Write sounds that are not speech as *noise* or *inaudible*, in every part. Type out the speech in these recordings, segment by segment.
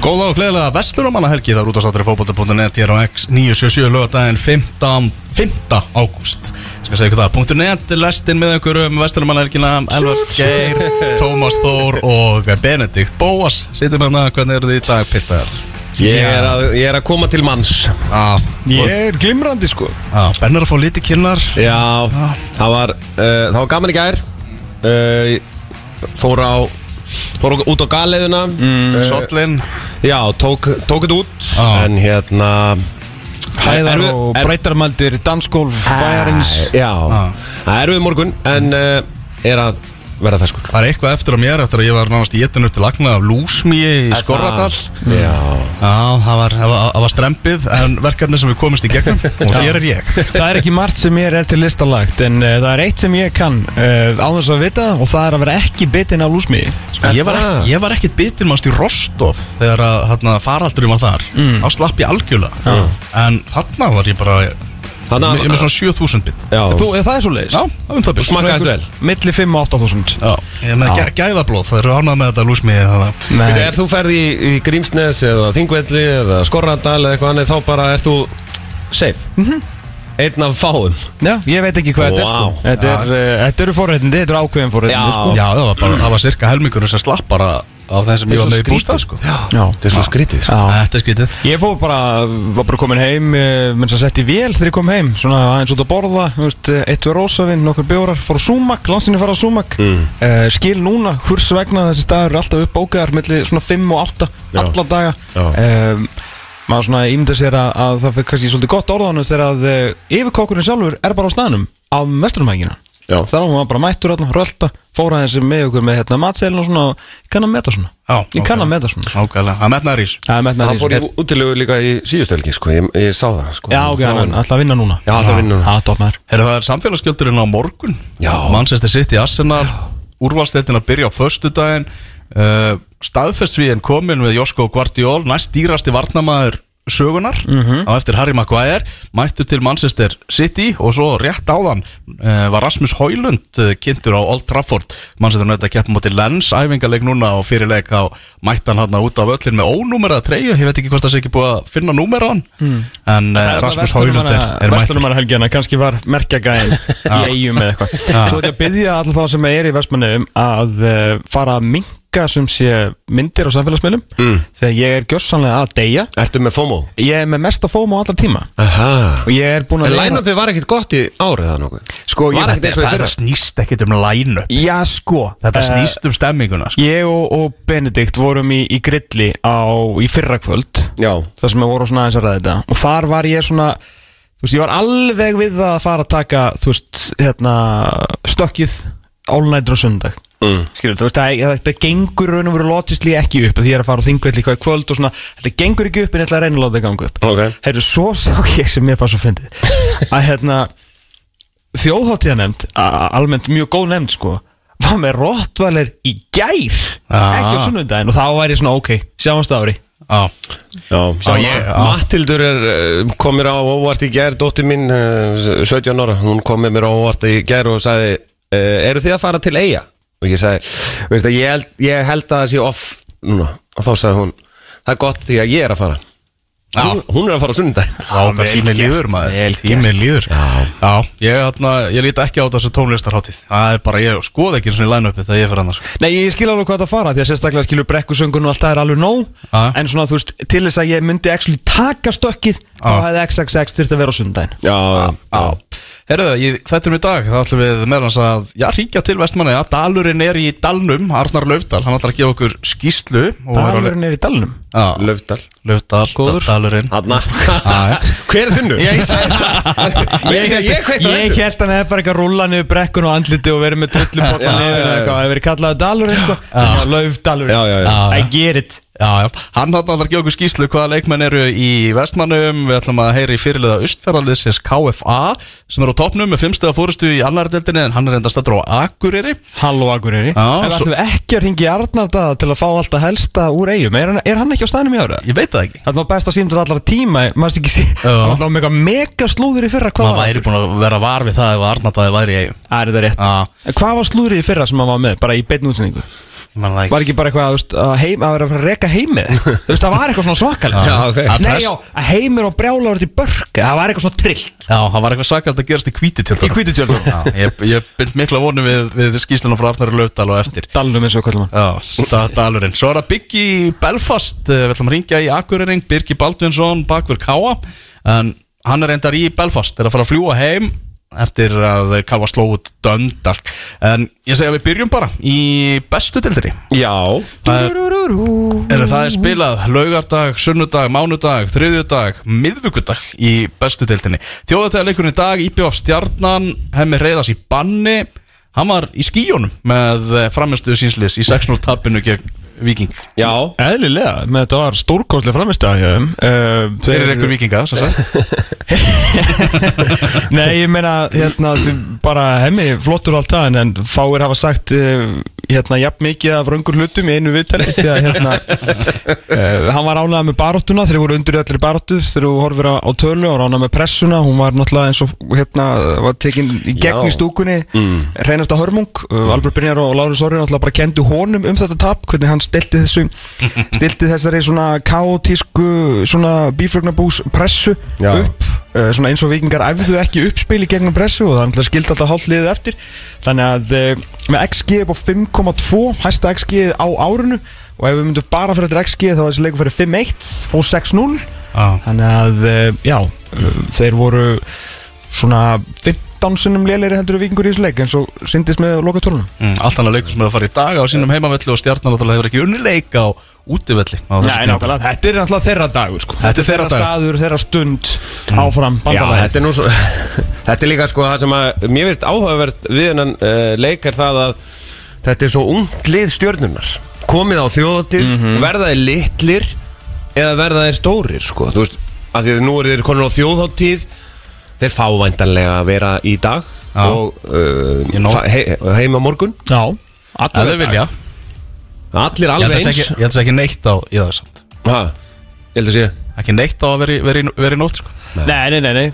Góða og gleðilega Vestlurumanna helgi Það er út á sáttri fókbólta.net Hér á X977 lögadaginn 15. 5. ágúst. Skal segja ykkur það .net Lestinn með ykkur um Vestlurumanna helgina Elvar Geir, Tómas Þór og Benedikt Bóas. Sýtum hérna, hvernig eru þið í dag piltaðar? Ég er, að, ég er að koma til manns. Já, Ég er glimrandi sko. Já, Bennar að fá lítið kynnar Já, það var, uh, það var gaman í gær. Uh, Fór á Fór út á galiðuna mm, Sollin Já, tók, tók þetta út. Já. En hérna Hæðar og breytarmaldir, dansgólf, bæjarins. Já, það er við morgun En uh, er að verða feskur. Það er eitthvað eftir á mér Eftir að ég var nánast í etinu upp til lagna Af lúsmíi í Skorradal. Já. Já, það var, það var, það var strempið En verkefni sem við komist í gegnum *laughs* Og hér er ég. Það er ekki margt sem mér er til listalagt En uh, það er eitt sem ég kann uh, á þess að vita Og það er að vera ekki bitinn af lúsmiði Sko, ég, var ekki, ég var ekkit bitin mannst í Rostov Þegar að hérna, faraldurum var þar. Mm. Þá slapp ég algjörlega. En þarna var ég bara Ég Þannig ég er með svona 7000 bit. Já, Þú, eh, Það er svo leiðis. Já, það um það bit smakkaðist vel. Milli 5 og 8000 Já, ég er með gæ, gæðablóð Það eru ánað með þetta lúsmiði Nei. Veitu, ef þú ferð í, í Grímsnes eða Þingvelli eða Skorradal eða eitthvað annað þá bara ert þú safe. Einn af fáum. Já, ég veit ekki hvað þetta er Vá. sko Þetta, er, uh, þetta eru forréttindi, þetta eru ákveðin forréttindi Já. sko. Já, það var, bara, það var cirka helmingurinn sem slapp bara Á þeim sem ég var með í bústað sko. Þetta er svo skrítið sko. Þetta er skrítið Ég fór bara, var bara komin heim menn sem sett í vél þegar ég kom heim svona aðeins út að borða, þú veist, eitt við rósavinn nokkur bjórar, fór á Súmak, landsinni fara á Súmak mm. skil núna, hvers vegna þessi staður er alltaf uppbókaðar milli svona 5 og 8 Já. alla daga um, maður svona ímynda sér að, að það fyrir kannski svolítið gott orðanum þegar að uh, yfirkokkurinn sjálfur er bara á staðnum á mesturumækina. Þá var maður bara mættur þarna, rölda fór aðeins með okkur með hérna, matseilin og svona ég kann að meta svona. Já, ég kann að meta svona Ágæðlega, það metnaður ís Það er metnaður Hann fór í útilegu líka í síðustelgi sko. ég, ég sá það sko. Já, ok, ætla að vinna núna. Já, ætla að vinna núna. Já, topp maður. Herra, það er samfélagsgjöldurinn á morgun. Já. Manchester City Arsenal Úrvalsteltin að byrja á föstudaginn. Uh, Staðfestsvíðin komin við Josko Guardiol Næst dýrasti varnamaður sögunar á eftir Harry Maguire mættu til Manchester City og svo rétt áðan uh, var Rasmus Højlund uh, kynntur á Old Trafford. Manchester United að keppa móti Lens æfingarleik núna og fyrirleik á mættan hann út af öllin með ónúmerað treyju. Ég veit ekki hvort það sé ekki búið að finna númer á hann en uh, Rasmus Højlund er, er mættur. kannski var merkjagæðin *laughs* í eigum eða eitthvað. Svo þetta byggja alltaf þá sem er í Vestmannum að fara að minka sem sé myndir á samfélagsmiðlum. Mm. þegar ég er gjössanlega að deyja. Ertu með FOMO? ég er með mesta á allar tíma. Aha. Og ég er búin En að line-upið var ekkit gott í árið það nokkuð? Sko, ég, Var ekkert eins og í Það snýst ekkit um lænu já sko Þetta eh, snýst um stemminguna sko. Ég og, og Benedikt vorum í, í grilli á, í fyrrakvöld. Já. Þar sem við vorum svona aðeins að ræða þetta. Og þar var ég svona þú veist, ég var alveg við það að fara að taka þú veist, hérna stökkið álnættur og sundag mm. skilur, þú veist, það, þetta gengur raun og veru lotisli ekki upp, því ég er að fara á þingvelli hvað í kvöld og svona, þetta gengur ekki upp en ég ætla að reyna að láta það ganga upp Ok Heyrðu, svo sá ég sem ég fann svo fyndið *laughs* að hérna þjóðháttíðanemnd, almennt mjög góð nefnd sko, var með rottvalir í gær, Ah. ekki á sunnudaginn og þá væri ég svona, ok, sjáumst ári Já, Já, Já, ég- já. Mattildur er, eh, kom mér á óvart í gær Dóttir mín, eh, 17 ára Hún kom með mér á óvart í gær og sagði eh, Eru þið að fara til eiga? Og ég sagði, veist það, ég held, ég held að það sé off núna. Og þá sagði hún Það er gott því að ég er að fara. Hún, hún er að fara á sunnudag Já, hvað tíminn líður maður. Tíminn líður. Já, ég, þarna, ég líti ekki á þessu tónlistarháttíð Það er bara, ég skoð ekki svona í line-upið þegar ég fyrir annars Nei, ég skil alveg hvað það fara því að sérstaklega skilur brekkusöngun og allt það er alveg nóg. Já. en svona þú veist, til þess að ég myndi actually taka stökkið, þá Já. hefði XXX þurft að vera á sundaginn Já, Já Herðu, í þettum í dag, þá ætlum við meðan að, já, ríkja til vestmanni, já, Dalurinn er í Dalnum, Arnar Laufdal, hann ætlar að gefa okkur skýslu er Dalurinn er í dalnum Löfdal Góður. Dalurinn. *laughs* Hver er þinnu? Ég *laughs* það. Held hann hefði bara eitthvað rúla niður brekkun og andliti og verið með trullupotla niður eða eitthvað, það hefði verið kallaði dalurinn sko. Lauf dalurinn Já, já, já. Já, I get it. Hann ætlar að gefa okkur skýslu hvaða leikmenn eru í vestmannum Við ætlum að heyra í fyrirliða Östferðarliðsins KFA sem er á toppnum með fimmstega fórustu í annari deildinni en hann er enda stættur á Akureyri. Halló Akureyri. Já, En ætlum við ekki að ringi Arnardaða til að fá alltaf helsta úr eigum Er hann, er hann ekki á staðnum í ára? Ég veit það ekki Það var besta símtur allar tíma Maður ekki sé. Það var alltaf eitthvað mega slúður í fyrra Hvað Maður var væri búin að vera var við það ef Arnardaði væri í eigum Það er þetta rétt Já. En hvað var slúður í fyrra sem hann var með Bara í beinni útsendingu Ekki Var ekki bara eitthvað að, heim, að vera að *laughs* Þú veist, það var eitthvað svakalega. Já, ok. Að Nei, já, að heimir og brjála verið í börk Það var eitthvað svona trill Já, það var eitthvað svakalt að gerast í hvítutjöld Í hvítutjöldunum. Já, ég, ég bind mikla vonu við, við skýslunum frá Arnar Laufdal og eftir. Dalnum eins og kallum hann. Já, stað dalurinn. Svo er það Biggi Belfast. Eh, Við ætlum að ringja í Akureyring. Birgi Baldvinsson, bakver Káa En hann er reyndar í Belfast. Er að fara að fljúa heim Eftir að Káa sló út döndar En ég segi að við byrjum bara Í bestu dildinni Já. Það er, er það er spilað laugardag, sunnudag, mánudag, þriðjudag, miðvíkudag í bestu deildinni. Þjóðatæðarleikurinn í dag, IPF Stjarnan, hemmi reyðas í banni, hann var í skíjónum með framistuðu sínslis í 6-0 tapinu gegn Viking. Já Eðlilega, með þetta var hjá þeim uh, Þeir eru einhver vikinga, sem sagt. *laughs* Nei, ég meina, hérna, bara hemmi flottur allt það, en, en fáir hafa sagt uh, hérna, jafn mikið af röngur hlutum í einu viðtali því að hérna, uh, *laughs* hann var ánægð með baróttuna þegar voru undir í allir baróttu þegar þú horfir á, á tölu og ánægð með pressuna hún var náttúrulega eins og hérna var tekin í gegn í stúkunni mm. reynasta hörmung, uh, Albert Brynjar og Lárus Orri náttúrulega bara kendu honum um þetta tap hvernig hann stilti þessu *laughs* stilti þessari svona kaotísku svona bífrögnabús pressu Já. upp uh, svona eins og vikingar æfðu ekki uppspil í gegnum pressu og það er náttúrulega skild alltaf hálf liðið eftir þannig að uh, með XG upp á 5,2 hæsta XG á árunu og ef við myndum bara fyrir þetta XG þá er þessi leikur fyrir 5-1 fór 6-0 Já. þannig að uh, já, þeir voru svona 15 sinnum lélegri heldur en vikingur í þessu leik eins og syndist með loka tórunum Mm, allt annað leikur sem er að fara í dag á sínum heimavelli og Stjarnan hefur ekki unni leik á útivelli á Nei, tímabili. nákvæmlega, þetta er náttúrulega þeirra dagur sko. Þetta er þeirra dagur. staður, þeirra stund áfram Já, bandalæð þetta er nú svo *laughs* Þetta er líka sko það sem að Mér finnst áhugavert við hennan uh, leik er það að Þetta er svo ungt lið stjörnunar Komið á þjóðatíð Verða þeir litlir Eða verða þeir stórir sko. Þú veist að Því að nú eru þeir konur á þjóðatíð Þeir fá væntanlega að vera í dag Já. Og uh, Ég nóg. fa- he, heima morgun. Já, Ef þau vilja. Allir Ég held alveg að sé eins. ekki, ég held að sé ekki neitt á í það samt. Ha, Ég held að sé Ekki neitt á að vera í- vera í- vera í nótt sko. Nei, nei, nei, nei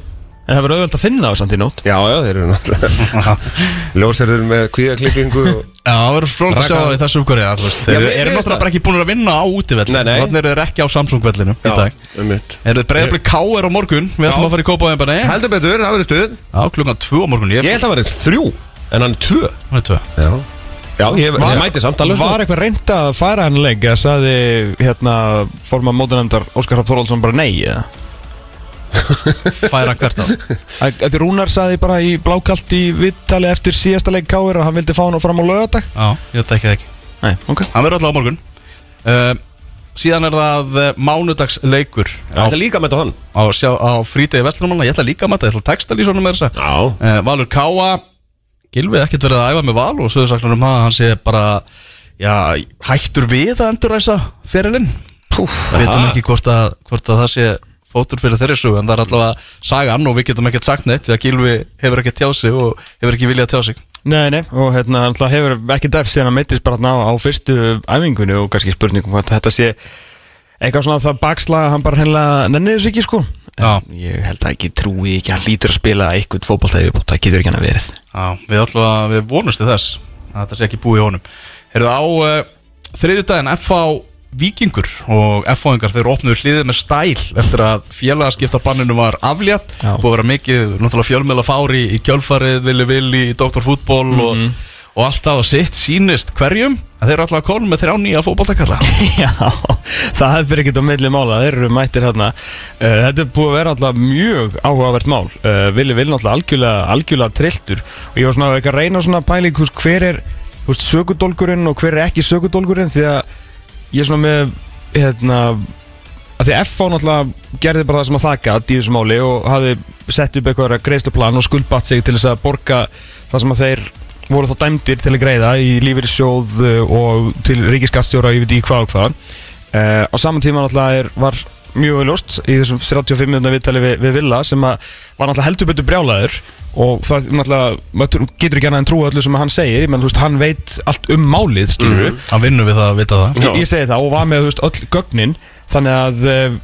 En það verður auðvöld að finna það samt í nótt. Já, já, þeir eru náttúrulega *laughs* Ljósarður með kvíðaklippingu og Já, það verður frólægt að sjá það í þessu umhverju að, þú veist, Þeir eru finnst náttúrulega það. bara ekki búin að vinna á útivelli. Nei, nei. Þannig eru þeir ekki á Samsung-vellinu í dag. um mitt Eru þeir breyðabli K.R. á morgun? Við ætlum að fara í Kópavæðin bara nei Heldur betur, það verður stuð. Já, klukkan 2 á morgun. Ég Ég held að verður þrjú En hann er tvö. Það er tvö. Já. Já, ég, ég mæti samt alveg Var eitthvað reynd að færa hann leik eða saði hérna forma mótunendar Óskar Hrapp Þorvaldsson bara nei eða? Færa hvert á Því Rúnar saði bara í blákalt í vittali eftir síðasta leik Káir að hann vildi fá hann fram á lögadag Já, ég veit ekki það ekki. Nei, ok. Hann verður alltaf á morgun. Uh, Síðan er það uh, mánudagsleikur. Það er líka að mæta hann. Á, sjá, á frítegi Vestlumanna Ég ætla líka að mata, ég ætla að texta lýsa honum með þessa Já. Uh, Valur Káa Gilvi ekkert verið að æfa með Val og sögursaklunum um það að hann sé bara já, hættur við að enduræsa ferilinn. Púf Veitum ekki hvort að, hvort að það sé fótur fyrir þeirri sögu en það er allavega sagan og við getum ekkert sagt neitt því að Gilvi hefur ekkert tjá sig og hefur ekki viljað tjá sig. Nei, nei, og hérna alltaf hefur ekki dæft síðan að meittist bara á, á fyrstu æfingunni og kannski spurningum hvort þetta sé eitthvað svona það bakslag að hann bara hennilega nennið þessu ekki sko. Já. En Ég held að ekki trúi ekki að hann lítur að spila eitthvað fótballtæði upp og það getur ekki hann að verið. Já, við allavega, við vonumst til þess að þetta sé ekki búið í honum. Herðu á uh, þriðjudaginn FH Víkingur og FH-ingar þeir opnuðu hliðið með stæl eftir að félagaskiptabanninu var aflétt. Að vera mikið, náttúrulega fjölmjöla fári í kjölfarið, villi villi, í doktorfútból og, og allt það og sitt sýnist hverjum að þeir eru alltaf að konum með þrjá nýja fótballtakalla *laughs* Já, það hefur ekkert á milli mála. Þeir eru mættir hérna þetta er búið að vera alltaf mjög áhugavert mál. Uh, Vili Vili náttúrulega algjörlega, algjörlega trilltur. Og ég var svona að reyna svona pæling hver er húst, sökudólgurinn og hver er ekki sökudólgurinn því að ég er svona með hérna að því að FH náttúrulega gerði bara það sem að þakka í þessu máli og hafi sett upp eitthvað greiðsluplan og skuldbatt sig til þess að borga það sem að þeir voru þá dæmdir til að greiða í lífeyrissjóð uh, og til ríkiskastjóra ég veit ekki hvað og hvað. Uh, á saman tíma náttúrulega er, var mjög auðljóst í þessum 35 minúna viðtali við, við Villa sem að var náttúrulega heldur betur brjálaður og það náttúrulega getur ekki annað en trúa öllu sem hann segir. Ég menn veist hann veit allt um málið skilur mm. Hann vinnur við það að vita það. Ég, ég segi það og var með veist öll gögnin. Þannig að uh,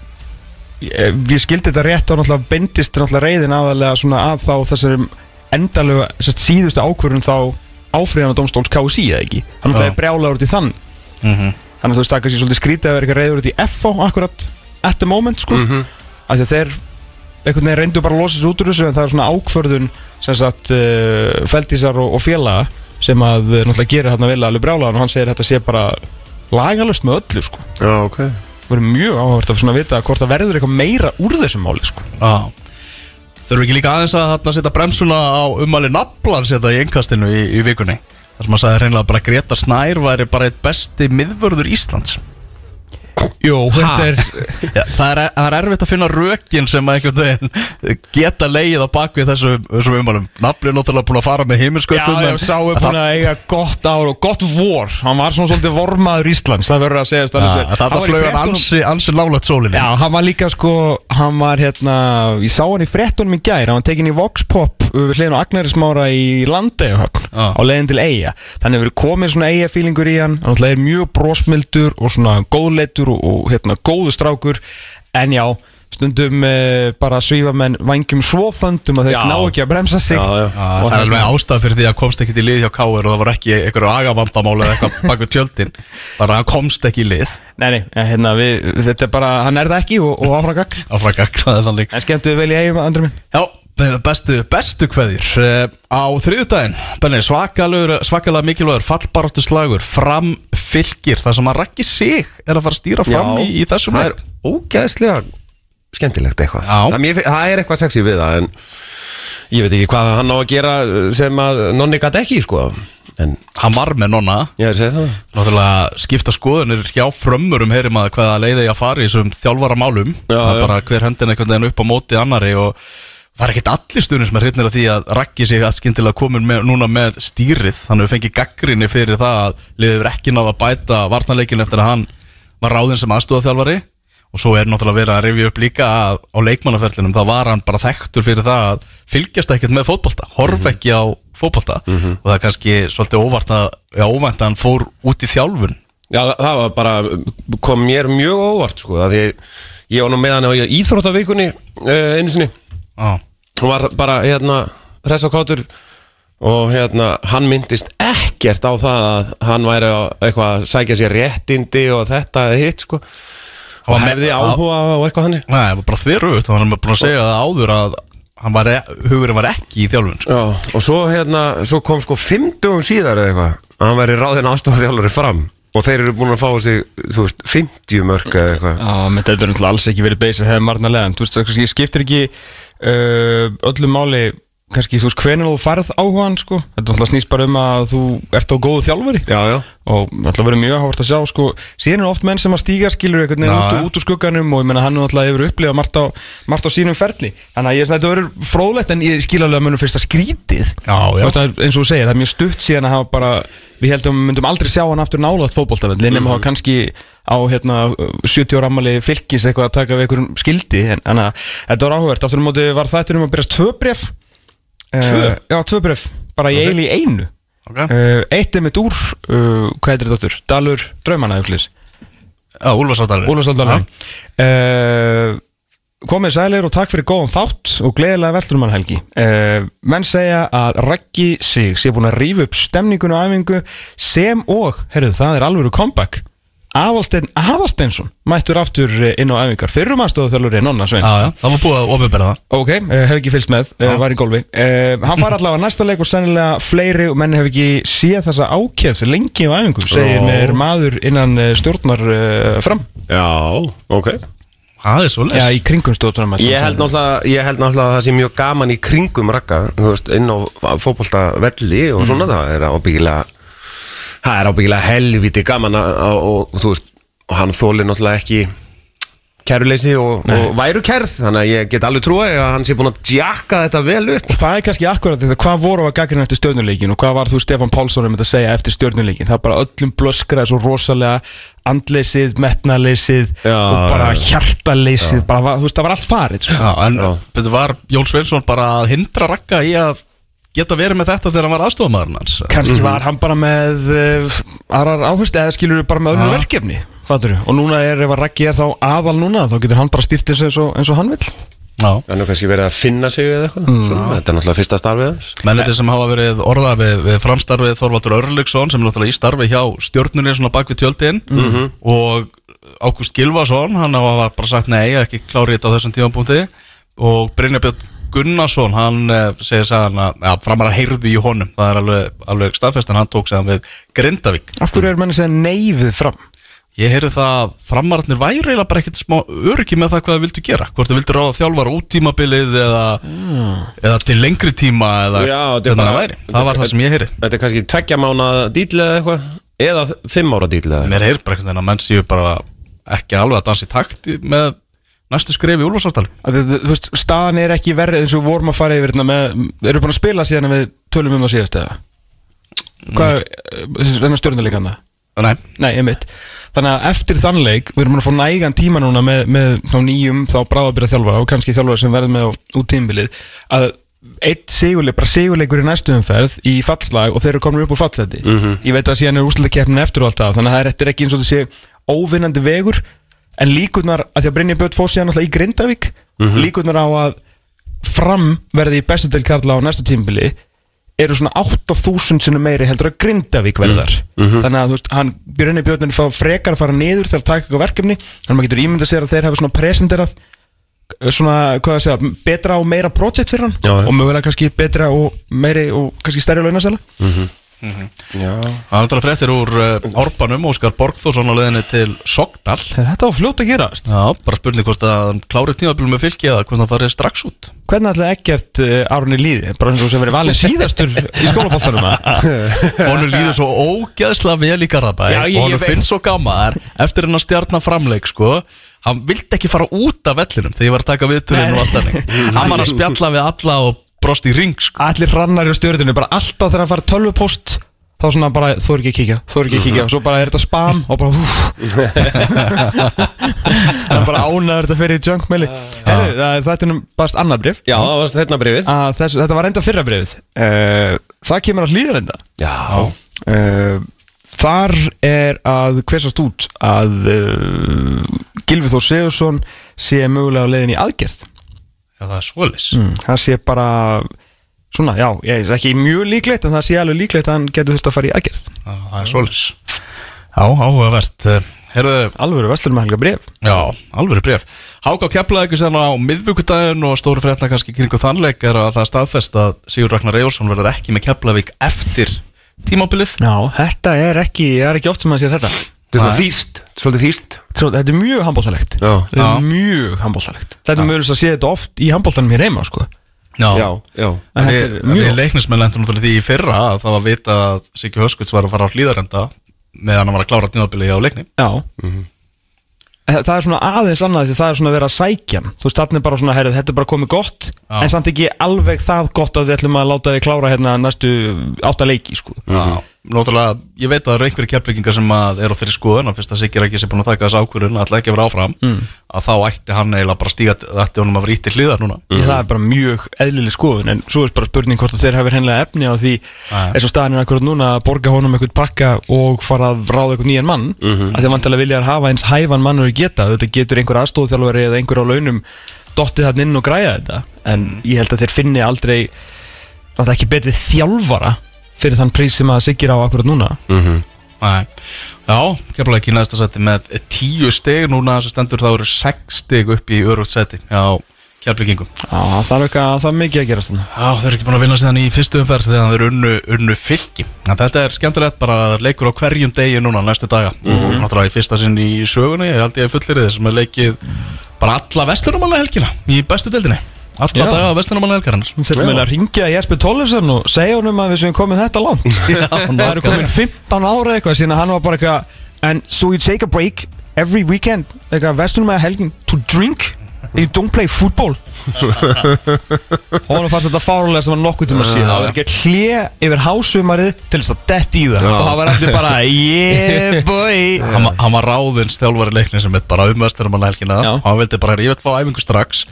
ég, ég skildi þetta rétt og náttúrulega beindist náttúrulega reyðin aðalega svona að þá þessari endalegu sest, síðustu ákvörðun þá áfriðan á domstóls KSI eða ekki? Hann náttúrulega er brjálaður út í þann. Þannig að þú veist það er kannski svolítið skrítið að vera eitthvað reyður út í FH akkurat at the moment sko. Mhm. af því að þeir einhvern veginn reyndu bara að losa sér út úr þessu en það er svona ákvörðun sem sagt uh, Feldísar og, og félaga sem að uh, náttúrulega gerir hérna vilja alveg brjálaðan og hann segir að þetta sé bara lagalust með öllu sko. Já, ok. Það verður mjög áhvert að svona vita hvort það verður eitthvað meira úr þessum máli sko. Já. Þurfum ekki líka aðeins að þarna setja bremsuna á umali naflan setja í einkastinu í, í vikunni? Þar sem að sagði hreinlega bara Greta Snær væri bara eitt besti miðvörður Íslands Jú, er Já, það, er, það er erfitt að finna rökin sem að geta leið á bakvið þessum, þessum umalum Nafli er náttúrulega búin að fara með Já, heiminskautum já, sá er búin að eiga gott ár og gott vor. Hann var svona svolítið vormaður Íslands Það verður að segja Það Hann var í flög hann ansi, ansi nálægt sólinni. Já, hann var líka sko, hann var hérna, ég sá hann í fréttunum í gær, hann var tekin í Vox Pop uh, við hliðin á Agnarismára í Landeyjahöfn Já. á leiðin til Eyja. Þannig hefur brósmildur og og, hérna góðu strákur, en já, stundum uh, bara svífa menn vangjum svo þöndum að þeir Já. ná ekki að bremsa sig. Já, já. Og það er hérna- alveg ástæð fyrir því að komst ekki í lið hjá Káir og það var ekki einhverju agavandamál eða eitthvað bak við tjöldin bara hann komst ekki í lið Nei, nei, en hérna, við, þetta er bara, hann er það ekki og, og áfragak. *laughs* áfraka græði þannig En skemmtuðu vel í Eyjum, andri minn? Já, bestu, bestu kveðir uh, Á þriðudaginn, Benni, svakalegur, svakalega mikilvægur fallbaráttu slagur Fram fylgir, það sem að rakki sig er að fara að stýra fram í, í þessum það leik. er ógæðslega skemmtilegt eitthvað. Já. það, mér, það er eitthvað sexy við það en ég veit ekki hvað hann á að gera sem að nonni gæti ekki sko. En Hann var með nonna. Ég er að segja það. Náttúrulega skipta skoðunir hjá frömmurum heyrim að hvaða leiði að fara í þessum þjálfara málum Já, já. bara hver höndin einhvern veginn upp á móti annari og er ekkert allir stundin sem er hrifnir af því að rakki sig að skyndilega komin með, núna með stýrið? Að við fengið gaggrinni fyrir það að verið ekki náða að bæta varnarleikin eftir að hann var ráðinn sem aðstofaþjálfari og svo er náttúrulega verið að rifja upp líka að á leikmannaferlinum þá var hann bara þekktur fyrir það að fylgjast ekkert með fótbolta horf ekki á fótbolta. Og það er kannski svolítið óvart að, já, óvænt að hann fór út í þjálfun. Já, það var bara, kom mér mjög óvart sko, það því ég var nú með hann á íþróttavíkunni uh, einu sinni, Já, hún var bara hérna hress og kátur og hérna hann myndist ekkert á það að hann væri að eitthvað að sækja sér réttindi og þetta eða hitt sko. Hann og var með- hefði áhuga á eitthvað hann Nei, það var bara þverjugt og hann er búin að segja það áður að hann var, e- hugurinn var ekki í þjálfun sko. Já, og svo hérna, svo kom sko fimm dögum síðar eða eitthvað að hann væri ráðinn aðstofþjálfari fram og þeir eru búin að fá sig, þú veist, 50 mörg eða eitthvað. Já, menn þetta er alls ekki verið beis að hefða margnarlega en þú veist, það kannski skiptir ekki uh, öllum máli kannski, þú veist, hvernig þú farð áhugan sko, þetta snýst bara um að þú ert á góðu þjálfari. Já, já. Og náttúrulega verið mjög áhvert að sjá sko, síðan er oft menn sem að stíga skilur einhvern veginn út, út úr skugganum og menna hann er hefur upplifað margt á, margt á sínum ferli. Þannig að ég, þetta verður fróðlegt en ég skil alveg að munum fyrst að skrítið. Já, það er eins og þú segir, það er mjög stutt síðan að hafa bara við heldum við myndum aldrei sjá hann aftur nálaðt fótboltavöld nema mm kannski á hérna, 70 ára ammali fylgis eitthvað að taka við einhverjum skildi. En þannig að þetta var áhugavert. Aftur á móti var þetta um að byrjast tvö bref Tvö? Uh, já, tvö bref, bara í eili í einu. Okay. uh, Eitt er mitt úr, uh, hvað heitir þetta aftur? Dalur Draumana, Júklis Já, Úlfarsáttari Úlfarsaldalur uh, Komið sælir og takk fyrir góðan þátt og gleðilega veldurumann helgi. Menn segja að Raggi sig sé búin að rífa upp stemningun og æfingu sem og, herruðu, það er alvöru comeback Aðalsteinn Aðalsteinsson mættur aftur eh, inn á æfingar. Fyrrum aðstóðu þjálfur er Nonna Sveins Já, já, það var búið að ofinbera það. Ok, uh, hef ekki fylgst með, uh, var í golfi. Uh, Hann far allavega næsta leik og sennilega fleiri menn hef ekki séð þessa ákjæfs lengi á æfingu, segir Já. mér maður innan stjórnar uh, fram. Já, ok. Það er svolítið Já, í kringum stjórnar Ég held náttúrulega, að það sé mjög gaman í kringum rakka Þú veist, inn á fótbolta velli og svona það er ábyggilega Það er ábyggilega helviti gaman að, og, þú veist, og hann þólir náttúrulega ekki kæruleysi og, og væru kærð Þannig að ég get alveg trúa að hann sé búin að djakka þetta vel upp. Og það er kannski akkurat þetta, hvað voru að gaggrina eftir stjórnuleikin og hvað var þú Stefán Pálsson um þetta að segja eftir stjórnuleikin það er bara öllum blöskraði svo rosalega andleysið, metnaleysið Já, og bara hjartaleysið bara, þú veist, það var allt farið sko. Já, en Já. þetta var Jón Sveinsson bara að hindra rakka í að geta verið með þetta þegar hann var aðstofamaðurinn hans? Kannski var hann bara með uh, aðrar áherslu eða skilur við bara með Já. verkefni fattur og núna er ef að Raggi er þá aðal núna þá getur hann bara stýrt þessu eins og, eins og hann vill. Já. Nú kannski verið að finna sig eða eitthvað Svona, Þetta er náttúrulega fyrsta starfið hans. Menniti sem hafa verið orða við, við framstarfið Þorvaldur Örlygsson sem er náttúrulega í starfi hjá stjórnunni svona bak við tjöldin. Og Ágúst Gilvason hann hafa bara sagt nei, ekki klárið þetta á þessum tímapunkti. Og Brynja Björn Gunnarsson hann eh, segir sagðan að ja, framarar heyrðu í honum. Það er alveg, alveg staðfest en hann tók segðan við Grindavík. Af hverju er menni segja neyfið fram? Ég heyrði það að framararnir væri eiginlega bara ekkert smá öryggi með það hvað þau vildu gera. Hvort þau vildu ráða þjálfara út tímabilið eða, eða til lengri tíma eða Já, er hvernig bara- það væri. Það var það sem ég heyrði. Þetta er kannski tveggja mána dýl eða eitthvað Eða fimm ára eitthvað. Mér heyrði bara einhvern veginn að menn séu bara ekki alveg að dansa í takt með næstu skref í úlfarsartali Að þið- Þú veist, staðan er ekki verið eins og vorum að fara yfir hérna með, eru búin að spila síðan við tölum um það síðast eða? Hvað, þessi renna stjórnuleikann það? Nei, Nei, einmitt. Þannig að eftir þann leik, við erum að fá nægan tíma núna með, með þá nýjum, þá bráðabyrða þjálfara og kannski þjálfara sem verður með á, út tímbilið að eitt sigurleik, bara sigurleikur í næstu umferð í fallslag og þeir eru komin upp úr fallseti. Ég veit að síðan er úrslutakefnin eftir og allt það þannig að það er ekki eins og þessi óvinnandi vegur en líkurnar að því að Brynja Björn fór síðan alltaf í Grindavík líkurnar á að fram verði í bestu del Karla á næstu tímbili eru svona 8000 sinnum meiri heldur að Grindavík verðar þannig að þú veist, hann Brynja Björn er fá frekar að fara niður til að taka eitthvað verkefni. Þannig að maður getur ímyndað sér að þeir hafa svona presenterað eh, svona, hvað að segja, betra og meira projekt fyrir hann Já, og mögulega kannski betra og meiri og kannski stærri launasæla Já. Það er náttúrulega fréttir úr uh, Árbanum Óskar Borgþórsson á leiðinni til Sogdal Þetta var fljótt að gerast. Já, bara spurning hvort að hann klárið tímabilum með fylki eða hvort það farið strax út. Hvernig ætlaði ekkert uh, árunni líði? Bara eins og sem verið valin síðastur í skólabóltanum *laughs* Honum líður svo ógeðslega vel í Garðabæ Já, ég- og veit. finnst svo gammar eftir hennar stjarnar framleik sko hann vildi ekki fara út af vellinum þegar ég var að taka viðtölinn og allt þannig. *laughs* Hann var að spjalla við alla og brost í ring sko. Allir rannar í stjórninu, bara alltaf þegar hann fara tölvupost þá svona bara, þú er ekki að kíkja, þú er ekki að kíkja. Og svo bara er þetta spam og bara húf *laughs* það er bara ánæður þetta fyrir junkmaili þetta er bara annað brif Já, það var þetta brifið þess, þetta var enda fyrra brifið uh, það kemur að hlýðar enda Já. Uh, þar er að hversast út að uh, Gilvi Þór Sigursson sé mögulega á leiðin í aðgerð Já, það er svolis mm. það sé bara svona, já, ég er ekki mjög líklegt en það sé alveg líklegt að hann getur þurft að fara í aðgerð. Það er svolis Já, áhugavert. Herðu, alveg verslur með helga bref já, alvöru bref Háka keflaði ekki sérna á miðvíkudaginn og stóru frétna kannski kringu þannleik er að það staðfest að Sigur Ragnar Eyjólfsson verður ekki með Keflavík eftir tímabilið. Já, þetta er ekki, það er ekki oft sem að sé þetta Þetta er þýst. Svolítið þýst. Þetta er mjög handbóltalegt Já. þetta Já. er mjög handbóltalegt þetta er mjög að sé þetta oft í handbóltanum hér heima sko. Já, já En þetta Við, er við mjög leiknismenn lendur náttúrulega því í fyrra að það var vita að Siggi Höskulds var að fara á hlýðarenda meðan hann var að klára tímabilið á leikni Já. Það er svona aðeins annað því það er svona að vera að sækja hann. Þú veist, þarna er bara svona, herrið, þetta er bara komið gott Já. En samt ekki alveg það gott að við ætlum að láta þið klára hérna næstu átta leiki, sko. Já, náttúrulega, ég veit að það eru einhverju keflingar sem að eru á þeirri skoðun og fyrst að Siggi er ekki sem búin að taka þessu ákvörðun að ætla ekki að vera áfram að þá ætti hann eiginlega bara stíga ætti honum að vera ítti hliðar núna. Mm. Það er bara mjög eðlileg skoðun En svo er bara spurning hvort að þeir hafi hennilega efni á því eins og staðan er akkurat núna að borga honum eitthvað pakka og fara að ráða eitthvað nýjan mann. Mm -hmm. að þeir vantilega vilja hafa eins hæfan mannur að geta á fyrir þann prís sem að Siggi er á akkurat núna? Nei. Já, keflaði ekki næsta seti með tíu steg núna sem stendur þá eru sex steg upp í örugt seti Já, keflingum Já, það er eitthvað, það er mikið að gerast þannig Já, þeir eru ekki búin að vinna síðan í fyrstu umferð þegar þeir eru unnu, unnu fylki. En þetta er skemmtilegt bara að það leikur á hverjum degi núna næstu daga. Og náttúrulega í fyrsta sinn í sögunni ég held ég að fullir þess að leikið bara alla vestunumanna helgina í bestu deildinni alla Já. daga vestunumanna helgarinnar. Þeir eru meðlega að ringja Jesper Tollefsen og segja honum að við séum komið þetta langt. *laughs* Það eru komin 15 ára eitthvað síðan að hann var bara eitthvað And so you take a break every weekend eitthvað vestunum með helgin to drink? And you don't play football? *laughs* Hann fannst þetta fárulega sem hann nokkuð tíma síðan. Það var ekki hlje yfir hásumarið til þess að detti í það. Og það var eftir bara *laughs* yeah boy. Hann, var- hann var ráðinn stjálfari leikni sem er bara um vestunumanna helgina. Já. og hann vildi bara, ég vil fá æfingu strax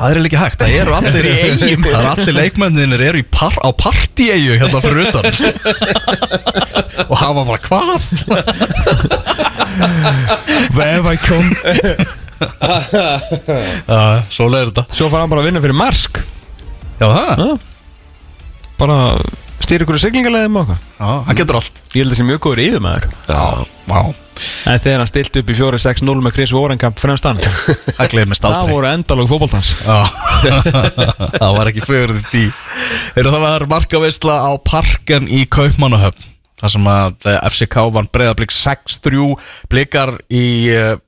það er ekki hægt, það eru allir í *laughs* eigum það eru allir leikmennir eru í par, á partíeigu hérna fyrir utan. Og var bara, hvað? Where have I come? *laughs* Já, svo leiður þetta. Svo fara hann bara að vinna fyrir Marsk. Já, það? Já. Bara stýra ykkur siglingarleðum og eitthvað. Já, hann getur allt. Ég held að það sé mjög góður íðumæður Já, já En þegar hann stilt upp í 4-6-0 með Chris Warrenkamp fremst hann. *laughs* Það glemist Það aldrei. voru endalóg fótboltans. Já, *laughs* það var ekki fögur því. Heyrðu, Það var markaveisla á parken í Kaupmannahöfn þar sem að eh, FCK vann breyðablík 6-3 blikar í uh,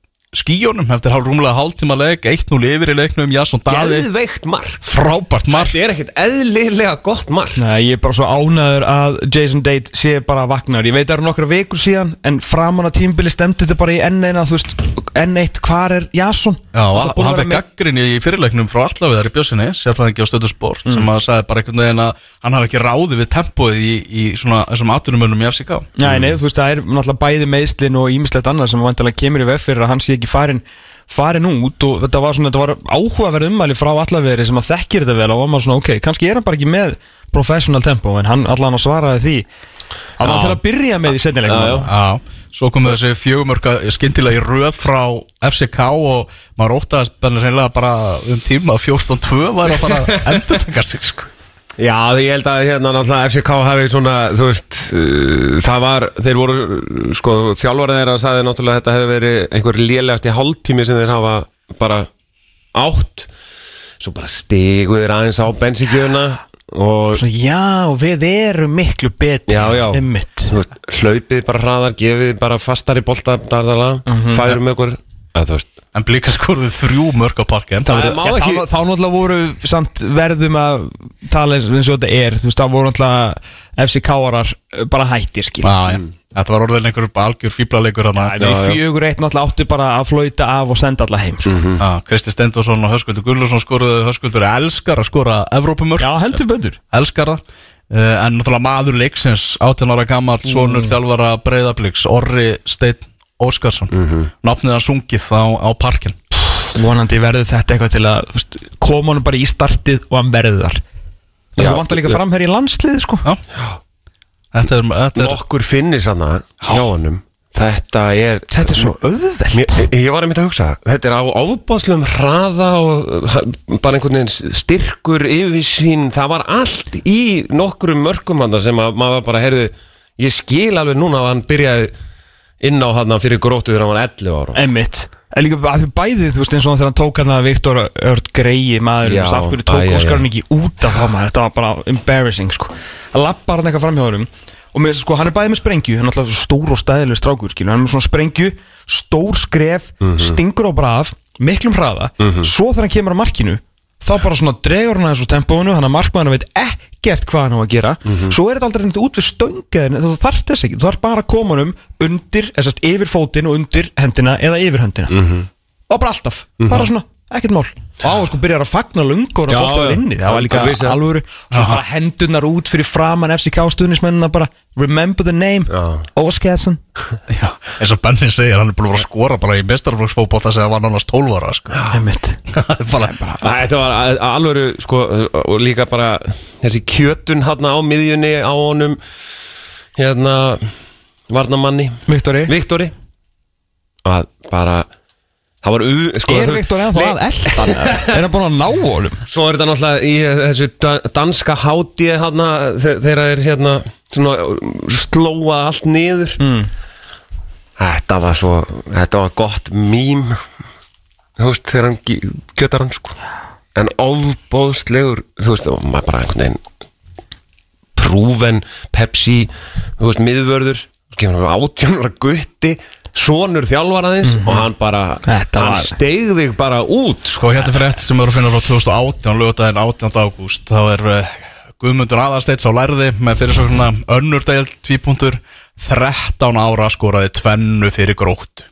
skíjónum eftir hálf rúmlega hálftíma leik 1-0 yfir í leiknum Jasson Daði. Geðveikt mark. Frábært mark. Þetta er ekkert eðlilega gott mark. Nei, ég er bara svo ánæður að Jason Date sé bara vaknar Ég veit að það eru nokkra vikur síðan En framan á tímbili stemdi þetta bara í enn eina Þú veist, enn eitt, hvar er Jason? Já, og að hann fekk með- gaggrinni í fyrirleiknum frá allaveðar í Bjössinni, sérfræðingi á stöðu sport sem að sagði bara einhvern veginn að hann hafi ekki ráði við tempóið í, í svona þessum aturumönnum í FCK Nei, nei, þú veist, það er náttúrulega bæði meðslin og ímislegt annað sem vantilega kemur í veg fyrir að hann sé ekki farin farin út og þetta var svona, þetta var áhugaverð ummæli frá allaveri sem að þekkir þetta vel og var maður svona, ok, kannski er hann bara ekki með professional tempo, en hann allan að svaraði því að hann til að byrja með í Já, já. setnilegum Já, svo komu þessi fjögumörka skyndilega í röð frá FCK og maður óttaðist bennir reynilega bara um tíma að 14-2 var að fara að endur taka sig sko. Já, ég held að hérna náttúrulega FCK hafi svona, þú veist, uh, það var, þeir voru, sko, þjálfarið þeirra sagði náttúrulega að þetta hefði verið einhver lélegast í hálftími sem þeir hafa bara átt, svo bara stigu þeir aðeins á bensíkjöna og, Svo, já, við erum miklu betur já, já, Einmitt. þú veist, hlaupið bara hraðar, gefið bara fastari bolta, darðala, færum okkur, að þú veist, en blíka skoruðu þrjú mörk á parken Það það má Já, ekki- þá, þá náttúrulega voru samt verðum að tala eins og þetta er þú veist, þá voru náttúrulega FCK-arar bara hættir skil Já, já. Þetta var orðin einhver algjör er fjögur eitt náttúrulega áttu bara að flauta af og senda alla heim sko. Já, Kristi Stendursson og Höskuldur Gullarsson skoruðu Höskuldur elskar að skora Evrópumörk, Já, heldur böndur elskar það. Uh, en náttúrulega maður leiksins 18 ára gammal, sonur þjálfara breyðabliks Orri Steinn Óskarsson. Nafnið hann sungið á, á parkin. Vonandi verður þetta eitthvað til að veist, koma honum bara í startið og hann verður þar. Það Já, vantar líka já. fram hér í landslið sko. Já, Þetta er, þetta er nokkur finnir sanna hjá honum, þetta er, Þetta er svo auðvelt. Mér, ég var einmitt að hugsa, þetta er á ábáðslegum hraða og bara einhvern veginn styrkur yfirsýn, það var allt í nokkrum mörkum hann sem að maður bara, heyrðu, ég skil alveg núna að hann byrjaði inn á hann fyrir grótu þegar hann var 11 ára Emmitt En líka að því bæðið, þú veist, eins og þegar hann tók hann að Viktor Örd greiði maður, þú veist, af hverju tók æ, æ, æ. Óskar hann ekki út af það maður, þetta var bara embarrassing, sko. Að lappar hann eitthvað fram hjá honum og með, sko, hann er bæðið með sprengju, hann er alltaf stór og stæðileg strákur, skilur, hann er með svona sprengju, stór skref, Mhm. stingur á brað, miklum hraða, svo þegar hann kemur á markinu, þá bara svona dregur hann aðeins úr tempóinu, hann að markmaðurinn veit ekkert hvað hann á að gera, Mhm. svo er þetta aldrei neitt út við stöngaðin, þú þarf þess ekki, þú þarf bara að koma honum undir, eða yfir fótinn og undir hendina eða yfir höndina Mhm. og bara alltaf, bara svona, ekkert mál og á sko byrjar að fagna lungur og já. inni, það var líka það. alvöru svo bara hendunar út fyrir framann FCK stuðnismennina bara, remember the name. Óskæðsson *laughs* eins og Benni segir, hann er búin að að skora bara í mestarflokksfótbolta sem hann var nánast 12 ára sko. Einmitt. *laughs* Það bara, Þetta var alvöru, sko, og líka bara þessi kjötun hann á miðjunni á honum hérna varnamanni Viktori, Viktori að bara það var u, sko, er Viktor ennþá að eldan er hann búin að ná honum? Svo er þetta náttúrulega í þessu da- danska hátíð hérna, þegar það er hérna svona slóa allt niður. Mm. Þetta var svo þetta var gott mím. Þú veist, þegar hann gjötar hann sko. En ofbóðslegur þú veist, og maður bara einhvern veginn prúven Pepsi þú veist, miðvörður. Skefur hann átjónur að gutti sonur þjálfaraðins og hann bara Þetta hann var- steig þig bara út sko. Sko hérna fyrir eftir sem eru að finna frá 2018 lögutaginn 18. ágúst þá er uh, Guðmundur Aðarsteits á lærði með fyrirsögnuna önnur deil tvípuntur 13 ára skoraði tvennu fyrir gróttu.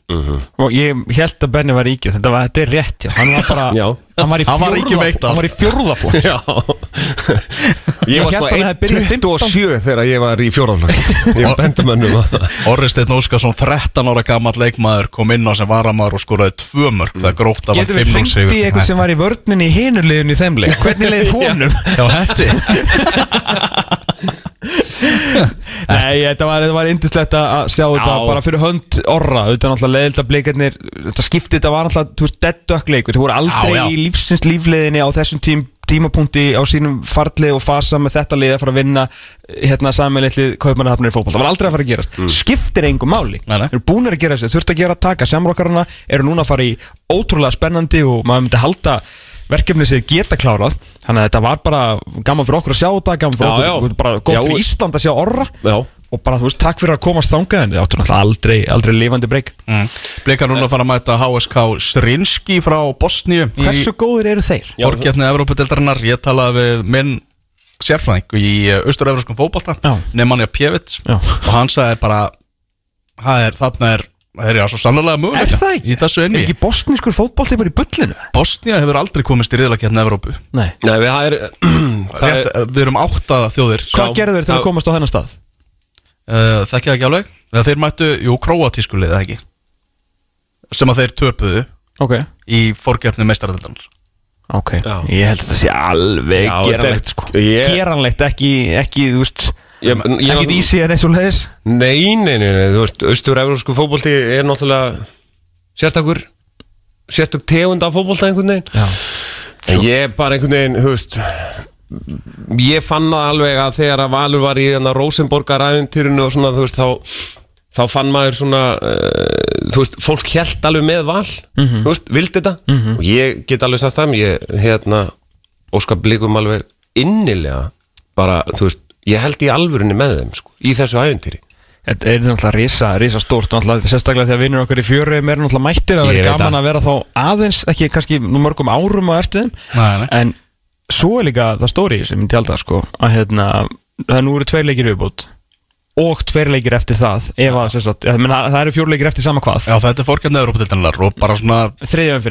Og ég held að Benni var ríkið þetta, var, þetta er rétt, já, hann var bara *laughs* Já. hann var í Hann ekki hann Já. *laughs* Ég sko að hann hefði byrjað 1.27 þegar ég var í fjórðanlag *laughs* Ég bendum önnum að það. Orri Steinn Óskarsson 13 ára gammal leikmaður kom inn á sem varamæður og skoraði tvö mörg það grótta var Getur við 5-0 hringt sigur í eitthvað sem var í vörninni í hinuleginu í þeim leik? Hvernig leið honum? Já, hætti Nei, þetta var, þetta var indislegt að sjá þetta bara fyrir hönd orra. Þetta náttúrulega leðilt að blikarnir Þetta skipti, þetta var náttúrulega, þú veist, dead duck leikur. Þú voru aldrei Já, já. í lífsins lífleiðinni á þessum tím, tímapunkti á sínum farli og fasa með þetta lið að fara að vinna hérna samanleitlið kaupmannahafnir í fótboll Það var aldrei að fara að gerast. Skiptir engum máli. Þeir eru búnir að gera þessu, þurft að gera að taka Samrokkarana eru núna að fara í ótrúlega spennandi og maður myndi halda verkefni sem geta klárað Þannig að þetta var bara gaman fyrir okkur að sjá þetta gaman fyrir Já, okkur, já. bara gott Já. fyrir Ísland að sjá orra Já og bara þú veist, takk fyrir að komast þangað en þið áttu náttúrulega aldrei, aldrei lifandi breyk mm. Blikar núna að fara að mæta HSK Srinski frá Bosníu Hversu góðir eru þeir? Orkjarni Evrópadeildarinnar Ég talaði við minn sérfræðing í austur-evróskum fótbolta Já. Nemanja Pjevits Já. og hann sagði bara er, þarna er það er já svo sannlega Er möguleika það ekki? í þessu Er enni ekki bosnískur fótbolti bara í bullinu? Bosnia hefur aldrei komist í riðlakjarni Evrópu. Nei. Nei, við, það er, *clears throat* það er Rétt, Við erum átta þjóðir. Hvað gerðu þeir til að komast á þennan stað? uh, Þekki það ekki alveg. Þegar þeir mættu, jú, króatísku liðið ekki? Sem að þeir töpuðu Ok. í fórgefni meistaradeldanar Ok. Já. Ég held að það sé alveg Já, þetta er- geranlegt sko. ég- Geranlegt, ekki, ekki, þú veist Ekki easy en eins og leiðis? Nei, nei, nei, nei, þú veist, austur-eurósku fótbolti er náttúrulega sérstakur sérstök tegund af fótbolta einhvern veginn. Já. En ég bara einhvern veginn, þú veist ég fann það alveg að þegar að Valur var í þarna Rosenborgar æventýrinu og svona, þú veist, þá þá fann maður svona uh, þú veist, fólk hjælt alveg með val þú veist, vildi þetta. Og ég get alveg sagt það, ég hérna óskar blikum alveg innilega bara, þú veist, ég held í alvörinni með þeim, sko, í þessu æventýri Þetta er náttúrulega risa, risa stórt náttúrulega sérstaklega þegar vinnur okkur í fjöru er náttúrulega mættir að Ég vera gaman að vera þá aðeins ekki kannski nú mörgum árum á eftir þeim Nei, nei. en svo er líka það stóri sem myndi halda sko að hérna það nú eru tveir leikir viðbútt og tveir leikir eftir það ef að sem sagt, ég meina, það eru fjór leikir eftir sama hvað. Já, þetta er fórgefni Evrópadeildarinnar og bara svona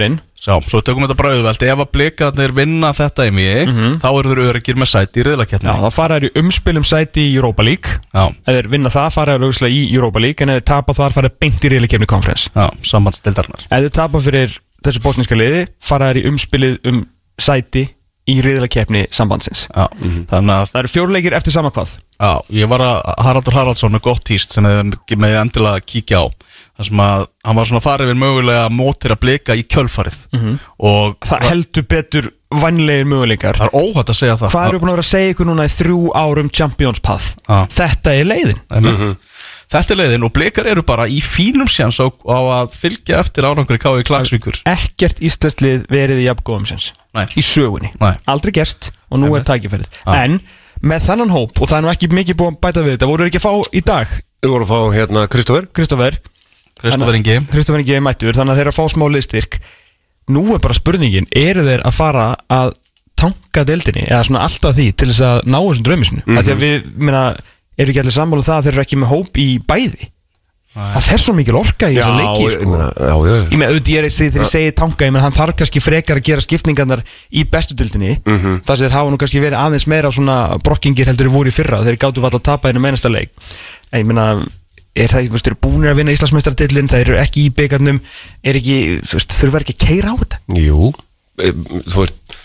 inn Sjá, svo tökum við þetta brauðveld. Ef að blikarnir vinna þetta í mig Þá eru þeir öryggir með sæti í Já, riðlakjarni þá fara þær í umspilum sæti í Europa League. Já, ef þeir vinna það fara þær auðvitað í Europa League en ef þeir tapa þar fara þeir beint í riðleikefni konferens já, sambandsdeildarinnar. Ef þeir tapa fyrir þessu bosníska liði fara þær í umspilið um sæti í riðleikefni sambandsins. Já, þannig að Það eru fjórleikir eftir sama hvað. Já, ég var að Haraldur Haraldsson með gott tíst sem þið með endilega kíkja á. Þar sem að hann var svona farið við mögulega mótir að blika í kjölfarið. Og Það heldur betur vannlegir möguleikar. Það er óhætt að segja það. Hvað eru búin að vera að segja ykkur núna í þrjú árum Champions Path? Já. Þetta er leiðin. Mm Þetta er leiðin og blikar eru bara í fínum sjans á, á að fylgja eftir árangur í K.I. Klagsvíkur Ekkert íslenslið verið í jafngóðum Nei. Í sögunni Nei. Aldrei gerst og nú er tækifærið Já. En með þennan hóp og það er nú ekki mikið búin bæta við þetta voru þeir ekki að fá í dag Við vorum að fá hérna Kristoffer Kristoffer Kristoffer Ingi mættur þannig að þeir eru að fá smá liðstyrk Nú er bara spurningin eru þeir að fara að tanka deildinni eða svona alltaf því til þess að ná þessum draumisinu mm -hmm. Því að við, minna, eru ekki allir sammála um það að þeir eru ekki með hóp í bæði? Það fer svo mikil orka í þessa leiki ég sko. Ég með auðvitað ég er þegar ég segi tanka ég menn hann þarf kannski frekar að gera skiptingarnar í bestu dildinni Mhm. þar sem þeir hafa nú kannski verið aðeins meira svona brokkingir heldur en voru í fyrra þeir gáttu valla að tapa einu mennasta leik. En ég meina er það, þú veist, þeir eru búinir að vinna Íslandsmeistaradillin þeir eru ekki í byggarnum er ekki, þú veist, þurfa ekki að keira á þetta? Jú, e, þú veist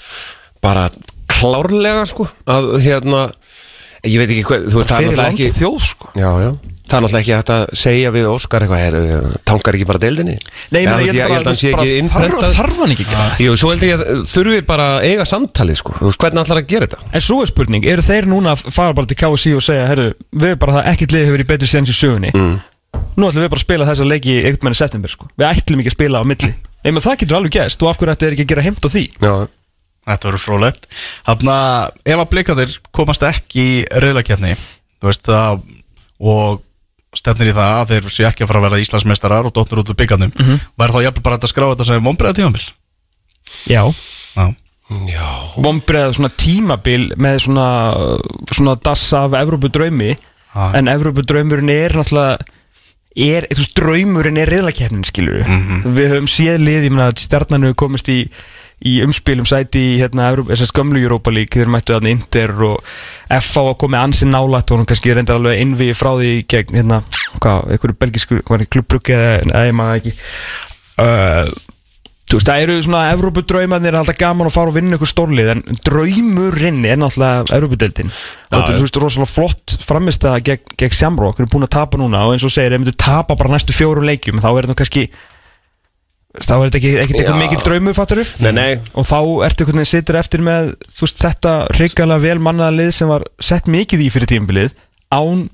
bara klárlega sko að hérna ég veit ekki hvað, það er náttúrulega ekki þjóð sko. Já, já, það er náttúrulega ekki að segja við Óskar eitthvað, heyrðu, tankar ekki bara deildinni? Nei, ég ég held ég held að hann sé ekki innprentað þarf hann ekki það? Jú, svo heldur ég að þurfi bara að eiga samtalið sko, hvernig ætlar að gera þetta? En svo er spurning, eru þeir núna að fara bara til KSI og segja, herru, við bara það ekkert lið hefur í betri séns í sögunni. Mm. Nú ætlum við bara að spila þessa leiki í september sko. Við ætlum ekki að spila á milli. Nei, menn það getur alveg gæst og af hverju ætti þeir ekki að gera heimt á því? Já, Þetta verður frólægt Þannig að ef að blikarnir komast ekki í riðlakjarni þú veist það og stefnir í það að þeir séu ekki að fara að verða Íslandsmeistarar og dotnur út úr byggarnum mm -hmm. væri þá jafnvel bara að skráfa þetta sem vonbreiða tímambil Já. Já, já, Vombrið svona tímabil með svona svona dassa af Evrópu draumi Já. En Evrópu draumurinn er náttúrulega er, þú veist, draumurinn er riðlakefnin, skilur við Við höfum séð lið, ég meina að stjarnan hefur komist í í umspilum sæti í hérna, skömlu Europa League þeir mættu þarna Inter og FH að koma ansi nálægt og hún kannski reyndar alveg innvið frá því gegn hérna, hvað, einhverju það, klubbruggi eða, ég maður ekki. Uh, Þú veist, það eru svona Evrópudraumarnir er alltaf gaman að fara og vinna ykkur stórlið en draumurinn er náttúrulega Evrópudeildin. Og þetta er, þú veist, rosalega flott framist að gegn, gegn Shamrock, þeir eru búin að tapa núna og eins og þú segir, ef myndu tapa bara næstu fjórum leikjum þá er þetta kannski þá er þetta ekki ekkert eitthvað mikil draumur, fattur Nei, nei. Og þá ertu einhvern veginn sittur eftir með þú veist, þetta hrikalega vel mannaða lið sem var sett mikið í fyrir tímabilið án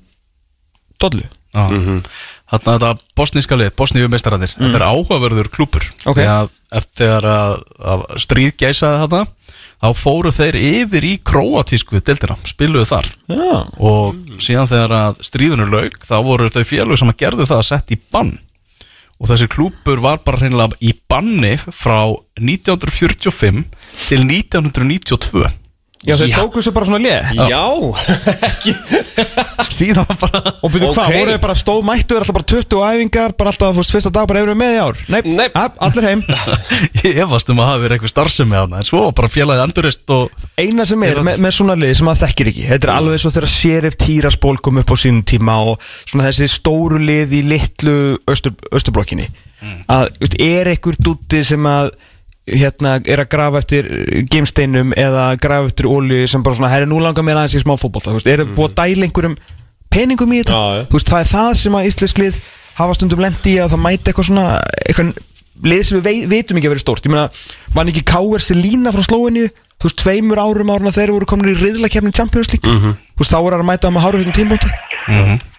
dollu Já. Þarna þetta bosníska lið, bosníu meistararnir Þetta er áhugaverður klúpur Ok. Þegar eftir þegar að, að stríð geisaði þarna Þá fóru þeir yfir í króatísku dildina Spiluðu þar. Já, Og síðan þegar að stríðinu lauk Þá voru þau félög sem að gerðu það að setja í bann Og þessi klúpur var bara hreinlega í banni Frá 1945 til 1992 Já þeir tóku svo bara svona lið Já, *laughs* ekki. Síðan var bara Og byrju hvað, voru þeir bara stóð mættu þeir alltaf bara 20 æfingar, bara alltaf, þú veist, fyrsta dag bara eru með í ár? Nei, Nei. að, allir heim. *laughs* Ég efast um að hafa verið eitthvað starfsemi að En svo var bara félagið endurist og Eina sem er með, með svona lið sem maður þekkir ekki Þetta er alveg svo þegar Sheriff Tiraspol kom upp á sínum tíma og svona þessi stóru lið í litlu austur, austurblokkinni að þú veist, er einhver dúti sem að hérna, er að grafa eftir geimsteinum eða grafa eftir olju sem bara svona, herri nú langar mér aðeins í smá fótbolta þú veist, er búið að dæla einhverjum peningum í þetta. Þú veist, það er það sem að íslensk lið hafa stundum lendi í að það mæti eitthvað svona eitthvað lið sem við vei, veitum ekki að vera stórt ég meina, var ekki K.R. Selina frá Slóinu þú veist, tveimur árum áruna þeir voru komin í riðlakefni Champions League Mhm. þú veist, þá voru að mæta með háru fyrir tímbóti á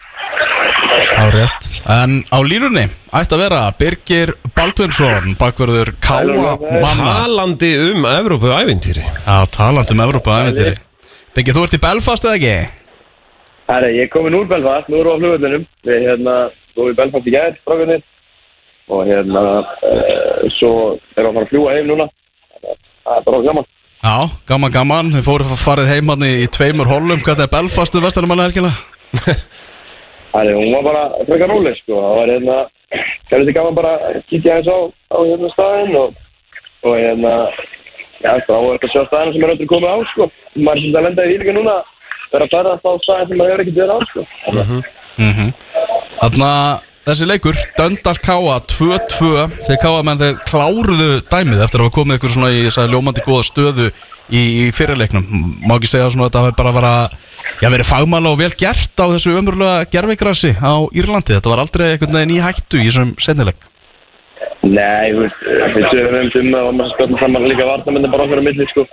rétt En á línunni ætti að vera Birgir Baldvinsson Bakverður Káa manna Talandi um Evrópu ævintýri Já, talandi um Evrópa æventýri Birgir, þú ert í Belfast eða ekki? Herri, ég er komin úr Belfast, nú erum við á flugvöldunum. Við hérna, þú erum í Belfast í gæðir, strákunir. Og hérna, uh, svo erum við að fara að fljúa heim núna. Að Það er bara gaman. Já, gaman, gaman Þið fóru farið heim hann í, í tveimur holum Hvað er Belfast við vestanumanna *laughs* helgina? Herri, hún var bara frekar róleg, sko. Það var hérna, það er þetta gaman bara að kíkja eins á, á hérna staðinn og, og hérna, já, þá er þetta að sjá staðinn sem er öllur komið á, sko. Maður er svolítið að lenda í líka núna, vera að fara á staðinn sem maður hefur ekkert verið á, sko. Þannig að þessi leikur Döndal Káa 2-2 Þeir Káa menn þeir kláruðu dæmið Eftir að hafa komið ykkur svona í þessa ljómandi góða stöðu Í, í fyrirleiknum Má ekki segja svona að þetta hafi bara vera Já, verið fagmála og vel gert á þessu ömurlega gerfigrassi á Írlandi Þetta var aldrei einhvern veginn í hættu í þessum sennileik Nei, þú veist, við sögum um að maður spilum saman líka varnamenni bara okkar á milli, sko.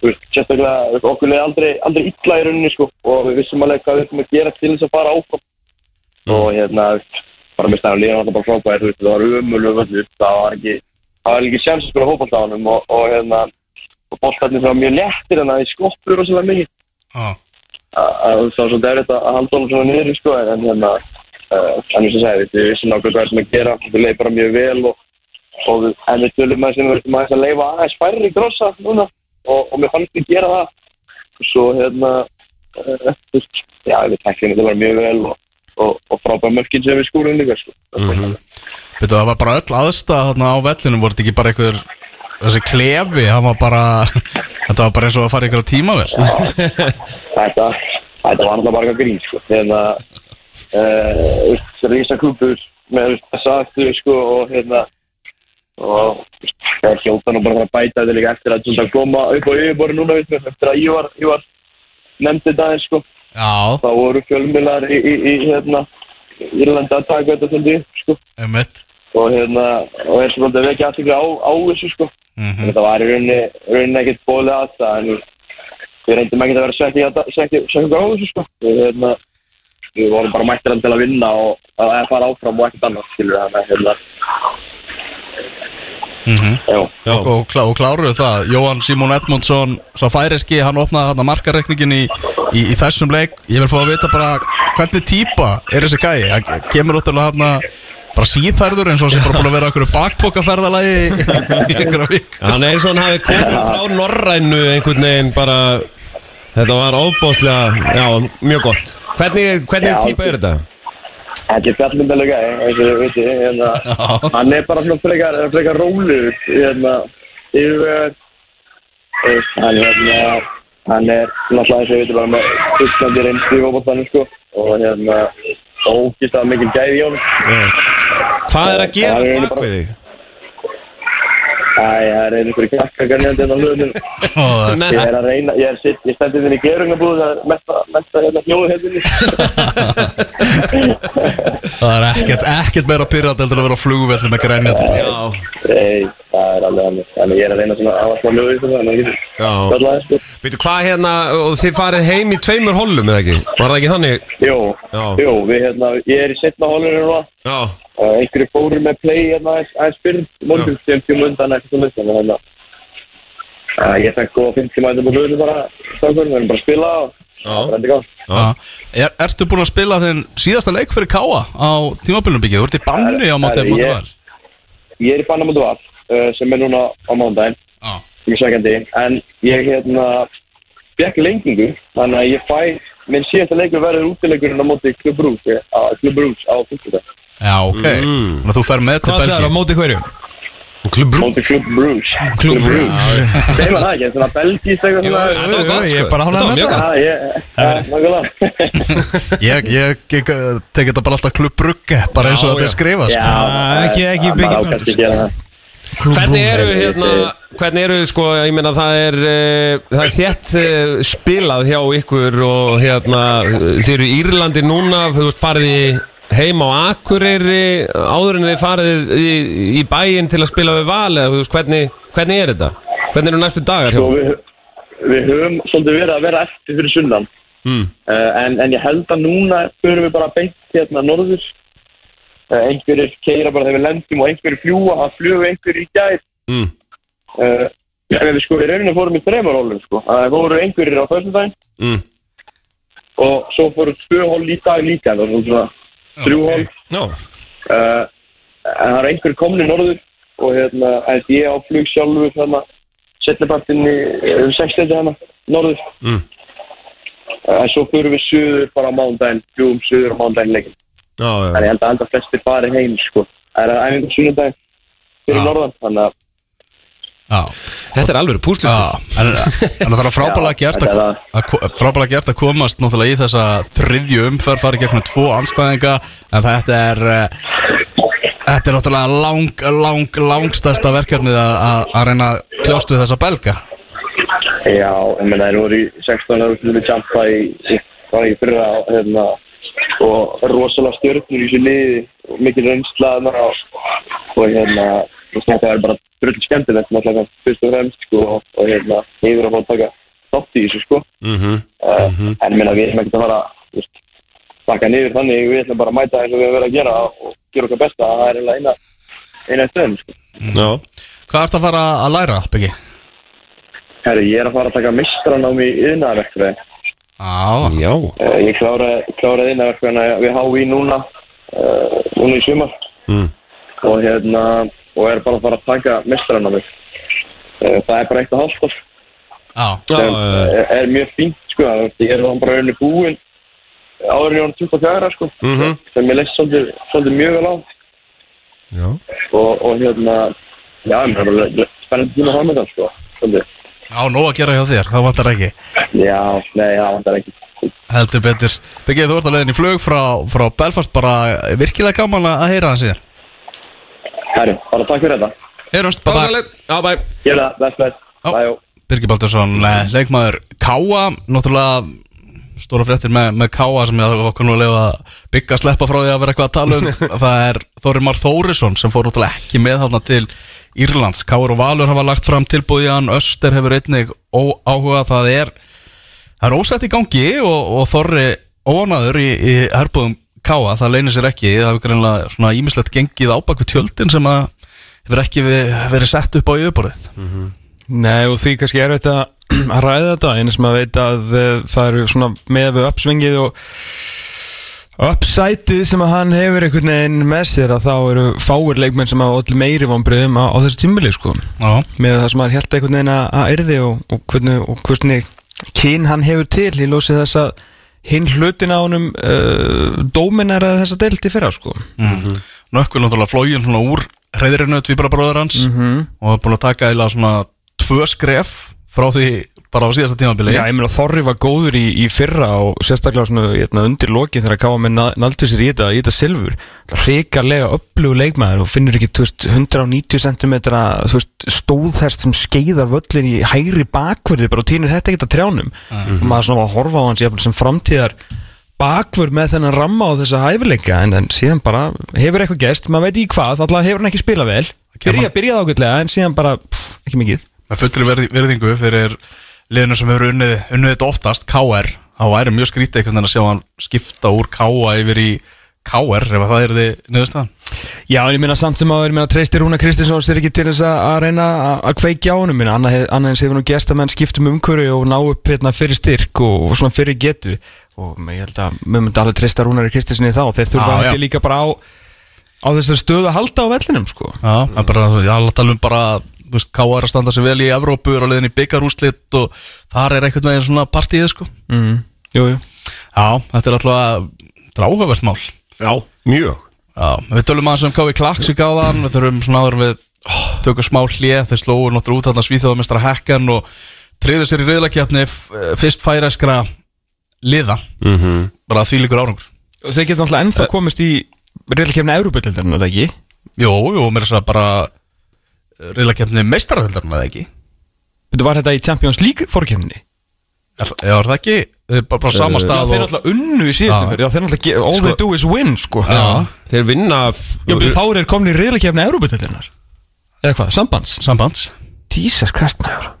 Þú veist, sérstaklega, okkur leði aldrei, aldrei illa í rauninni, sko, og við vissum alveg hvað við ætlum að gera til þess að fara áfram. Og hérna, þú veist, bara með stæðan líðan alltaf bara frábæðir, þú veist, það var umölu völlur, það var ekki, það var ekki sjans að spila hópalt á honum og, og hérna, og boltarnir það var mjög léttir en það í skoppur og svona mikið. Já, Að- að Það var svolítið erfitt að halda honum svona niður, sko, en hérna, uh, en þess að segja, við vissum nákvæmlega hvað við ætlum að gera, við leið bara mjög vel og og við, en við tölum með sem við verðum að leifa aðeins færri grossa núna og, og mér fannst við gera það. Og svo hérna veist, já, við tekjum þetta bara mjög vel og, og, og frábæð mörkin sem við skúrum líka sko. Betur, það var bara öll aðstæða þarna á vellinu Voru þetta ekki bara einhver Þessi klefi, hann var bara *laughs* Þetta var bara eins og að fara ykkur á tímavel þetta, þetta var alltaf bara grín sko. hérna uh, rísa klúpur með þessa aftur sko, og hérna og það er hljóta nú bara að bæta þetta líka eftir að þetta koma upp á yfirborði núna eftir að ég var, ég var nefndi þetta aðeins sko Já, þá voru fjölmiðlar í, í, í hérna, Írlandi að taka þetta svolítið sko. einmitt og hérna og er svolítið að vekja aðtökla á, á þessu sko. Mhm. þetta var í rauninni, rauninni ekkert bóðlega að það en við- reyndum ekkert að vera svekki svekki á þessu sko. við, hérna, við vorum bara mættir hann til að vinna og að fara áfram og ekkert annað skilur þannig að hérna, já, Já, og, klá, og kláruðu það. Jóhann Simón Edmundsson svo færiski, hann opnaði þarna markareikningin í, í, í þessum leik. Ég vil fá að vita bara hvernig típa er þessi gæi, hann kemur ótrúlega þarna bara síðfærður eins og sem bara búin að vera okkur bakpokaferðalagi í, einhverja vik hann er eins og hann hafi komið frá Norrænu einhvern veginn bara Þetta var óbáslega, já, mjög gott. Hvernig, hvernig Já, típa er þetta? Þetta er fjallmyndalega gæði, eins og við veitum, hérna, hann er bara svona frekar, frekar hérna, yfirvegar, þú veist, hann, hérna, hann er náttúrulega eins og við veitum bara með fullstandi reynslu í fótboltanum, sko, og hérna, ógist að mikil gæði í honum. Hvað er að er gera eiginlega bak bara- við þig? Æ, það er einhverju kjakkakar nefndi hérna á hljóðinu. Og Ég er að reyna, ég er sitt, ég stendur þinn í gerungabúð, er mesta, mesta hérna hljóðu hérna. *laughs* það er ekkert, ekkert meira pyrrand heldur að vera á flugvelli með grænjandi Nei, það er alveg alveg. Þannig ég er að reyna svona að hafa smá þessu, þannig að ég getur Já. kallaði, sko. Veitu hvað hérna, og þið farið heim í tveimur hollum eða ekki? Var það ekki þannig? Jú, Já. jú, við hérna, ég er í setna núna. Já Uh, einhverju fóru með play hérna aðeins fyrr, morgun sem tjóma undan eitthvað svo mist, þannig að uh, ég fekk góða 50 mætum á hljóðu bara, stafur, við erum bara að spila og Já. það er er, Ertu búin að spila þinn síðasta leik fyrir Káa á tímabölunum byggja? Þú ert í banni á móti Herri, móti ég- er í Bannamundu Val, uh, sem er núna á mándaginn, Já, sem er sækjandi, en ég hérna fekk lengingu, þannig að ég fæ, minn síðasta leikur verður útileikurinn á móti Club Brugge, á Club Brugge á 50. já ok Þannig að þú fer með til Hvað sagði það á Belgíu móti hverju? Klub Brú Móti Club Brugge. Club Brugge. Segir maður það ekki, svona belgíst eitthvað svona. Þetta var gott, Ég er sko. bara var með það. Já, ég, já, nákvæmlega. *laughs* Ég, ég, ég uh, tek þetta bara alltaf klubbrugge bara eins og Já, þetta já. er skrifað sko. Ah, ekki- ekki það Hvernig eru hérna, hvernig eru sko, ég meina það er, uh, það er þétt uh, spilað hjá ykkur og hérna, þið eru í Írlandi núna, þú veist, farið í heim á Akureyri áður en þið farið í, í bæinn til að spila við val eða þú veist, hvernig, hvernig er þetta? Hvernig eru næstu dagar hjá? Og við, við höfum svolítið verið að vera eftir fyrir sunnan. Mm. Uh, en, en ég held að núna förum við bara beint hérna norður. Uh, einhverjir keira bara þegar við lendum og einhverjir fljúa, það flugu einhverjir í gær. Mm. Uh, við sko í rauninu fórum í þreymar hólum sko. Það voru einhverjir á föstudaginn Mm. og svo fóru tvö hól í dag líka. Það var svona þrjú hól. No. Uh, en það er einhver komin í norður og hérna, ég á flug sjálfur þarna, setnipartinn í um 60 hana, norður Mm. en svo fyrir við suður bara á mándaginn, fljúum suður á mándaginn leikin Já. en ég held að enda flestir fari heim sko, það er æfingar sunnudaginn fyrir Já. norðan, þannig að Já, Þetta er alveg púsli já En, *laughs* en það er frábælega Já, gert að, er að, frábælega gert að komast náttúrulega í þessa þriðju umferð farið gegnum tvo anstæðinga en þetta er uh, þetta er náttúrulega lang, lang, langstæsta verkefnið að, að, að reyna að kljást við þessa belga. Já, ég meina þeir voru í 16 ára fyrir Jampa í, í, var í fyrra hérna, og rosalega stjörnur í þessu liði og mikil reynsla þarna og, og hérna þetta er bara drull skemmtilegt náttúrulega fyrst og fremst sko og, hérna yfir að fá að taka þátt í þessu sko Mhm. uh, en ég meina við erum ekkert að fara veist, taka niður þannig við ætlum bara að mæta eins og við höfum verið að gera og gera okkar besta það er eina eina stöðum sko Já. Hvað ertu að fara að læra, Byggi? Herri, ég er að fara að taka mistranám í yðnaðarverkfræði Já, Já. Uh, ég kláraði, kláraði innverkuna við HÍ núna uh, núna í sumar Mm. og hérna og er bara að fara að taka mestrann á mig uh, það er bara eitt Já, sem já, er, er mjög fínt sko það ég er þá bara áður en ég var 24 sko Mhm. sem ég leist svolítið, svolítið mjög vel á já. og, og hérna já, er spennandi tíma að hafa með það sko svolítið. Já, nóg að gera hjá þér, það vantar ekki. Já, nei, það er ekki. Heldur betur. Byggi, þú ert að leiðin í flug frá, frá Belfast bara virkilega gaman að heyra það síðan. Herri, bara takk fyrir þetta. Heyrumst, bye bye Pásaleg. Já, bæ. Gjör það, best, best, bæjó Birgir Baldursson, eh, leikmaður Káa, náttúrulega stóra fréttir með, með Káa sem ég lifa að byggja að sleppa frá því að vera eitthvað að tala um. *laughs* Það er Þóri Már Þórisson sem fór náttúrulega ekki með þarna til Írlands. Káur og Valur hafa lagt fram tilbúið í hann. Öster hefur einnig áhuga það er, það er ósætt í gangi og, og Þorri óanaður í, í herbúðum Káa, það leynir sér ekki. Það hefur greinlega svona ímislegt gengið ábak við tjöldin sem að hefur ekki verið sett upp á yfirborðið. Nei og því kannski er þetta *clears throat* að ræða þetta. Einu sem að veit að uh, það eru svona með við uppsvingið og uppsætið sem að hann hefur einhvern veginn með sér að þá eru fáir leikmenn sem hafa allir meiri vonbröðum á, á þessu tímbili sko. Já, með það sem hann held einhvern veginn að, yrði og, og, hvernig, og hvernig kyn hann hefur til í lósið þess að hinn hlutin á honum uh, dóminara þessa deilt í fyrra sko. Mm. Nökkul náttúrulega flógin svona úr reyðirinu tvíbara bróður hans og er búin að taka eða svona tvö skref frá því bara á síðasta tímabili. Já, ég meina Þorri var góður í, í fyrra og sérstaklega svona hérna, undir lokin þegar að káa með naldur sér í þetta, í þetta silfur. Ríkarlega upplugu leikmaður og finnur ekki veist, 190 cm stóðhest sem skeiðar völlin í hægri bakverði bara og týnir þetta ekkert að trjánum. Og maður svona var að horfa á hans jafnvel sem framtíðar bakvörð með þennan ramma á þessa hæfileika en, en síðan bara hefur eitthvað gerst, maður veit í hvað, alltaf hefur hann ekki spilað vel. Byrja, byrjað ágætlega en síðan bara pff, ekki mikið. Með fullri verði, verðingu fyrir liðinu sem hefur unnið, unnið þetta oftast KR, þá væri mjög skrítið einhvern veginn að sjá hann skipta úr KA yfir í KR ef að það er þið niðurstaðan. Já, en ég minna samt sem að ég minna treystir Rúna Kristinsson sér ekki til þess að reyna að- kveikja á honum. Minna, annað eins hefur nú gest að menn skiptum umhverju og ná upp hérna fyrir styrk og, og svona fyrir getu. Og ég held að við myndum alveg treysta Rúnari Kristinsson í þá. Þeir þurfa ekki líka bara á á þessar stöðu að halda á vellinum sko. Já, er bara, ég alveg tala um bara KR að standa sig vel í Evrópu er á leiðin í byggarúslit og þar er einhvern veginn svona partíið sko mm. Jú, jú Já, þetta er alltaf dráhafvert mál Já, mjög Já, við tölum aðeins um KV Klaksvík á þann við þurfum svona áður en við tökum smá hlið, þeir slóðu náttúrulega út þarna svíþjóðamestara Hekkan og triður sér í reyðlakjapni fyrst færæskra liða, mm -hmm. bara því líkur árangur Og þeir geta náttúrulega ennþá komist í reylkefni Európa-dildarinn, er það ekki? Jó, jú, mér er það bara reyðlakjapni meistararöldarinn eða ekki? Þetta var þetta í Champions League fórkefni Er, er það ekki, Eh, bara, bara sama Já, stað þeir og náttúrulega unnu í síðustu Já. fyrir Já, þeir náttúrulega, all they do is win, sko. Já, Þeir vinna Já, menn þá er komin í reylkefni Európa-dildarinnar Eða hvað, sambands? sambands. Jesus Christ, maður.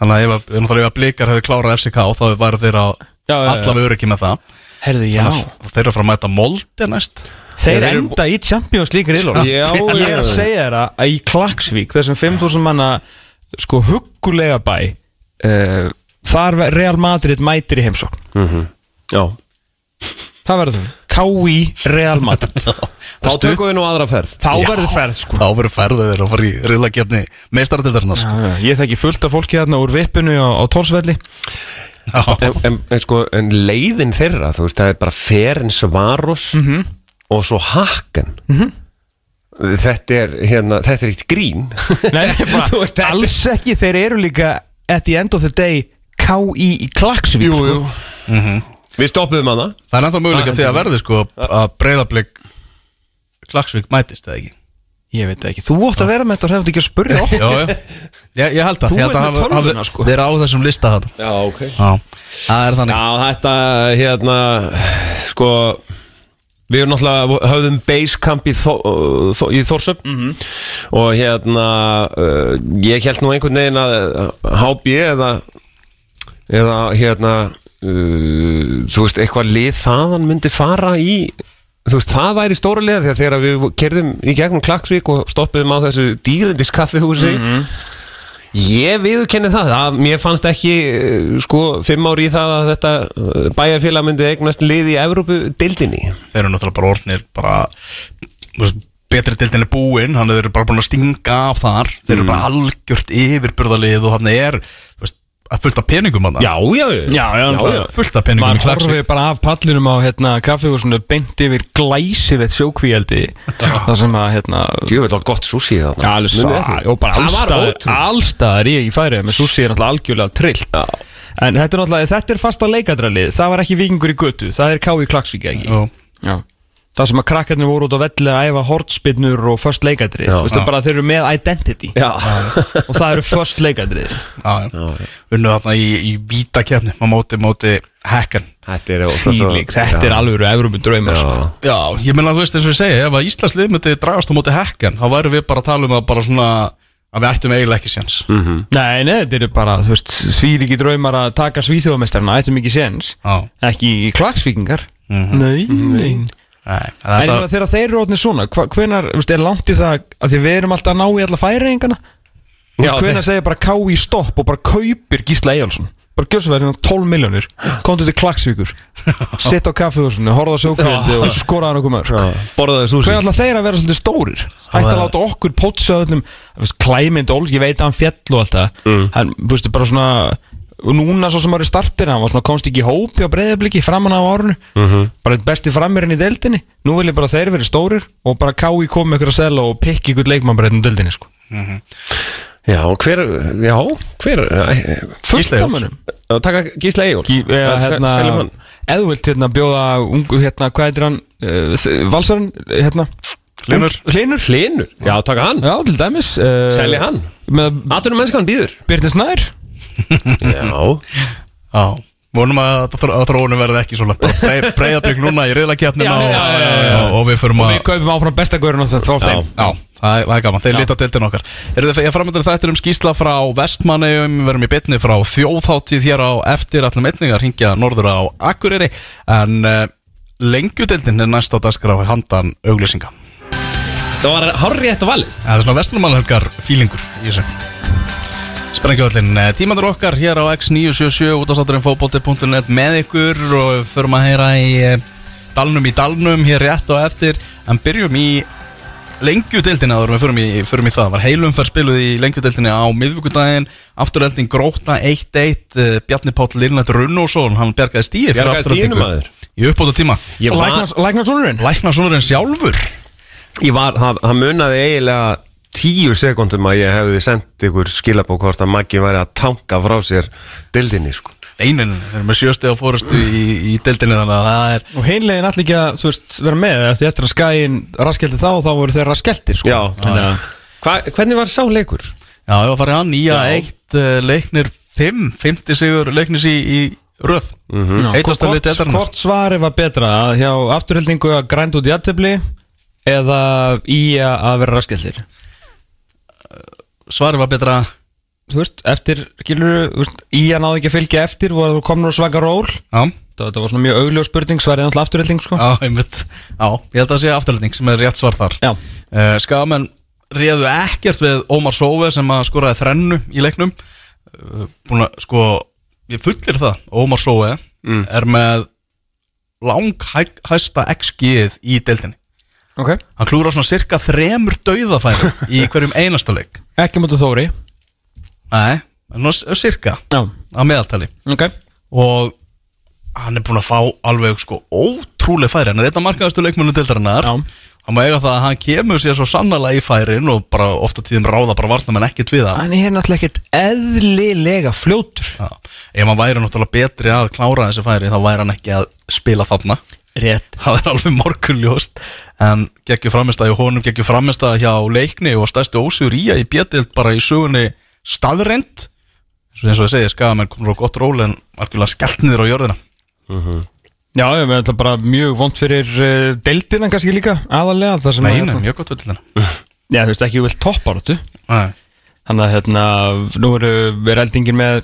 Þannig að ef að- blikar hefur klárað FCK þá væru þeir á Já, já, já. allavega öryggi með það Herðu, já. Þeir eru að fara að mæta Molde næst. Þeir enda í Champions League reylunum Já, Ég er að segja þér að í Klagsvík þessum 5000 manna sko huggulega bæ uh, þar Real Madrid mætir í heimsókn. Já. Það verður þau K.I. Real Madrid. *laughs* Þá tökum við nú aðra ferð. Þá verður ferð sko. Þá verður færðu þeir að fara í reyðlakjapni meistaratildarinnar sko. Já, já, Ég þekki fullt af fólki hérna úr vippinu á, á Tórsvelli en, en, en, sko, en leiðin þeirra þú veist, það er bara Ferens Varos og svo Haken þetta er hérna, þetta er eitt grín. Nei, *laughs* veist, alls ekki. Þeir eru líka at the end of the day K.I. í Klagsvík sko. við stoppuðum hana. Það er ennþá möguleika því að verði sko að breyðablik Klaksvík mætist eða ekki Ég veit ekki, þú ótt að vera með þetta og hefði ekki að spurja okkur. Já, já. Ég, ég held að Þú ég að með hafa- tölvuna, sko. Þeir eru á þessum lista þetta já, ok. Já, það er þannig. Já, þetta, hérna, sko, við erum náttúrulega höfðum basecamp í, Þó, Þó, í Þórsöp og hérna, uh, ég held nú einhvern veginn að uh, HB eða, eða hérna, uh, þú veist, eitthvað lið þaðan myndi fara í, þú veist, það væri stóra lið þegar þegar við kerðum í gegnum Klaksvík og stoppuðum á þessu dýrindis kaffihúsi Ég viðurkenni það, að mér fannst ekki eh, sko fimm ári í það að þetta eh, bæjarfélag myndi eignast lið í Evrópu dildinni. Þeir eru náttúrulega bara orðnir bara veist, Betri dildin er búinn Þannig þeir eru bara búin að stinga af þar. Þeir eru bara algjört yfirburðalið Og þannig er veist, að fullt af peningum hann Já, já, Já, já, já. Fullt af peningum í maður Klaksvík horfið bara af pallinum á hérna, kaffihúsinu beint yfir glæsilegt sjókvíaldi það sem að hérna Jú, þetta var gott sushi það. Alveg svo, og bara allstaðar allstaðar í, í færið með sushi er náttúrulega algjörlega trillt en þetta er náttúrulega, þetta er fasta leikadralið það var ekki vikingur í götu, það er K.I. Klagsvík ekki Jú. Já. Það sem að krakkarnir voru út á velli að æfa hortspinnur og först leikadrið, Já. þú veist, bara þeir eru með identity. Já, *laughs* og það eru först leikadrið. Já, já. Unnu þarna í, í vítakefni Má móti, móti hekkan þetta er þetta er Já. alveg Evrópu draumar sko. Já. Já, ég meina þú veist eins og ég segja Ef að Íslands lið myndi dragast á móti hekkan Þá væru við bara að tala um að bara svona Að við ættum eiginlega ekki séns. Nei, nei, þetta eru bara, þú veist, svílíki draumar að taka svíþjóðamestarna, er mikið séns. Já, ekki klagsvíkingar Nei, nei nei En það, þegar þeir eru orðinir svona, veist, er langt í það að því við erum alltaf að ná í alla færiðingana Já, Hvenar þeir- segir bara ká í stopp og bara kaupir Gísla Eyjálsson bara gjör svo verið 12 miljónir komdu til klagsvíkur *laughs* sitt á kaffehúsinu, horfa á sjókvöldi og skoraða nokkuð maður. Hvernig ætla þeir að vera svolítið stórir? Ætti að láta okkur pótsa öllum Klæmynd ég veit að hann fjall og allt það Mm. Hann, veist, bara svona og Núna svo sem var í startir, hann var svona komst ekki í hópi á breyðabliki framan á árunu Mhm. Bara einn besti frammerinn í deildinni. Nú vil ég bara þeir verið stórir Og bara kái komið ykkur að selja og pikki ykkur leikmann bara einn deildinni sko. Já, hver, já, hver Fullt Gísli af Eyjólfs. mönnum Að taka Gísla Egil Gí- eða, hérna, Seljum hann. Eða þú vilt hérna bjóða ungu hérna, hvað heitir hann? Uh, Valsarinn, hérna? Hlynur. Hlinur Hlinur, já, taka hann. Já, til dæmis uh, Selja hann. Atunum mennskan býður Birnir Snær Já. Já, vonum að, að, þróunum verði ekki svona breyðabrygg *laughs* núna í reyðlakefnina Já, og, já, já, já, já. og, og við förum Og að við kaupum áfram besta gaurinn á það frá þeim. Já, það er, það er gaman, þeir líta deildin okkar. Eru þið ég framöndur þetta um skýsla frá Vestmanneum, við verum í bytni frá þjóðháttíð hér á eftir. Allum einningar hingja norður á Akureyri. En uh, lengjudeildin er næst á dagskrá handan auglýsinga. Það var hárri eftir valið. Það er svona vestlumannhelgar fílingur í þessu Sprengjöfellin, tímandur okkar hér á X977 út á sáturinn með ykkur og við förum að heyra í eh, dalnum í dalnum hér rétt og eftir. En byrjum í lengjudeildina en við förum í, förum í það. Var heilumferð spiluð í lengjudeildina á miðvíkudaginn afturhelding gróta 1-1 eh, Bjarni Páll Lirnætt Runnósson hann bjargaði stíi fyrir maður. í uppbóta tíma Læknarsonurinn? Læknarsonurinn sjálfur. Ég var það, það munaði eiginlega tíu sekundum að ég hefði sendt ykkur skilabók hvort að Maggi væri að tanka frá sér dildinni sko. einin, þeir eru með sjöstega fórustu í, í deildinni þannig að það er Og heimlegin allir ekki að, þú veist, vera með eða Því eftir að skæin raskelti þá, þá voru þeir raskelti sko. Þannig að Hva, Hvernig var sá leikur? Já, ég var farið að nýja eitt uh, leiknir 5, 50 sigur leiknis í, í röð mm -hmm. Liti eldarinnar hvort svari var betra að hjá afturheldingu að grænt út í aðtöfli eða í að vera raskeltir Svarið var betra. Þú veist, eftir, skilur í að náðu ekki að fylgja eftir voru komin úr svaka ról. Já, það, var svona mjög augljós spurning svarið náttúrulega afturhelding sko. já, einmitt. Já, ég held að það sé afturlending sem er rétt svar þar. Já. uh, Skamenn réðu ekkert við Ómar Sóve sem að skoraði þrennu í leiknum. Uh, Búin að, sko, ég fullir það. Ómar Sóve er með langhæsta XG-ið í deildinni ok. Hann klúra svona cirka þremur dauðafæri í hverjum einasta leik. Ekki mútið Þóri. Nei, svona s- cirka Já. að meðaltali. Ok. Og hann er búinn að fá alveg sko ótrúlega færi. Hann er einn af markaðastu leikmennu deildarinnar. Já. hann má eiga það að hann kemur sér svo sannlega í færin og bara ofta tíðum ráða bara varna menn ekkert við hann. Hann er náttúrulega ekkert eðlilega fljótur. Já. ef hann væri náttúrulega betri að klára þessi færi þá væri hann ekki að spila þarna rétt *laughs* það er alveg morgunljóst. En geggjur framistæði og honum geggjur framistæði hjá leikni og stærsti ósigur í að í bjötild bara í sögunni staðrend eins og ég segi, skamenn komur á gott ról en algjörlega skellt niður á jörðina. Já, ég með þetta bara mjög vond fyrir uh, deildina kannski líka aðalega þar sem Nei, að, nei, hérna, mjög gott völdina já, þú veist ekki vel toppáratu Nei, þannig að hérna nú eru er eldingin með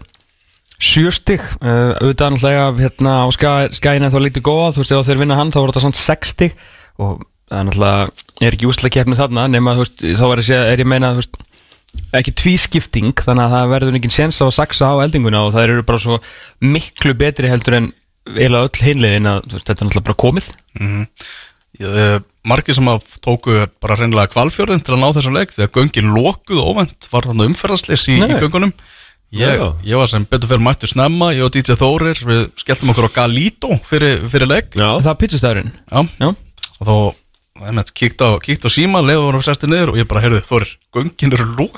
sjöstig uh, auðvitað náttúrulega hérna á skæina þá lítið góða þú veist ef þeir vinna hann þá voru þetta svona 60 og það er náttúrulega er ekki úslega keppni þarna nema þú veist þá er ég, er ég meina þú veist ekki tvískipting þannig að það verður engin séns á að saksa á eldinguna og það eru bara svo miklu betri heldur en eiginlega öll hinliðin að veist, þetta er náttúrulega bara komið. Uh, margir sem að tóku bara reynilega kvalfjörðin til að ná þessu leik þegar göngin lokuð óvænt var þannig umferðaslis í, í göngunum ég, Já. ég var sem betur fyrir mættu snemma ég og DJ Þórir, við skelltum okkur á Galito fyrir, fyrir leik Já, það er pizzastæðurinn Já. Já. og þá einmitt, kíkt, á, kíkt á síma, leiður voru sestir niður og ég bara, heyrðu, Þórir, göngin eru Þú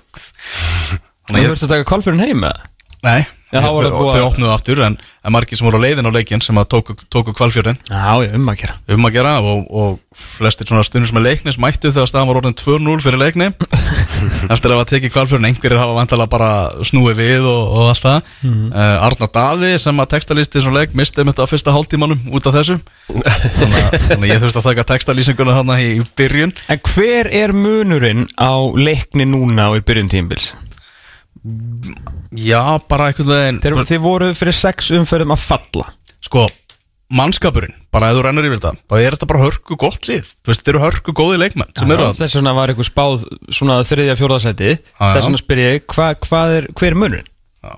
þannig að ég, þurfti að taka kvalfyrin heim eða? nei Já, það þau, þau opnuðu aftur en, en margir sem voru á leiðin á leikin sem að tóku, tóku kvalfjörðin Já, já, um að gera um að gera og, og flestir svona stundum sem er leiknis mættu þegar staðan var orðin 2-0 fyrir leikni *laughs* *laughs* eftir að hafa tekið kvalfjörn einhverjir hafa vantalega bara snúið við og, og allt það mm. Arnar Daði sem að textalisti svona leik misti um þetta á fyrsta hálftímanum út af þessu þannig að, ég þurfti að taka textalýsinguna hann í, í byrjun En hver er munurinn á leikni núna og í byrjun tímbils? já, bara veginn Þeir, þið voruð fyrir sex umferðum að falla sko, mannskapurinn bara ef þú rennur yfir þetta, bara er þetta bara hörku gott lið, þú veist, þeir eru hörku góði leikmenn að Þess vegna var eitthvað spáð svona þriðja já. Þess vegna spyr ég, hva, hvað er, hver er munurinn? Já.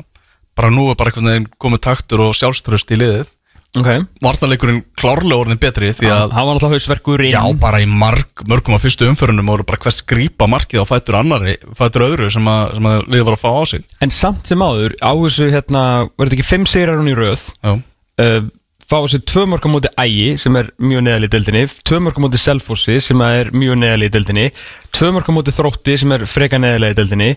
bara nú er bara einhvern veginn komið taktur og sjálfströst í liðið. Ok. Vartanleikurinn klárlega orðin betri því að Hann var náttúrulega hausverkur inn. Já bara í marg, mörgum af fyrstu umförunum voru bara hvers grípa markið á fættur annari fættur öðru sem að, sem að liðið var að fá á sig. En samt sem áður, á þessu hérna Fá þessu tvö mörg á móti ægi Sem er mjög neðal í deildinni Tvö mörg á móti selfossi sem er mjög neðal í deildinni Tvö mörg á móti þrótti sem er freka neðal í deildinni.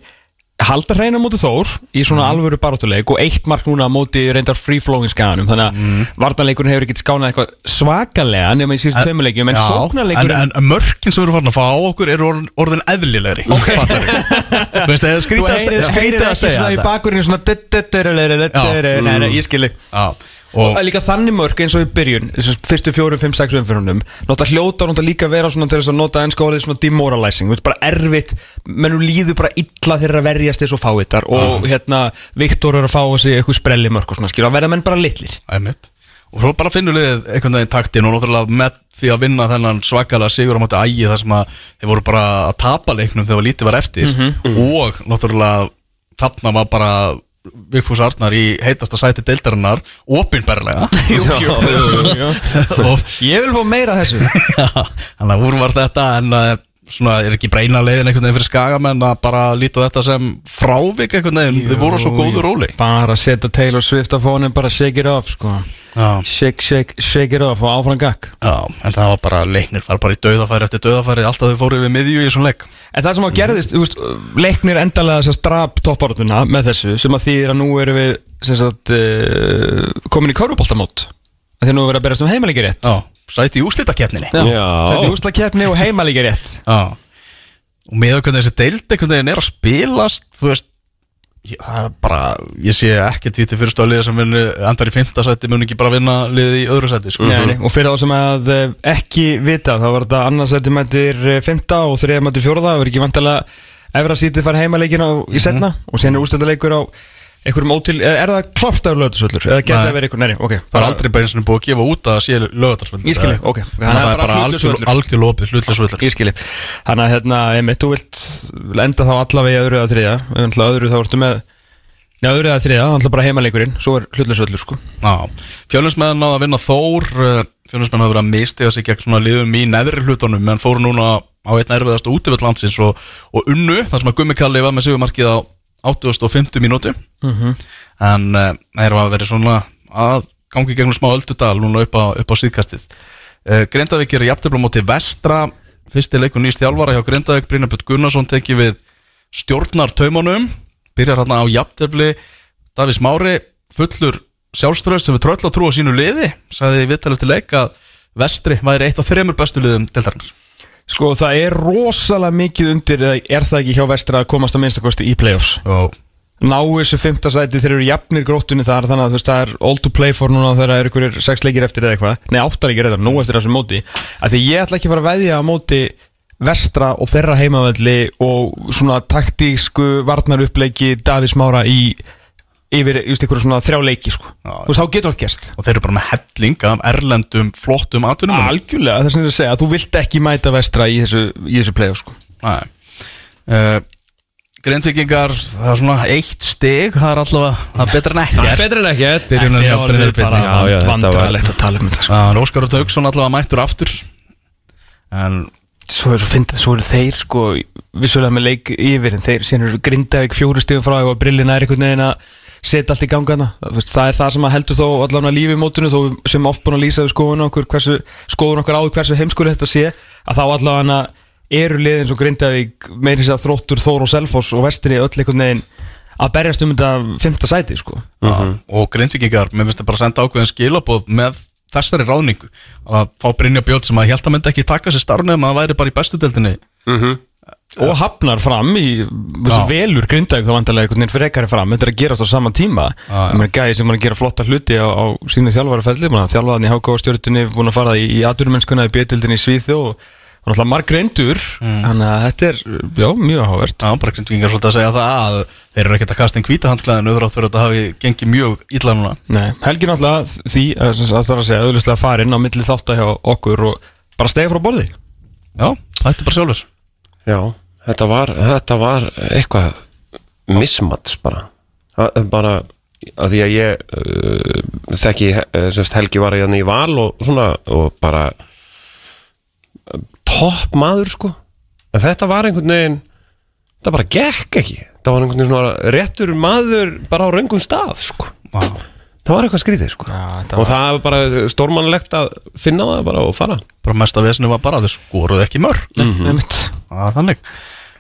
Halda hreina móti Þór í svona alvöru barátuleik og eitt mark núna á móti reyndar free-flowing skaganum. Þannig að mm. vartanleikurinn hefur ekkert skánað eitthvað svakalega nema í síðustu tveimurleikjum en Já, en, sóknarleikurinn en, en mörkin sem við erum farin að fá á okkur eru orðin, orðin eðlilegri. Okay. *laughs* Þú veist, eða Þú skrítið að, segja þetta. Og og líka þannig mörg eins og í byrjun fyrstu fjóru, fimm, sex umfyrunum Náttúrulega hljóta náttúrulega líka vera svona til þess að nota ennska orðið svona demoralizing Þú veist, bara erfitt, mennum líður bara illa þeirra að verjast þess og fáitar Og hérna, Viktor er að fá þessi eitthvað sprelli mörg og svona skilja, að verða menn bara litlir. Æmitt. Og svo bara finnur liðið einhvern veginn taktin og náttúrulega með því að vinna þennan svakalega sigur á móti ægi þar sem að þeir voru bara að tapa leiknum þegar lítið var eftir og náttúrulega þarna var bara Vigfús Arnar í heitasta sæti deildarinnar opinberlega. *laughs* Og Ég vil fá meira þessu. *laughs* Þannig að úr var þetta en uh, svona er ekki breina leiðin einhvern veginn fyrir skagamenn að bara líta þetta sem frávik einhvern veginn, þið voru á svo góðu róli. Bara setja Taylor Swift á fónin, bara shake it off sko. Já. Shake, shake, shake it off og áfram gakk Já, en það var bara leiknir, var bara í dauðafæri eftir dauðafæri, alltaf þau fóru við miðju í svona leik. En það sem að gerðist, þú veist, leiknir endalega þess að drap topparötuna með þessu sem að þýðir að nú erum við sagt, komin í kauruboltamót að því að nú er verið að berast um heimalíki rétt. Já, sæti í. Já. Þetta er úslakeppni og heimalíki rétt Já Og með hvernig þessi deild einhvern veginn er að spilast Þú veist ég, Það er bara, ég sé ekki tvíti fyrir stóliða sem vinnu, endar í fymta sæti mun ekki bara vinna liðið í öðru sæti sko. Nei, nei, og fyrir þá sem að eh, ekki vita þá var þetta annarsætti mættir eh, fymta og þriða mættir fjórða og er ekki vantilega efra sítið fara heimaleikin á, í setna og sen er ústöldaleikur á einhverjum ótil, er það klárt af lögðarsvöllur eða geta Nei. að vera einhver, nei, nei, ok Það er aldrei bara eins og búið að gefa út að sé lögatarsvöldur Ég skilji, ok. Þannig að það er bara algjör, algjör lopið, hlutlisvöldur Ég skilji Þannig að hérna, einmitt, þú vilt enda þá allavega í öðru eða þriða Þannig að öðru þá ertu með Já, öðru eða þriða, þannig bara heimaleikurinn. Svo er hlutlausvöllur, sko. Fjölinsmenn náða að vinna Þór Fjölinsmenn hafa verið að mistiga sig gegn svona liðum í neðri hlutunum menn fóru núna á einn erfiðast útivöld landsins og, og unnu, þar sem að Gummi Kalli var með sigumarkið á 8050 mínúti en uh, þeir hafa verið svona að gangi gegnum smá öldudal núna upp á, upp á síðkastið. Uh, Grindavík er jafntefla á móti vestra. Fyrsti leikur nýst þjálfara hjá Grindavík. Brynjabjörn Gunnarsson teki við stjórnar taumanum byrjar hérna á jafntefli. Davís Mári fullur sjálfströð sem við tröll að trúa sínu liði sagði í viðtalið til leik að vestri væri eitt af þremur bestu liðum deildarinnar Sko, það er rosalega mikið undir eða Er það ekki hjá vestra að komast að minnstakosti í playoffs? Og Ná þessu fymta sæti þeir eru jafnir gróttunni þar Þannig að veist, það er all to play for núna Þegar það eru ykkur sex leikir eftir eða eitthvað. Nei, átta leikir eða, nú eftir þessu móti. Að Því ég ætla ekki að fara að veðja á móti vestra og þeirra heimavelli og svona taktísku varnaruppleiki Davís Mára í yfir, just ykkur svona þrjá leiki sko. Já. þú veist, þá getur allt gerst og þeir eru bara með helling af erlendum flottum atvinnum algjörlega, það er sem ég er segja, þú vilt ekki mæta vestra í þessu, í þessu play sko. Nei uh, Grindvíkingar, það er svona eitt stig, það er allavega, það er betra en en Byrjunin hjá Brynjari Birni. Já, já, þetta var- vandrarlegt að tala um þetta sko. Það er Óskar og Tauksson allavega mættur aftur En svo er svo fyndið, svo eru þeir sko, vissulega með leik yfir en þeir, síðan eru Grindavík fjóru stigum frá og brillina er einhvern veginn að setja allt í gangana, það er það sem að heldur þó allavega lífi í mótinu, þó sem oft búin að lýsa við skoðun okkur, hversu, skoðun okkur á því hversu heimskur þetta sé, að þá allavega eru lið eins og Grindavík meiri sér að þróttur, Þór og Selfoss og Vestri öll einhvern veginn að berjast um þetta fymta sæti sko. Uh og Grindvíkingar, mér finnst það bara að senda ákveðin skilabóð með þessari ráðningu. Að fá Brynja Björn sem að held að myndi ekki taka sér starfnum að það væri bara í bestu deildinni og hafnar fram í velur grindaug þá vantarlega einhvern veginn frekari fram þetta er að gerast á sama tíma. Ég meina gæði sem er að gera flotta hluti á, á sínu þjálfarafelli, þjálfaðan í HK stjórnunni búin að fara í, í atvinnumennskuna í B-dildinni í Svíþjó og náttúrulega marg reyndur þannig að þetta er, já, mjög áhugavert. Já, bara Grindvíkingar svolítið að segja það að þeir eru ekkert að kasta einn hvítahandklæðin auðvitað fyrir að þetta hafi gengið mjög illa núna. Nei, Helgi náttúrulega því að að það er að segja auðvitað farinn á milli þátt hjá okkur og bara stegi frá borði. Já, þetta er bara sjálfur Já, þetta var, þetta var eitthvað mismats bara. Það bara að því að ég uh, þekki uh, semst, Helgi var hérna í val og svona og bara uh, topp maður sko. En þetta var einhvern veginn þetta bara gekk ekki. Þetta var einhvern veginn svona réttur maður bara á raungum stað sko. Vá. það var eitthvað skrítið sko. Já, þetta og það var bara stórmannlegt að finna það bara og fara. Bara mesta vesinu var bara að þau skoruðu ekki mörg mm. Það er þannig.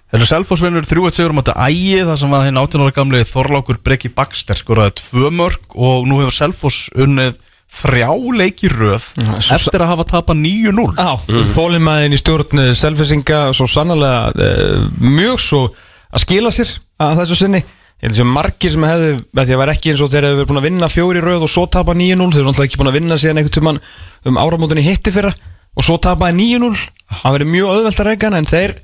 Þeir eru Selfossvinnur 3-1 sigur á móti ægi þar sem að hinn 18 ára gamli Þorlákur Breki Bakster skoraði tvö mörg og nú hefur Selfoss unnið þrjá leiki í röð Já, svo- eftir að hafa tapað 9-0 Já, mm. þólimaðin í stjórn eh, selfisinga svo sannlega uh, mjög svo að skila sér að þessu sinni. Ég held að margir sem hefðu með því að vera ekki eins og þeir hefðu verið búin að vinna fjóri röð og svo tapa 9-0 þeir eru náttúrulega ekki búin að vinna síðan einhvern tímann um áramótinni hitti fyrra og svo tapaði 9-0 það verið mjög auðvelt að reyka hann en þeir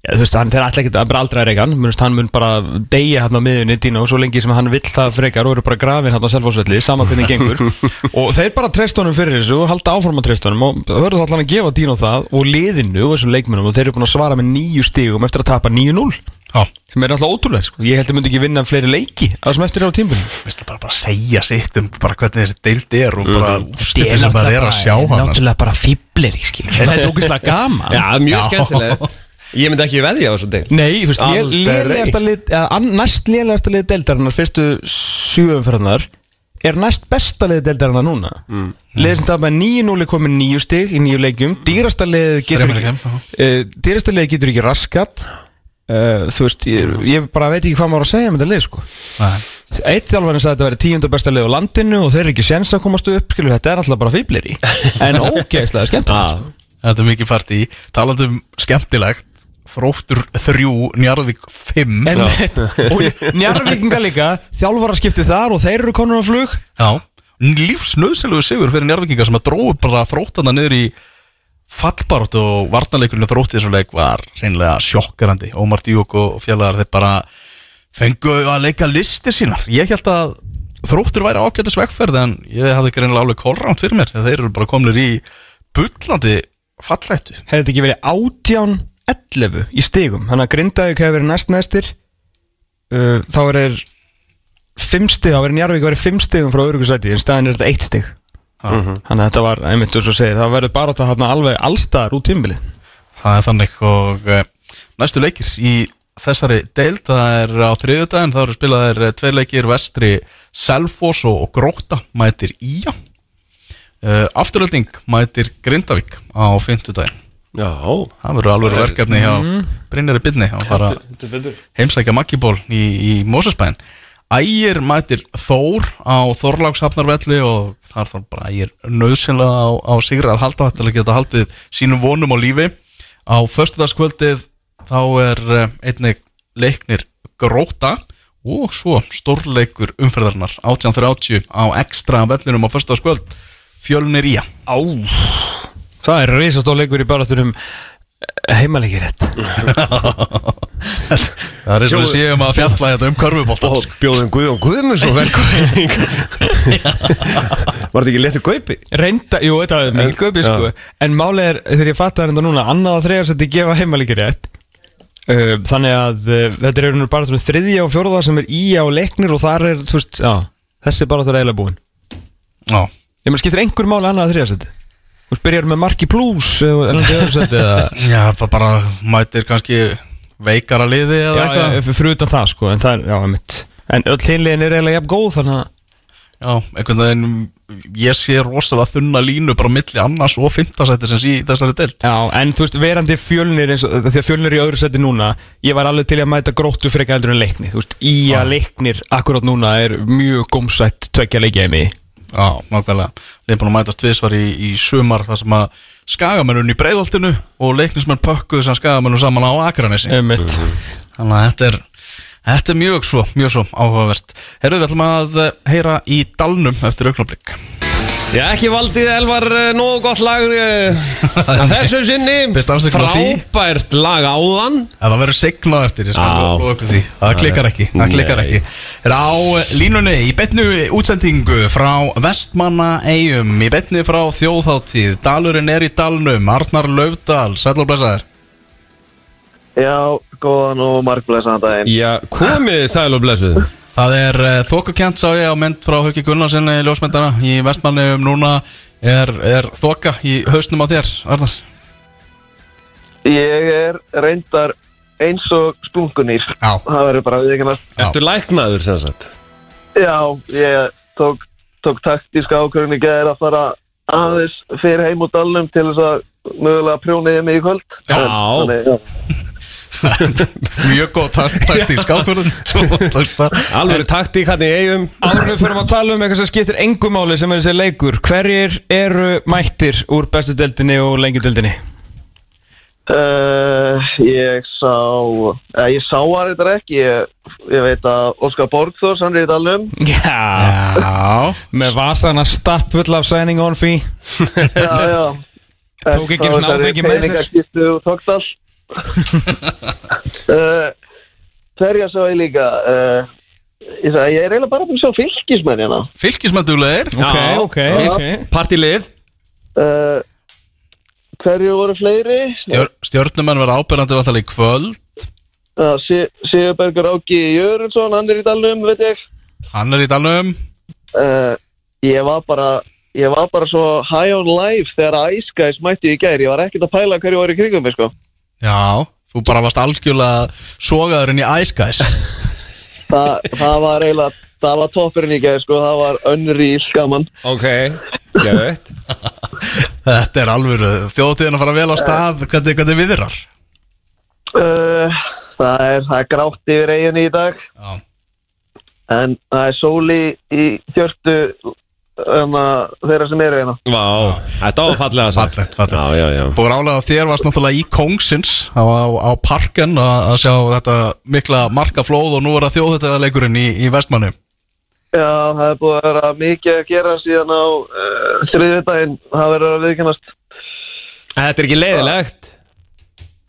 Já, þú veist, hann, þeir ætla ekki að bara aldrei að reyka hann. Hann mun bara deyja hann á miðunni Dino, svo lengi sem hann vill það frekar og eru bara grafin hann á selfásvelli, sama hvernig gengur. *laughs* Og þeir bara treyst honum fyrir þessu og halda áfram að treyst honum. Og höfðu það allan að gefa Dino það og liðinu og þessum leikmennum og þeir eru búin að svara með nýju stigum eftir að tapa 9-0 Já, sem er alltaf ótrúlega, sko. ég held að myndi ekki vinna fleiri leiki að sem eftir á tímbunum veistu bara, bara segja sitt um bara hvernig þessi deild er og bara úrslitin sem það er að sjá hann náttúrulega bara fiblir þetta er ógeðslega gaman. Já, mjög skemmtilega Ég myndi ekki veðja á þessu deil Nei, lið, an- næst lélegasta lið deildarinnar fyrstu sjöumferðarnar er næst besta lið deildarinnar núna. Mm. liðið sem það með 9-0 er komin 9 stig í nýju leikjum. Dýrasta lið getur Þremur ekki leikjum, uh, dýrasta lið getur ekki raskat uh, þú veist, ég, ég bara veit ekki hvað maður að segja með þetta lið sko. Nei. Eitt þjálfarinn sagði að þetta væri tíundar besta lið á landinu og þeir eru ekki séns að komast upp skilur, þetta er alltaf bara fýblir í *laughs* en ógeðslega skemmtilegt sko. Þetta er mikið fært í. Talandi um skemmtilegt Þróttur 3, Njarðvík 5 Einmitt. *laughs* og njarvíkinga líka þjálfara skipti þar og þeir eru konur á flug. Já, lífsnöðselegu sigur fyrir njárvikingar sem að dróðu bara þróttana niður í fallbarótt og varnarleikurinn þróttið þessum leik var reynilega sjokkarandi Ómar Díok og fjallar þeir bara fengu að leika listir sínar. Ég held að þróttur væri ágættis vegferð en ég hafði ekki reynilega alveg kólránt fyrir mér þeir eru bara komnir í bullandi fallættu hefði þetta ekki verið átján 11 í stigum? Þannig að Grindavík hefur verið næst næstir uh, þá er þeir 5 stig, þá verið Njarvík verið 5 stigum frá örugursæti en staðin er þetta 1 stig þannig að þetta var, einmitt þú svo segir það verður bara þetta þarna alveg allstaðar út tímbili Það er þannig og uh, næstu leikir í þessari deild, það er á þriðjudaginn, þá eru spilaðir uh, tveir leikir vestri Selfoss og, Gróta mætir Ía. Uh, Afturölding mætir Grindavík á fimmtudaginn. Já. Það verður alveg verkefni hjá Brynjari Byrni og bara heimsækja Maggiból í, í Mósesbæn Ægir mætir Þór á Þorlákshafnarvelli og þar þarf bara Ægir nöðsynlega á, á sigra að halda þetta til að geta haldið sínum vonum á lífi. Á föstudagskvöldið þá er eh, einnig leiknir Gróta og svo stórleikur umferðarnar 1830 á ekstra vellinum á föstudagskvöld. Fjölnir Ía Á Það er reisastóð leikur í baráttunum heimalegi rétt *laughs* Það er eins og við séum að fjalla þetta um körfubólta Og bjóðum Guðjón Guðmunds og *laughs* velkomin *laughs* Var þetta ekki letur kaupi? Reynda, jú, þetta er mikil göpi sko. En málið er, þegar ég fatt það reynda núna Annað og þið gefa heimalegi rétt uh, Þannig að uh, Þetta er bara þriðja og fjóruða sem er í á leiknir Og þar er, þú veist, já Þessi er bara það eiginlega búin Já. Ég maður skiptir einhver máli annað seti Þú veist, byrjar með marki plus *laughs* Já, bara mætir kannski veikara liði Já, já, fyrir utan það sko En það er, já, En öll hinliðin er eiginlega jafn góð Þannig að Já, einhvern veginn ég sé rosalega þunna línu bara milli annars og fimmtasætti sem sé í þessari deild. Já, en þú veist, verandi fjölnir eins og, því að fjölnir í öðru seti núna ég var alveg til að mæta gróttu frekar heldur en leikni þú veist, í að leiknir akkurát núna er mjög gómsætt í mig Já, nákvæmlega. Leif búin að mætast tvisvar í, í sumar þar sem að skagamennun í breiðoltinu og leiknismenn pökkuðu sem skagamennun saman á Akranesi. Einmitt. Þannig að þetta er Þetta er mjög svo, mjög svo áhugavert. Herru, við ætlum að heyra í dalnum eftir augnablik Já, ekki valdið Elvar uh, nógu gott lag uh, að *laughs* þessu sinni Fyrst afsökun á því. Frábært lag áðan Það verður signað eftir, ég skal Já. lofa ykkur því Það klikkar ekki, það klikkar Nei. ekki Er á línunni í betnu útsendingu frá Vestmanna eigum Í betni frá þjóðháttíð Dalurinn er í dalnum, Arnar Laufdal Sæll og blessaður Já, góðan og margblessaðan daginn. Já, komið sæl og blessuð Það er uh, þokukent sá ég á mynd frá Hauki Gunnarsinni ljósmyndana í Vestmanni um núna er, er þoka í hausnum á þér, Arnar Ég er reyndar eins og splunkunýr. Já. Það verður bara við ekki næst. Já. Ertu læknaður sem sagt? Já, ég tók, tók taktíska ákvörðin í gæðir að fara aðeins fyrir heim út dalnum til þess að mögulega prjóna ég mig í kvöld. Já. En, Þannig, já. Mjög góð takt- taktísk ákvörðun Alveg taktík hann í eigum við fyrir að tala um eitthvað sem skiptir engum máli sem er þessi leikur Hverjir eru mættir úr bestu deildinni og lengi deildinni? Uh, ég sá uh, ég sá hann þetta ekki. Ég, ég veit að Óskar Borgþórs hann er í dalnum. Já, Já, með vasana stappfull af signing on fee. Já, já. Tók ekki svona áfengi með sér. peningaskistu og tókdal uh, hverja sá ég líka uh, ég, sagði, ég er eiginlega bara búin að sjá fylgismenn hérna. Fylgismendulegir Ok, Já. ok, ok. Partilið uh, hverju voru fleiri? Stjör, Stjörnumenn verða ábyrjandi vantilega í kvöld. Uh, Sigurbergur Áki Jörundsson hann er í dalnum veit ég. Hann er í dalnum. Uh, ég var bara ég var bara svo high on life þegar Ice Guys mætti í gær. Ég var ekkert að pæla hverju var í kringum sko Já, þú bara varst algjörlega sogaður inn í Ice Guys. *laughs* Þa, það var eiginlega það var toppurinn í gær sko það var unreal gaman. Ok, gæðveitt *laughs* Þetta er alveg þjóðtíðin að fara vel á stað hvernig, hvernig viðrar? Uh, það er það er grátt yfir eiginu í dag. Já, en það er sóli í hjörtu um, þeirra sem eru hérna Vá, þetta var fallega Fallegt, fallegt. Já, já, já Búið álega þér varst náttúrulega í Kongsins á, á, á parken að, að sjá þetta mikla markaflóð og nú er það þjóðhættaðleikurinn í, í vestmanni Já, það er búið að vera mikið að gera síðan á uh, þriðjudaginn, það verður að viðkennast. Þetta er ekki leiðilegt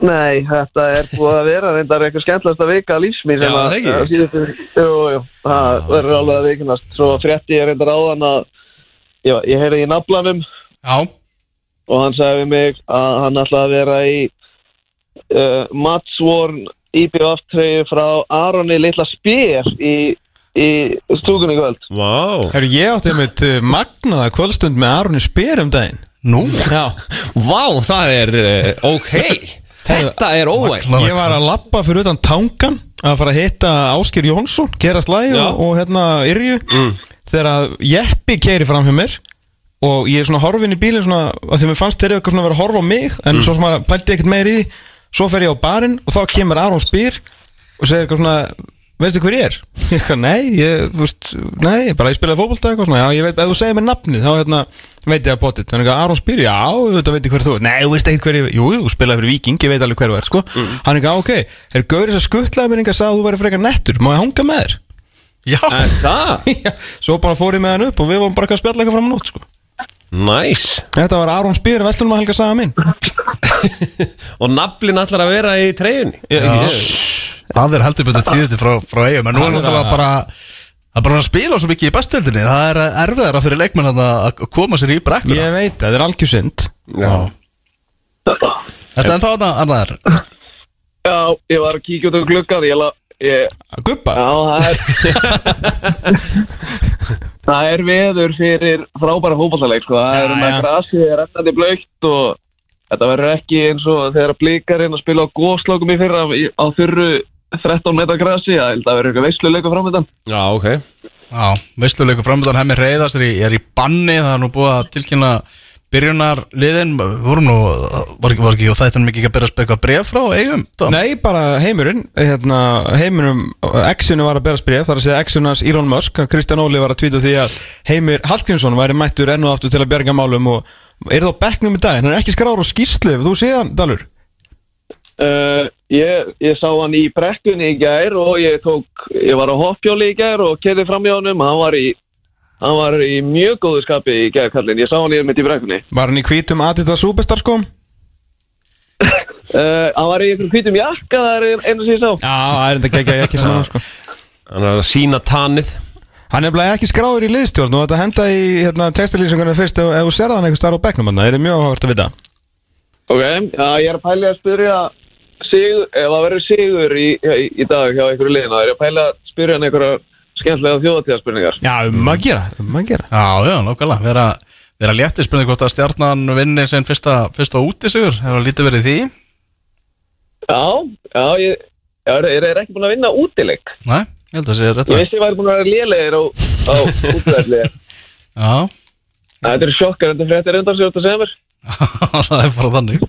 Nei, þetta er búið að vera reyndar eitthvað skemmtilegast að vika lífsmí sem Já, að það ekki. að síðustu, jú, jú, það verður alveg að viðkennast. Svo frétti ég reyndar áðan að já, ég heyri í naflanum Já, og hann sagði mig að hann ætlaði að vera í uh, Matsvorn IBF treyju frá Aroni Litla Spér í, í stúkunni kvöld. Vá. Herru, ég átti einmitt uh, magnaða kvöldstund með Aroni Spyr um daginn. Nú? Já, Vá, það er uh, ok. *laughs* Þetta er óvægt ég var að lappa fyrir utan tangan að fara að hitta Ásker Jónsson gera slæg Já. og, og hérna Yrju þegar að Jeppi keiri fram hjá mér og ég er svona horfin í bílinn svona að því mér fannst þeirra eitthvað svona að vera að horfa á mig en svo sem að pælti ekkert meir í því svo fer ég á barinn og þá kemur Aron Spyr og segir eitthvað svona veistu hver ég er? *laughs* Ég eitthvað, nei, ég, þú veist, nei, bara ég spilaði fótbolta eitthvað svona, já, ég veit, ef þú segir mér nafnið, þá hérna, veit ég að potið, þannig að Aron spyr, já, þetta veit ég hver þú er, nei, þú veist ekkert hver ég, jú, þú spilaði fyrir Viking, ég veit alveg hver þú er, sko, hann er ekki, ok, er Gauris að skuttlaði mér einhver að þú væri frekar nettur, má ég hanga með þér? Já, En það, *laughs* Já, Svo bara fór ég með hann upp og við vorum bara eitthvað að spjalla eitthvað fram á nótt, sko. næs Þetta var Aron Spyr, Vestlunum að helga saga mín. *laughs* Og naflin allar að vera í treyjunni? Það er heldur betur tíðið frá, frá eigum en nú er náttúrulega bara Það er bara að spila svo mikið í bestöldinni Það er erfiðara fyrir leikmenn að að koma sér í brekkuna. Ég veit, það er algjörsynd. Já. Þetta er ennþá annað annar Já, ég var að kíkja út um gluggan, ég, la- ég Guppa? Já, það er *laughs* Það er veður fyrir frábæra fótballaleik sko. það er um að grasið er ennandi blöytt og þetta verður ekki eins og þegar blikarinn að spila á góðslókum í fyrra á þurru 13 metra grasi, það að verður eitthvað veisluleiku framöndan Já, ok. Já, veistluleikur framöndan hemmi reyðast er í, er í banni. Það er nú búið að tilkynna byrjunar liðin vorum nú, var ekki, var ekki og þetta er mikið ekki að byrja að speka bref frá eigum Tom? Nei, bara heimurinn hérna, Heimurum, X-inu var að berast bref þar að segja X-unars Elon Musk Kristján Óli var að tvíta því að Heimir Hallgrímsson væri mættur enn og aftur til að bjarga málum og er það á bekknum í dag hann er ekki skráður á skýrslu, ef þú séðan, Dalur uh, ég, ég sá hann í brekkunni í gær og ég tók, ég var á hoppjóli í gær og keði fram í honum, hann var í hann var í mjög góðu skapi í gær kallinn, ég sá hann í mitt í brekkunni. Var hann í hvítum Adidas Superstar sko? Uh, *laughs* hann var í einhverjum hvítum jakka, það er einu sem ég sá. Já, það er enda ekki, ekki saman sko. Hann er að sína tanið. Hann er bara ekki skráður í liðstjórn og þetta henda í hérna, textilýsingunni fyrst ef, þú serða hann einhver starf á bekknum hann, það er mjög áhvert að vita? Ok, já, ég er að pæli að spyrja sigur, ef það verður sigur í, í, í dag hjá einhverju liðina, er ég að pæli að spyrja hann einhverja skemmtilega þjóðatíðarspurningar. Já, um að gera, um að gera Já, já, nákvæmlega vera, vera léttir spurning hvort að stjarnan vinni sem fyrsta, fyrsta útisugur hefur lítið verið því Já, já, ég já, er, er, er ekki búin að vinna útileik. Nei, ég held að sé rétt Ég að vissi ég væri búin að vera lélegir á, á útilegli. Já, Þetta er sjokkar, þetta fréttir undan sig út að segja mér. það er bara þannig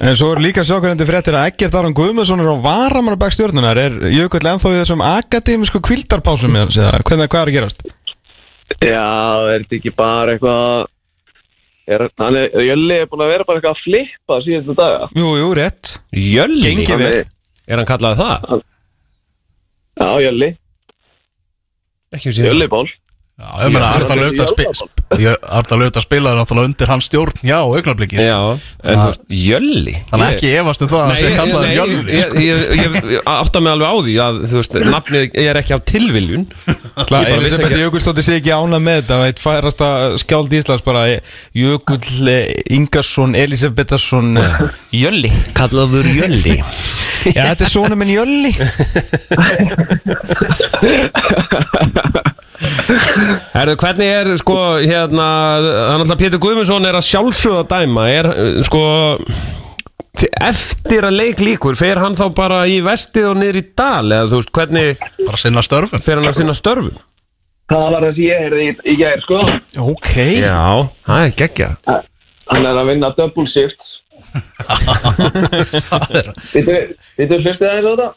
En svo er líka sjokkvæðandi fréttir að Eggert Aron Guðmundsson er á varamannabæk stjórnunar Er Jökull ennþá í þessum akademísku kvildarpásum eða hvernig hvað er að gerast? Já, er þetta ekki bara eitthvað er, hann er, Jölli er búin að vera bara eitthvað að flippa síðustu daga. Jú, jú, rétt. Jölli? Hann er- hann kallað það? Já, Jölli, Jölli ból Arda Löfda spilaði náttúrulega undir hans stjórn Já, augnabliki Já, en þú veist, Jölli Þannig ekki efast um það að sé kallaður Jölvi Ég, ég, átta mig alveg á því að þú veist, nafnið er ekki af tilviljun. Klar, Ég bara vissi Elisabeth ekki- Jökulsdóttir sé ekki ánað með þetta eitt færasta skjáld Íslands bara Jökull eh, Ingarsson Elisabethasson eh, Jölli. Kallaður Jölli. *laughs* Já, þetta er svona minn Jölli *laughs* Herðu, hvernig er sko hérna, þannig að Pétur Guðmundsson er að sjálfsögða dæma er sko eftir að leik líkur fer hann þá bara í vestið og niður í dal eða þú veist, hvernig Bara sinna störfum. fer hann að sinna störfum? Það var það sem ég heyrði í, gær, sko. Ok. Já, það er geggja Hann er að vinna double shift. Það er hlustið aðeins á þetta?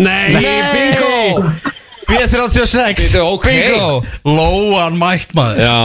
Nei, bingo B36 Bíddu, ok. Bingo. Lóan mætt maður. Já,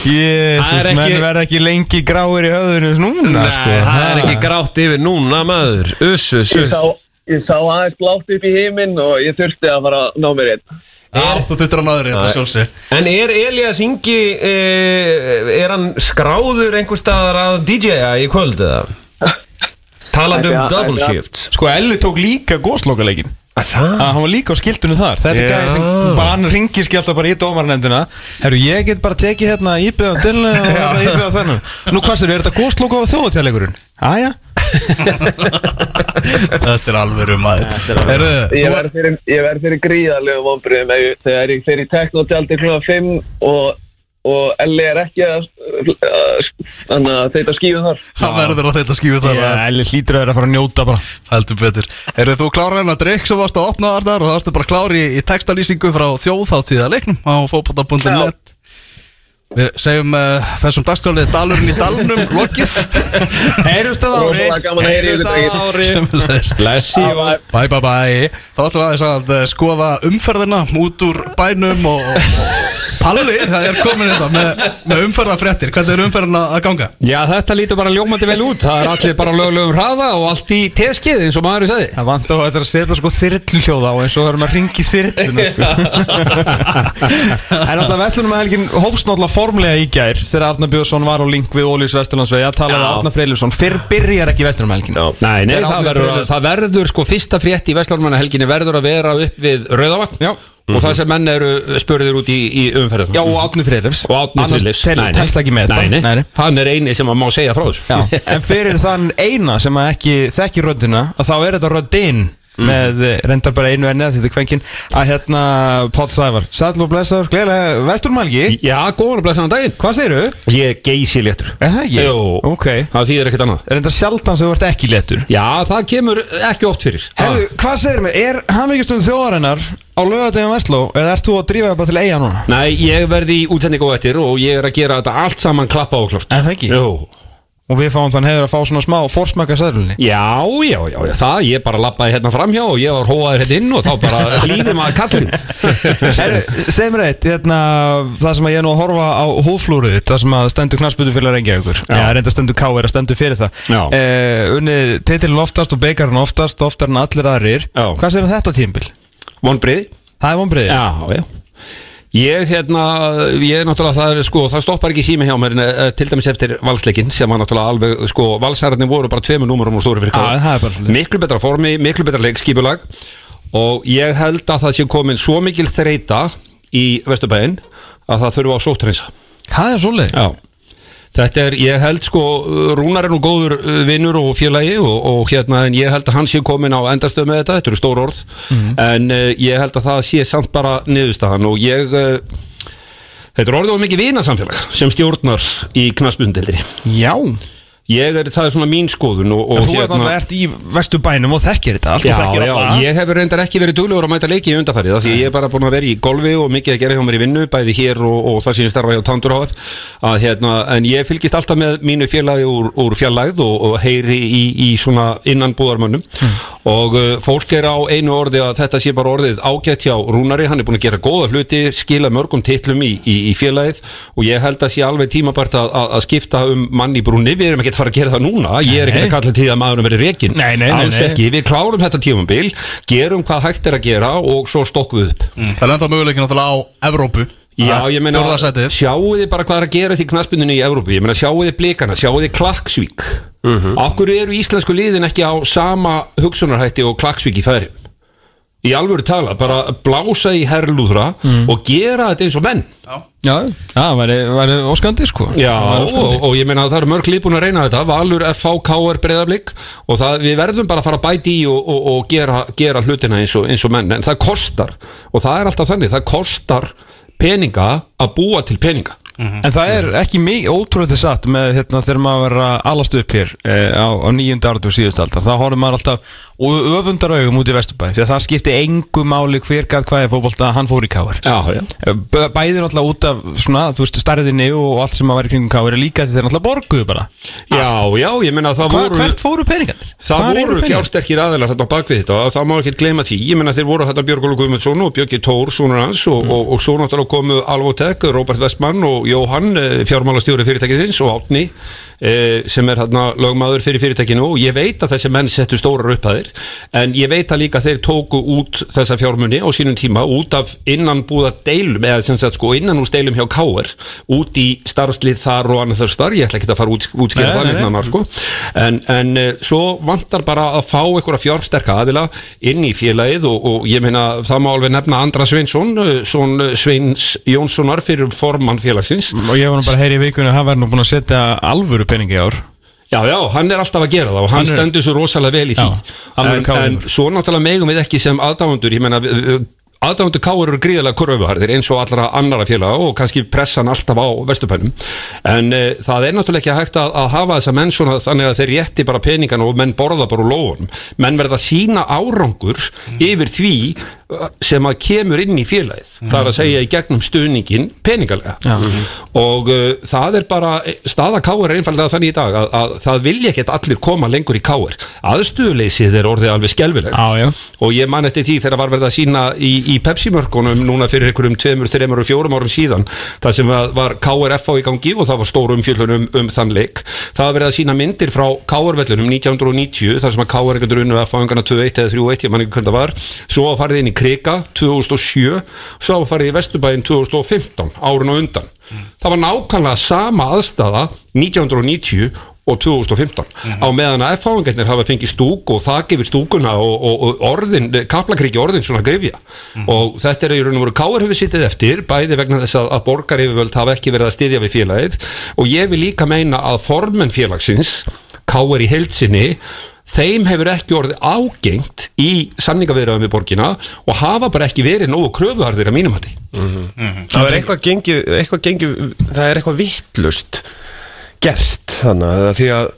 Jésus, Það ekki- menn verða ekki lengi gráir í höfðinu núna Nei, sko. það er ekki grátt yfir núna maður. Uss, uss, Ég uss. sá, ég sá aðeins blátt upp í heiminn og ég þurfti að fara að ná mér einn. Já, þú þurftir að náður þetta sjálfsig En er Elias Ingi eh, Er hann skráður einhver staðar að DJ-a í kvöld eða? *laughs* Talandi um double shift Sko Elli tók líka góðslokaleikin Að það? að hann var líka á skiltunum þar. Þetta er gæði sem bara hann ringir skjálta bara í dómarnefndina. Herru ég get bara tekið hérna íbjöð á dillu og hérna íbjöð á þennan. Nú hvað sér, er þetta góðsloka á þjóðatjáleikurinn? aðja *laughs* Þetta er alveg um maður Herðu, Ég verð fyrir, ég verð fyrir gríðarlegu vonbriðum ef- þegar ég fer í teknotjaldi kl. 5 og, og Elli er ekki að, að, að, að þetta skífu þar. Það verður á þetta skífu þar að Elli hlýtur að vera að fara að njóta bara. Heldur betur. Herðu, þú klárar hennar drikk sem varst að opna þar og það varstu bara klár í, í textalýsingu frá þjóðháttíða leiknum á fótbolta.net Við segjum uh, þessum dagskálið Dalurinn í Dalnum lokið. *laughs* Heyrust að ári. Gaman að í að ári. Blessi og Bye bye bye. Þá ætlum við aðeins að eh, skoða umferðina út úr bænum og, og Palli, það er komin þetta með, með umferðafréttir Hvernig er umferðina að ganga? Já, þetta lítur bara ljómandi vel út. Það er allir bara löglegum hraða og allt í teskið eins og maður sagði. Það vant á þetta að setja sko þyrlu hljóða á eins og verðum að ringi þyrluna *laughs* að formlega í gær þegar Arnar Björnsson var á link við Ólís Vesturlandsvegi að tala við Já. Arnar Freyljusson fyrr byrjar ekki að helgin. Nei, nei, það verður, Freyr- það verður sko fyrsta frétt í Vestlármanna helginni verður að vera upp við Rauðavatn. Já. og það sem menn eru spurðir út í, í umferðum. Já, og Átni Freyljus og átni Friðleifs Annars telst ekki með nei, nei. Nei, nei. Hann er eini sem að má segja frá þessu. Já, *laughs* en fyrir þann eina sem að ekki þekki röddina að þá er þetta röddinn með eh, reyndar bara einu enni að þetta er kvenkin að hérna Pátt Sævar. Sæll og blessaður, gleðilega vesturmælgi. Já, góðan og blessaðan daginn. Hvað segirðu? Ég er geysi léttur Er það ekki? Jú. Ok. Það þýðir ekkert annað. Reyndar sjaldan sem þú ert ekki letur Já, það kemur ekki oft fyrir. Herðu, hvað segir mig? Er hafmyggjastunum þjóðarinnar á lögadegum Vestló eða ert þú að drífa það bara til eiga núna? Nei, ég verði í útsendingu á eftir og ég er að gera þetta allt saman klappa og klárt Og við fáum þann hefur að fá svona smá forsmaka sæðlunni Já, já, já, já, það, ég bara lappaði hérna framhjá og ég var hóaður hérna inn og þá bara *laughs* hlýðum að kallin segð mér eitt, hérna, það sem að ég er nú að horfa á húflúruð það sem að stendur knarspötu fyrir að rengja ykkur Já, reynda stendur K er að stendur fyrir það. Eh, Unnið titilin oftast og beigarinn oftast oftar en allir aðrir. Já. Hvað segir um þetta tímbil? Vonbrið Það er vonbreiði Já, já Ég, hérna, ég er náttúrulega, það, sko, það stoppar ekki sími hjá mér en, uh, til dæmis eftir valsleikin sem var náttúrulega alveg, sko, valsararnir voru bara tveimur númurum og stóri fyrir Já, það er bara svoleiðis. Miklu betra formi, miklu betra leikskipulag. Og ég held að það sé komin svo mikil þreita í Vesturbæinn að það þurfa á sóttrinsa Það er svoleið Já Þetta er, ég held sko, Rúnar er nú góður uh, vinnur og félagi og, og hérna, en ég held að hann sé komin á endastöð með þetta, þetta eru stór orð, en uh, ég held að það sé samt bara niðurstaðan og ég, uh, þetta er orðið of mikið vinasamfélag sem stjórnar í knaspundildri. Já ég er, það er svona mín skoðun og, og þú ert náttúrulega ert í vesturbænum og þekkir þetta allt Já, og þekkir já, alla. ég hefur reyndar ekki verið duglegur að mæta leiki í undarfærið því ég er bara búin að vera í golfi og mikið að gera hjá mér í vinnu bæði hér og, og það sem ég starfa hjá Tandur HF að, hérna, en ég fylgist alltaf með mínu félagi úr, úr fjallægð og, og heyri í, í svona innan búðarmönnum og uh, fólk er á einu orði að þetta sé bara orðið ágætt hjá Rúnari hann er búin að gera góða hluti, skila mörgum titlum í, í, í félagið og ég held að sé alveg tímabært að, að, að skipta um mann í brúnni, við erum ekki að fara að gera það núna. Ég er ekki að kalla til því að maðurinn verið rekin Nei, nei, nei, alls nei. ekki, við klárum þetta tímabil gerum hvað hægt er að gera og svo stokkum við upp. Það er enda möguleikin á Evrópu. Já, ég meina, sjáu þið bara hvað er að gera því knaspindunni í Evrópu, ég meina sjáu þið blikana, sjáu þið Klaksvík? Mhm. Okkur eru íslensku liðin ekki á sama hugsunarhætti og Klaksvík í færi Í alvöru tala, bara blása í herrlúðra Mhm. og gera þetta eins og menn. Já, það væri, óskandi sko. Já, og, og ég meina að það eru mörg lið búin að reyna þetta Valur, FH, KR, Breiðablík og það, við verðum bara að fara að bæti í og, og, og gera, gera hlutina eins og, eins og menn. En það kostar, og það er alltaf þannig það kostar peninga að búa til peninga En það er ekki mikið ótrúlega satt með hérna, þegar maður verður að alast upp hér eh, á, á nýjunda áratu síðust aldar þá horfum maður alltaf öfundar augum út í Vesturbæ því að það skipti engu máli hver gæt hvað er fótbolta hann fór í káar Bæðir alltaf út af svona, þú veist, stærðinni og allt sem að væri kringum káar er líka því þeir alltaf borguðu bara. Já, já, ég meina að það Hva, voru Hvert fóru peningarnir? Það Hvar voru fjársterkir aðeinar þetta á bakvið þetta og það má ekki gleyma því. Ég menna þeir voru þetta Björgólu Guðmundsson og Björki Tór sonur hans og, Mm. og, og svo náttúrulega komu Alvotek, Robert Westman og Jóhann eh, fjármálastjóri fyrirtækisins og Átni eh, sem er hérna lögmaður fyrir fyrirtækinu. Og ég veit að þessi menn settu stórar upphæðir en ég veit að líka þeir tóku út þessa fjármunni á sínum tíma út af innanbúða deilum eða sem sagt sko innan úr deilum hjá Káir út í starfslið þar og annað þar. Starf, ég ætla ekki að fara út, útskýra það nánar, sko. en, en uh, svo vantar bara að fá einhverja fjársterka aðila inn í félagið og, og ég meina það má alveg nefna Andra Sveinsson Sveins Jónssonar fyrir formann félagsins Og ég var nú bara að heyri í vikunni að hann verður nú búin að setja alvöru peningi í ár. Já, já, hann er alltaf að gera það og hann, Hann er- stendur svo rosalega vel í því. Já, en, en svo náttúrulega megum við ekki sem aðdáfundur ég meina, aðdáfundur káur eru gríðalega kuröfuharðir eins og allra annara félaga og kannski pressan alltaf á vestupænum en e, það er náttúrulega ekki hægt að, að hafa þessa menn svona þannig að þeir rétti bara peningan og menn borða bara úr lófunum. Menn verða að sína árangur yfir því sem að kemur inn í félagið. Það er að segja í gegnum stuðningin peningalega. Og uh, það er bara staða káir er einfallega þannig í dag að, að það vilja ekkert allir koma lengur í káir aðstöðuleysið er orðið alveg skelvilegt Já, já. og ég man eftir því þegar var verið að sína í, í Pepsi-mörkunum núna fyrir einhverjum tveimur, þreimur og fjórum árum síðan það sem var, KRF á í gangi og það var stór umfjöllun um, þann leik. Það var verið að sína myndir frá KR-vellunum 1990 þar sem að KR ekkert runnu að fá engana 2-1 eða 3-1, ég man ekki hvernig það var. Svo farið inn í Krika 2007 svo farið í Vesturbæinn 2015 árun og undan það var nákvæmlega sama aðstæða 1990 og 2015 á meðan að F-fáingarnir hafa fengið stúk og þak yfir stúkuna og, og, og orðin, kaplakríki orðin svona grifja. Og þetta er í raun og veru káir hefur sittið eftir bæði vegna þess að, að borgar yfirvöld hafa ekki verið að styðja við félagið. Og ég vil líka meina að formen félagsins káir í heilsinni þeim hefur ekki orðið ágengt í sanningaviðraðum við borgina og hafa bara ekki verið nógu kröfuharðir að mínum hætti Það er eitthvað gengið, eitthvað gengið það er eitthvað vittlust gert þannig að því að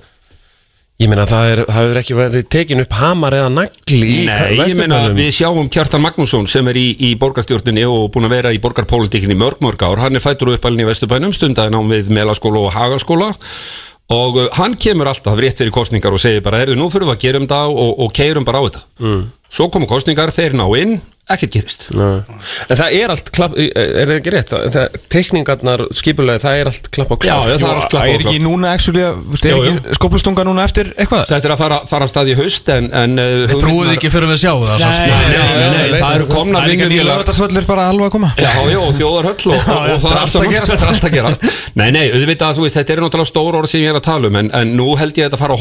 ég meina það er, það hefur ekki verið tekin upp hamar eða nagli í Nei, ég meina við sjáum Kjartan Magnússon sem er í, í borgarstjórninni og búin að vera í borgarpolítikinni mörg mörg ár, hann er fættur upp alveg í Vesturbænum, stundaði nám við Melaskóla og Hagaskóla og uh, hann kemur alltaf rétt fyrir kostningar og segir bara, erðu nú fyrir við að gera um það og, og keirum bara á þetta mm. svo komu kostningar, þeir ná inn ekkert gerist. En það er allt klapp, er það ekki rétt? Það, það, teikningarnar, skipulega, það er allt klapp á Já, klapp já, það er allt klapp Það og er ekki núna actually, að- þú veist, er Jú, jú. ekki skóplustunga núna eftir eitthvað? Þetta er að fara, fara af stað í haust en, en uh, Við trúið ekki fyrir við sjáum það samt, sko. Nei, nei, nei, það eru komna Það er nýja vinnuvélar lögutarsvöldur bara alveg að koma. Já, já, og þjóðarhöll og, *laughs* það er allt að gerast. Þetta er allt að gerast. Nei, nei, auðvitað, þú veist, þetta er náttúrulega stór orð sem ég er að tala um en, en nú held ég að þetta fara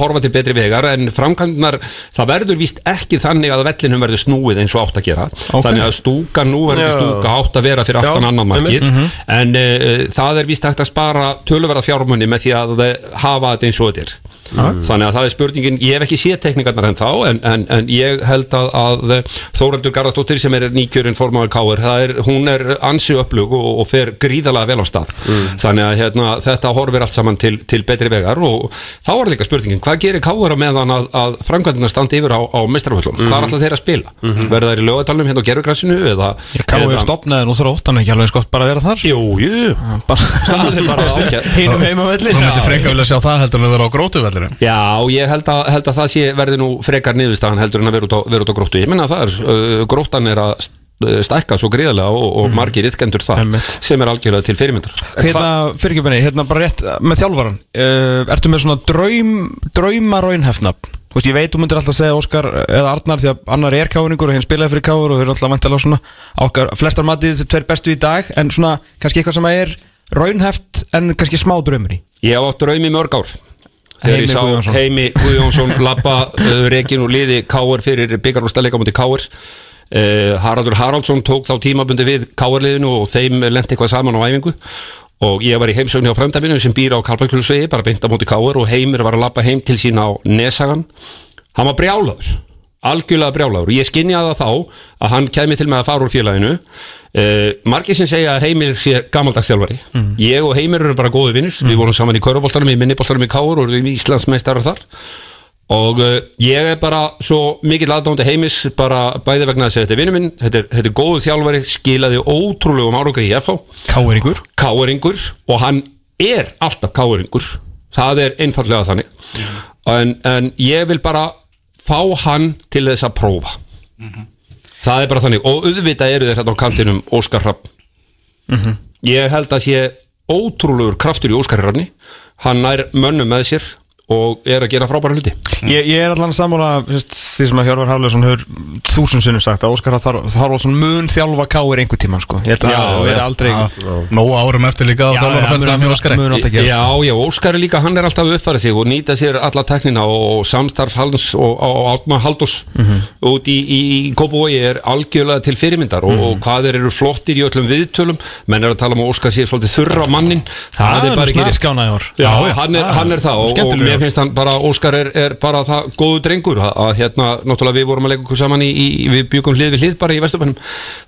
verður ekki þannig að verður stúka núverandi Já. stúka átt að vera fyrir aftan annan markið. En uh, það er víst hægt að spara töluverða fjármunni með því að eh, hafa þetta eins og þetta er. Þannig að það er spurningin, ég hef ekki séð teknikarnar en þá en, en, en ég held að, að Þóraldur Garðarsdóttir sem er nýkjörinn formáður Káir, er, hún er ansi upplug og, og fer gríðalega vel á stað. Þannig að hérna, þetta horfir allt saman til, til betri vegar og þá er líka spurningin, hvað gerir Káir á meðan að, að framkvæmdina standi yfir á, á mestrarvöllum, hvað er alltaf þeir að spila? Verða þeir í lögatalunum hérna á gerfugrassinu eða, Káu er stopnaði nú þrótt, hann er ekki alveg skott bara að vera þar. Jú, jú, er bara *laughs* Hinum heima velli Þú myndir freka vilja sjá það heldur en að vera á grótuvellinu. Já, ég held að, held að það sé verði nú frekar niðurstaðan heldur en að vera út á, vera út á gróttu. Ég menna að það er, uh, gróttan er að st- stækka svo gríðarlega og, og margir ytkendur það Einmitt. sem er algjörlega til fyrirmyndar. Hérna, fyrirgjöfinni, hérna bara rétt með þjálfaran uh, Ertu með svona draum, drauma raunhefnafn? Þú veist, ég veit, þú myndir alltaf segja Óskar eða Arnar því að annar er káringur og hinn spilaði fyrir káur og þeir eru alltaf vantilega svona okkar, flestar matið tveir bestu í dag en svona, kannski eitthvað sem er raunheft en kannski smá draumur í. Ég hef átt draumi mörg ár. Þegar Heimi ég sá Guðjónsson. Heimi Guðjónsson *laughs* lappa uh, rekin og liði Káur fyrir byggarúrstæleika múti Káur uh, Haraldur Haraldsson tók þá tímabundi við Káurliðinu og þeim lendi eitthvað saman á æfingu og ég var í heimsögni á fremdaminu sem býr á Karlbæklusvegi, bara beint á móti Káur og Heimir var að lappa heim til sín á Nesagan hann var brjálaður algjörlega brjálaður. Og ég skinjaði þá að hann kæmi til með að fara úr félaginu. Uh, margir sem segja að Heimir sé gamaldagstjálfari ég og Heimir eru bara góði vinnir við vorum saman í köruboltarum, í minniboltarum í Káur og við erum Íslandsmeistarar þar og uh, ég er bara svo mikill aðdóndi heimis bara bæði vegna þess að þetta er vinnu minn þetta er, þetta er góðu þjálfari, skilaði ótrúlegum árangri í FH Káringur káeringur og hann er alltaf káeringur það er einfallega þannig. En, en ég vil bara fá hann til þess að prófa. Það er bara þannig. Og auðvitað eru þeir hérna á kantinum Óskar Hrafn. Ég held að sé ótrúlegur kraftur í Óskar Hrafni. Hann nær mönnum með sér og er að gera frábæra hluti Ég, ég er allan sammála því sem að Hjörvar Harleðsson hefur þúsund sinnum sagt að Óskar Þarvaldsson mun þjálfa káir einhver tíman sko. Ég held að það já. aldrei Nóa árum eftir líka á Já, já. Já, já, Óskar er líka, hann er alltaf að uppfæra sig og nýta sér alla teknina og samstarf hans og, og Átmar Haldós út í, í, í Kópavogi er algjörlega til fyrirmyndar og, og hvað þeir eru flottir í öllum viðtölum menn er að tala um Óskar sé svolítið þurra mannin það er bara ekki rétt. skána í ár Já, hann, er, hann er það og. Mér finnst hann bara, Óskar er, er bara það góðu drengur að, að hérna, náttúrulega við vorum að leika okkur saman í, í við byggum hlið við hlið bara í Vesturbænum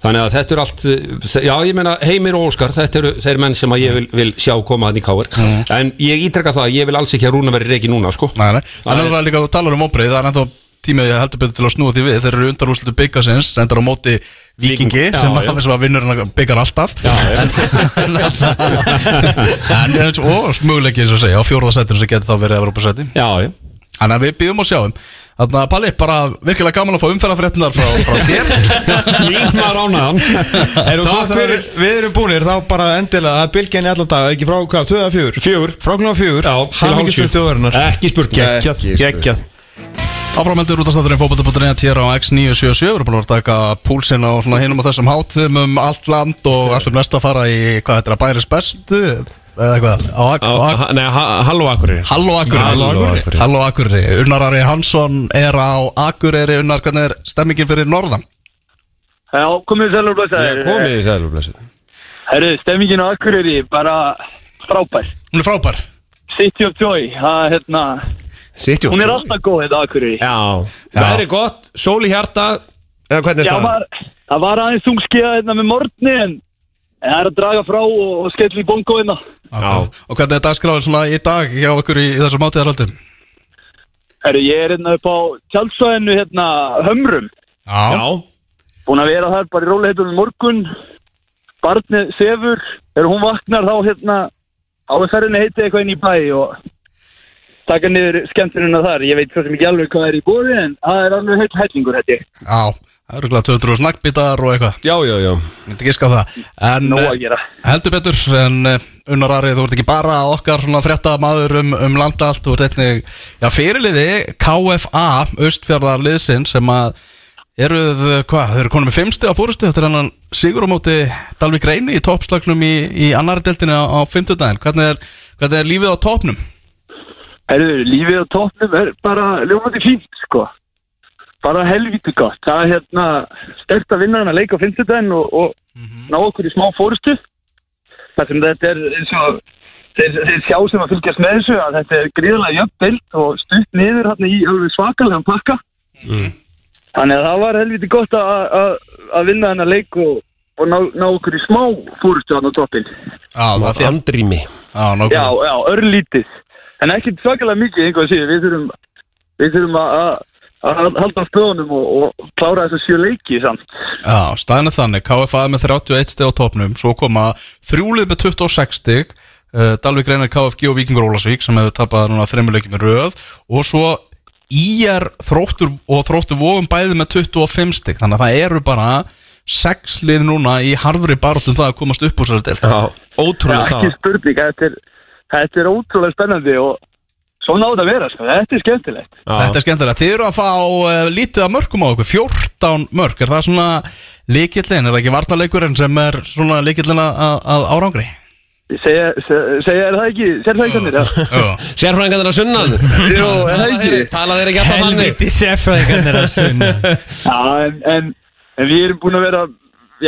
þannig að þetta er allt, já ég meina Heimir og Óskar, þetta eru þeir menn sem að ég vil, vil sjá koma að í káir en ég ítrekka það, ég vil alls ekki að Rúna veri reiki núna sko. Nei, nei. Að það er líka þú talar um óbreið Það er ennþá tímið ég heldur betur til að snúa því við Þeir eru undarúslutu byggasins Reyndar á móti vikingi Já, sem, já. sem að vinnur hann byggar alltaf Já. En *laughs* og eins og segja Á fjórðasættinu sem getur þá verið já Þannig að við býðum og sjáum Þannig að Palli, bara virkilega gaman að fá umferðarfréttinar frá, frá þér *laughs* ánaðan *laughs* svo Takk þegar fyrir. við erum búinir þá bara endilega það er bylgjan í allan dag ekki frá hvað, 2 eða 4? Fjögur. Frá klúna 4 Já, til Hamingismið hálf sjö. þjóðarinnar Ekki spurning Geggjað, geggjað Áframheldur út af státturinn fókbalta.net hér á X977 Við erum búin að taka púlsinn á svona hinum og þessum hátum um allt land og allum næst að fara í hvað þetta er að bæris bestu eða eitthvað á, á, Ak- Nei, ha- Halló Akureyri Halló Akureyri Halló Akureyri. Halló Akureyri Unnar Ari Hansson er á Akureyri Unnar, hvernig er stemmingin fyrir norðan? Já, komið sælur blessaðir. Komið í sælu blessu Herru, stemmingin á Akureyri bara frábær. Hún er frábær City of Joy, það, hérna, Sitjó hún er alltaf góð þetta Akureyri. Já, það er gott, sól í hjarta Eða hvernig er Já, það? var, það var aðeins þungskiða hérna með morgni en það er að draga frá og, og skell í bongo hérna. Já. Og hvernig er dagskráin svona í dag hjá ykkur í, í þessum átíðarhaldum? Herru, ég er hérna upp á tjálsvæðinu hérna Hömrum. Já Búin að vera þar bara í róliheitum í morgun. Barnið sefur, þegar hún vaknar þá hérna áferðinni heiti eitthvað inn í bæ og taka niður skemmtununa þar. Ég veit svo sem ekki alveg hvað er í bóði en það er alveg heitt hætlingur þetta. Já Það eru glæð 200 snakkbítar og eitthvað Já, já, já Myndi ekki ská það En eh, að gera. heldur betur En eh, Unnar Ari, þú ert ekki bara okkar svona frétta maður um, um landa allt Þú ert einnig, já, fyrirliði KFA, Östfjörðar liðsinn Sem að eruð, hvað, þau eru konum með fimmsti á fórustu Eftir hennan sigur á móti Dalvik Reyni í toppslagnum í, í annari deltinu á, á fimmtudaginn hvernig er, hvernig er lífið á toppnum? Herru, lífið á tóknum er bara ljómandi fínt, sko. bara helviti gott. Það er hérna stert að vinna hennar leik á fimmtudaginn og, og ná okkur í smá fórustu. Það sem þetta er eins og þeir, þeir sjá sem að fylgjast með þessu að þetta er gríðarlega jöfnbild og stutt niður hérna í alveg svakalega pakka. Þannig að það var helviti gott að, að, að vinna hennar leik og, og ná, ná okkur í smá hann á toppin. Já, það er því Andrými Já, já, örlítið. En ekki svakalega mikið, einhvað að segja. Við þurfum, við þurfum að, að, að halda stöðunum og, og klára þess að sjö leiki samt. Já, staðin er þannig, KFA er með 31 steg á topnum, svo koma þrjúlið með 26 steg, uh, Dalvik reynir KFG og Víkingur Ólasvík sem hefur tapað núna þremmuleikið með röð. Og svo IR þróttur og þróttur vofum bæði með 25 steg, þannig að það eru bara sex lið núna í harðri baróttum það að komast upp úr sér deilt. Já, ótrúlega ekki staða. spurning, þetta er, þetta er ótrúlega spennandi og svona á þetta að vera, sko. Þetta er skemmtilegt. Þetta er skemmtilega, þið eru að fá uh, lítið af mörgum á okkur, 14 mörg, er það svona líkillin, er það ekki varnarleikurinn sem er svona líkillin að, að árangri? Segja, segja, segja er það ekki, sér það ekki þannig, já? Já. *laughs* Sérfræðingarnir að sunnan Jú, *laughs* er það ekki? Tala þeir ekki alltaf þannig Helviti sérfræðingarnir að sunna *laughs* Já, en, en, en við erum búin að vera,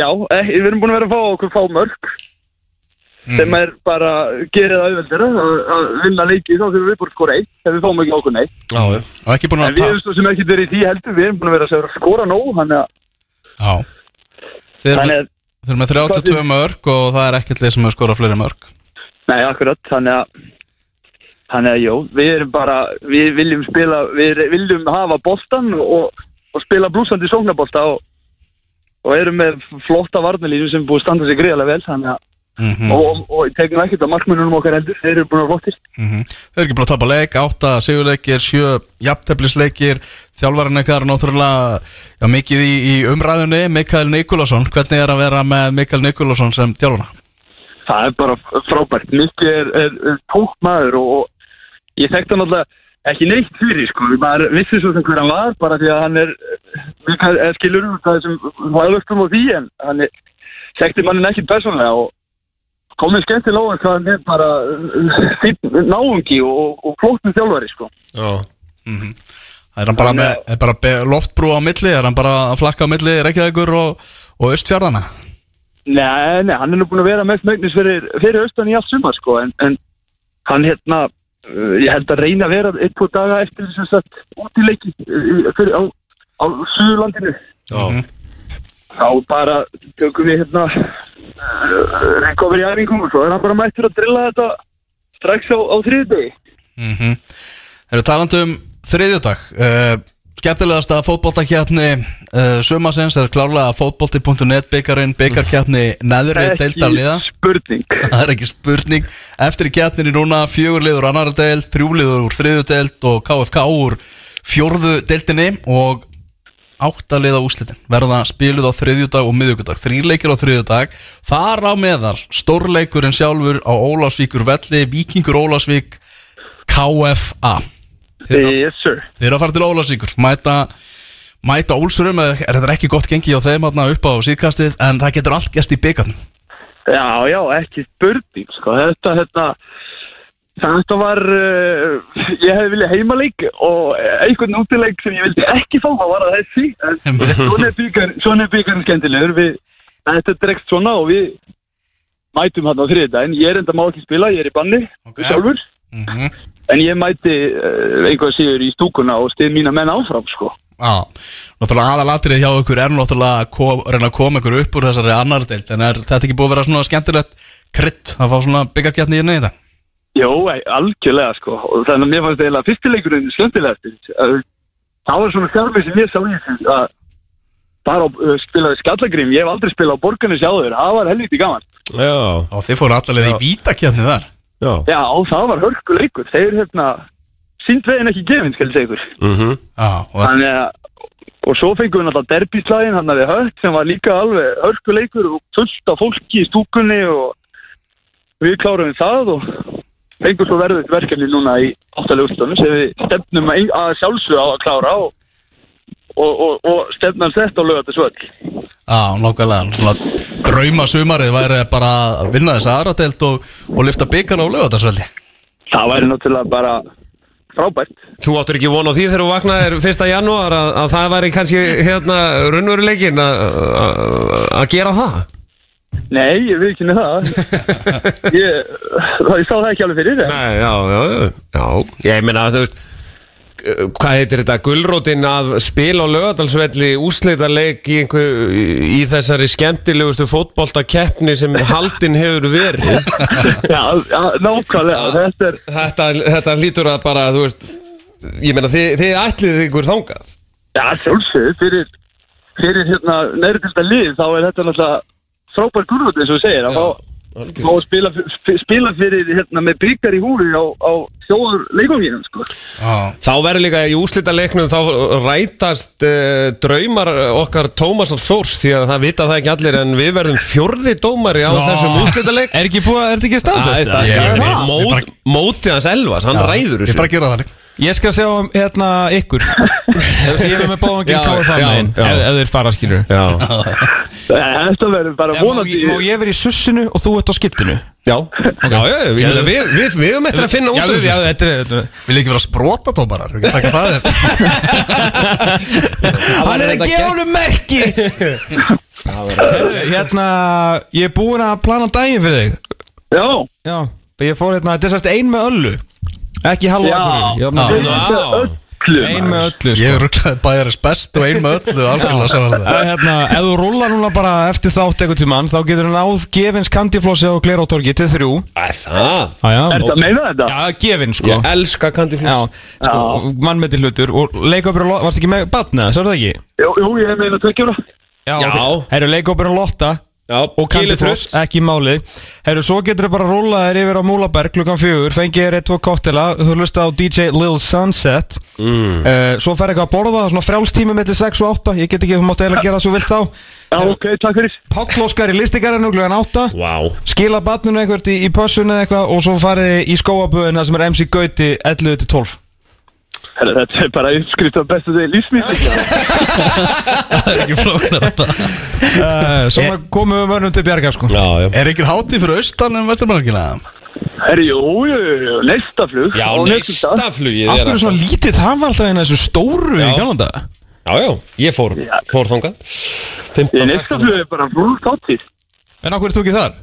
já, eh, við erum búin að vera að fá okkur fá mörg sem er bara, gerir það auðveldur að, vinna leiki þá þurfum við bara að skora eitt ef við fáum ekki okkur neitt. Já. Og ekki búin En að við ta- erum svo sem ekki verið í því heldur, við erum búin að vera að skora nóg, þannig að. Þið eru með, að, þið eru með 32 mörg og það er ekkert lið sem hefur skorað fleiri mörg. nei, akkurat, þannig að, þannig að, jú, við erum bara, við viljum spila, við viljum hafa boltan og, og spila blúsandi sóknarbolta og, og erum með flotta varnalínu sem búið að standa sig greiðlega vel, þannig að, Mm og, og, og tekum ekkert á markmennunum okkar heldur, þeir eru búin að vera flottir. Þið eru ekki búin að tapa leik, 8 sigurleikir, 7 jafnteflisleikir, þjálfarinn ykkar er náttúrulega já, mikið í, í umræðunni, Mikael Nikolásson, hvernig er að vera með Mikael Nikolásson sem þjálfuna? Það er bara frábært. Mikki er, er, er tók maður og, og ég þekkti hann alltaf ekki neitt fyrir, sko. Maður vissi svo sem hver hann var, bara því að hann er, Mikael er skilur um það sem hvaðvöktum á því, en hann er, þekkti mannin ekki persónlega og komið skemmtilega á hvað hann er bara fínn náungi og, og flóttum þjálfari, sko. Já. Er hann bara, með, er bara loftbrú á milli, er hann bara að flakka á milli Reykjavíkur og, og Östfjörðana? Nei, nei, hann er nú búin að vera mest megnis fyrir, fyrir austan í allt sumar, sko, en, en hann hérna, uh, ég held að reyna að vera eitt tvo daga eftir þess að út í leiki uh, fyrir, á, á Suðurlandinu. Já. Þá bara tökum við hérna uh, recovery æfingum og svo er hann bara mættur að drilla þetta strax á, á þriðdegi. Mm -hmm. Erum talandi um þriðjudag uh, Skemmtilegasta fótboltakjarni uh, Sumasins er klárlega fótbolti.net byggarinn, byggarkjarni neðri deildarliða. *laughs* Það er ekki spurning Eftir í kjarninni núna fjögur liður annar deild, þrjú liður úr þriðju deild og KFK úr fjórðu deildinni og áttaliða úslitin verða spiluð á þriðjudag og miðjugudag þrýleikir á þriðjudag. Þar á meðal stórleikurinn sjálfur á Ólafsvíkur velli Víkingur Ólafsvík KFA Þeir eru, Yes að fara til Ólafsvíkur. Mæta, mæta Ólsurum er þetta ekki gott gengi á þeim þarna upp á síðkastið? En það getur allt gæst í byggarnum Já, já, ekki spurning, sko. Þetta, þetta, þetta var, uh, ég hefði viljað heimaleik og einhvern útileik sem ég vildi ekki fá, að þessi. En svona er er byggarinn skemmtilegur. Þetta dregst svona og við mætum hann á þriðdægin. Ég er enda má ekki spila, ég er í banni, Ok. sjálfur. mm En ég mæti uh, einhvað síður í stúkuna og stið mína menn áfram, sko. Já, náttúrulega aðalatrið hjá ykkur er náttúrulega að reyna að koma ykkur upp úr þessari annar deild en er þetta ekki búið að vera svona skemmtilegt krydd að fá svona byggarkjarni í þetta? Jó, ei, algjörlega sko. Og þannig að mér fannst eiginlega fyrstileikurinn skemmtilegast það var svona skjárfið sem ég sá í þessu að bara uh, spilaði skallagrím ég hef aldrei spilað á borgarni sjáður það var helviti gaman. Já. Og þið fóru allavega í vítakjarni þar. Já. já, það var hörkuleikur þeir hérna sínt veginn ekki gefinn, skal ég segja ykkur Mhm. Já, og þetta þannig að og svo fengum við náttúrulega derbyslægin hann að við hött sem var líka alveg hörkuleikur og fullt af fólki í stúkunni og við klárum það og fengum svo verðið verkefni núna í áttalega úrstunum sem við stefnum að, að sjálfsög á að klára og, og, og, og stefnum sett á lögatasvöld Já, nákvæmlega. Svona drauma sumarið væri bara að vinna þessa aðra deild og, og lifta byggar á lögatarsveldi það væri náttúrulega bara frábært. Þú áttur ekki von á því þegar þú vaknaðir 1. janúar að, að það væri kannski hérna að- að gera það Nei, ég veit ekki með það. *laughs* Ég, það, ég sá það ekki alveg fyrir en- Nei, já, já, já, já Ég meina þú veist Hvað heitir þetta? Gullrótin að spila á lögadalsvelli úsleitarleik í, einhver, í þessari skemmtilegustu fótboltakeppni sem haldin hefur verið. *laughs* Já, já, nákvæmlega. Þetta er, þetta, þetta hlýtur að bara, þú veist Ég meina, þið, þið ætlið ykkur þangað. Já, sjálfsög fyrir, fyrir hérna nærðista lið þá er þetta náttúrulega frábær gurvöld eins og þú segir að fá fá að spila, spila fyrir hérna með byggar í húri á, á þjóður leikonginu sko. Þá verður líka í úslitaleiknum þá rætast uh, draumar okkar Tómasar Þórs því að það vita það ekki allir en við verðum fjórði dómari á þessum úslitaleik Er ekki búið, er þetta ekki er staðfest? Ég- ég- ég- ég mótið hans Elvas, hann ræður Ég þessu. bara gera það líka Ég skal sjá um, hérna ykkur. Að ég er með bóðanginn megin. já. ef, ef þeir fara skilur Já, *laughs* Þetta verður bara vonandi ég- má ég vera í sussinu og þú ert á skiltinu? já, við, við, við höfum eftir að finna út Já, úr þessu. Vil ekki vera sprótatómarar, við getum taka það eftir. *laughs* Hann er að gefa honum merki! *laughs* Hérna Ég er búinn að plana daginn fyrir þig. Já, Já, ég fór hérna, þetta er sérst ein með öllu Ekki halva akkurir Ég opnaði Já. öllu Ein með öllu sko. Ég rugglaði bæjarins best og ein með öllu Það það. Er hérna, ef þú rúlar núna bara eftir þátt eitthvað tímann þá getur hann áð gefins kandiflossi á Glerótorgi til þrjú. Æ, Það, Já, já, Er þetta að meina þetta? já gefins sko. Ég elska Já, kandiflís sko, mannmeti hlutur. Og leikopur og varst ekki með batna, svo er það ekki? Jú, jú, ég meina tveggjara Já, Já. ok. Herru, leikopur og lotta Já, og kandifloss, ekki málið. Herru, svo getur þau bara að rúla þér yfir á Múlaberg klukkan fjögur, fengið þér eitt, tvo kottela þú hlusta á DJ Lil Sunset. Mm. Svo fer eitthvað að borða svona frjálstími mellir 6 og 8, ég get ekki, þú mátt eiginlega gera það svo vilt á Já, ok, takk fyrir. Páll Óskar í listikarinu klukkan 8 Vá. Skila batninu eitthvað í, í pössun eða eitthvað og svo farið í skóaböðina sem er MC Gauti 11 til 12 Herra, Þetta er bara uppskrift af bestu degi lífsmýtt *laughs* Það er ekki flóknar þetta uh, Svona komum við mönnum til bjarga sko. Já, já. Er ekki hátíð fyrir austan um vesturmannarkina? Herri, jú, jú, jú, neistaflug Já, á neistaflugið Af er hverju að svona lítið, það var alltaf eina þessu stóru í Já. galanda Já, já, ég fór, fór þangað. 15, Ég 16 neistaflug er bara rúl þáttíð En af hverju tók ég þar?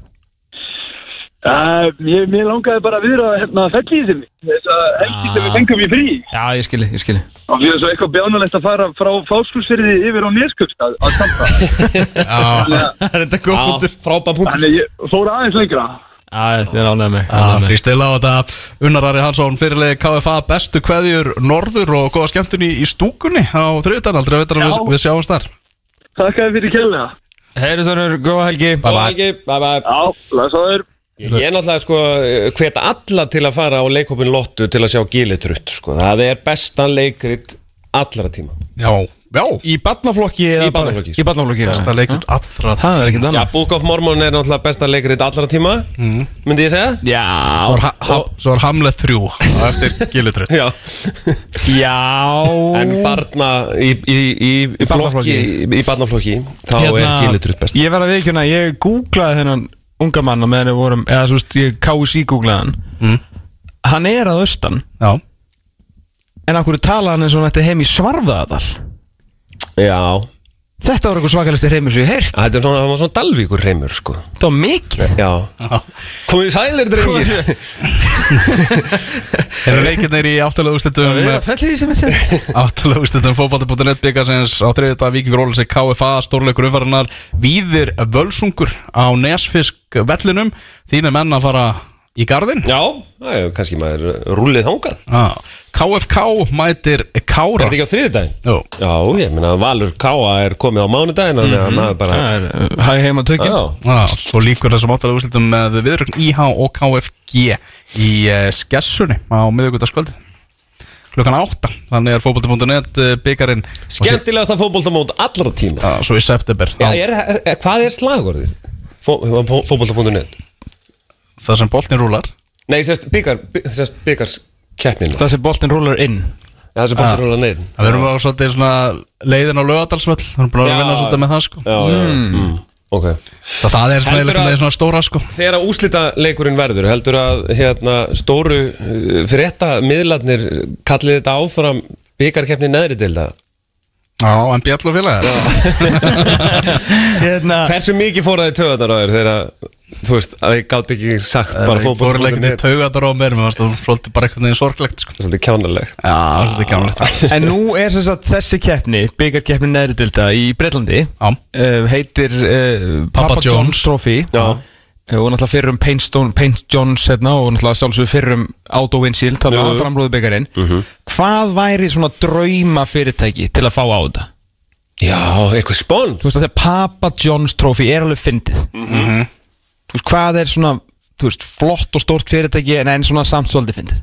Uh, mér, mér langaði bara að viðra hérna fellíði sinni þess að helgi sem við fengum í frí. Já, ég skilji, ég skilji og við erum svo eitthvað bjánulegt að fara frá fáskursfyrði yfir á Neskjöpstað að standa. *laughs* Það er þetta góð Já, punktur. frábæð punktur. Þannig ég fór aðeins lengra. Já, þetta er mig Já, hlýst vel á þetta. Unnar Ari Hansson, fyrirlegi KFA bestu kveðjur norður og góða skemmtun í, í stúkunni á þriðutan aldrei að veit að við, Já. við sjáumst þar. Takk að þið fyrir Heyri þannur, góða helgi. Bye bye Bye bye Já, lasaður Ég er náttúrulega sko hvet alla til að fara á leikopin Lottu til að sjá gilitrutt sko. Það er besta leikrit allra tíma. Já, já. Í barnaflokki eða Í barnaflokki, bara- Í barnaflokki, Besta já. leikrit allra Það er ekkert Já, annað Book of Mormon er náttúrulega besta leikrit allra tíma Myndi ég segja? Já. Svo er, ha ha svo er Hamlet 3 á eftir Gilutrutt Já. Já. En barna í, í, í, í, barnaflokki. flokki, í barnaflokki Þá er gilitrutt best Ég verð að viðkjöna, ég googlaði þennan unga mann meðan við vorum, eða svo veist, ég KSI googlaði hann. Mm. Hann er að austan. Já. En af hverju tala hann eins og hann ætti heim í Svarfaðadal Já Þetta var eitthvað svakalisti heimur sem ég heyrt. Þetta er svona, það var svona Dalvíkur reymur sko. Það var mikið. Já. Komið í sælir drengir? *laughs* Erum leikirnir í áttalega úrslitum Við erum að felli því sem þetta Áttalega úrslitum fótbolti.net byggasins á þriðjölda Víkingur Ólese KFA stórleikur umfæranar Víðir Völsungur á Nesfisk vellinum. Þínu menn að fara í garðin Já, það er kannski maður rúlið þangað. Ah. KFK mætir Er Kára þetta ekki á þriðudaginn? Jú. Já, ég meina Valur Káa er komið á að maður bara Það er uh, hæg heima Já, ah, Svo líkur þessum áttalega úrslitum með viðrögn IH og KFG í uh, skessunni á miðugutaskvöldi klukkan átta þannig er fótbolti.net uh, byggarinn skemmtilegasta fótboltamót allra tíma. Ah, svo í september. Já, er, er, er, hvað er slagorðið? Fó, fó, fótbolta.net það sem boltin rúlar. Nei, sérst byggars keppnin Það sem boltin rúlar inn. Það sem bolta rúla neyrin Það verðum við á svolítið svona leiðin á lögadalsvöll Það er búin að Já. vinna svolítið með það sko. Já, já, mm. Ok. Það, það er svona, stóra sko. Þegar að úslita leikurinn verður heldur að hérna, stóru uh, frétta miðlarnir kallið þetta áfram byggarkeppni neðri til það Já, en bjall og félagar. *laughs* *laughs* Hérna Hversu mikið fór það í töðanar á þér þegar að, þú veist, að þið gátt ekki sagt bara Það voru leikandi fótboll.net taugatar á mér Mér varst það svolítið bara einhvern veginn sorglegt sko. Svolítið kjánalegt Já, svolítið kjánlegt En nú er sem sagt þessi keppni Byggarkeppni neðri dilda í Breitlandi Já. uh, Heitir uh, Papa Papa John's John's. Trophy Já. uh, Og náttúrulega fyrir um Paint, John's hérna, Og náttúrulega sjálfsögur fyrir um Auto Windshield Þannig Jú, að jú. framrúðu byggarinn Hvað væri svona drauma fyrirtæki Til að fá á þetta? Já, eitthvað spóns Þú veist að þegar Papa John's Trophy er alveg fyndið Þú veist hvað er svona veist flott og stórt fyrirtæki En en svona samt svolítið fyndið?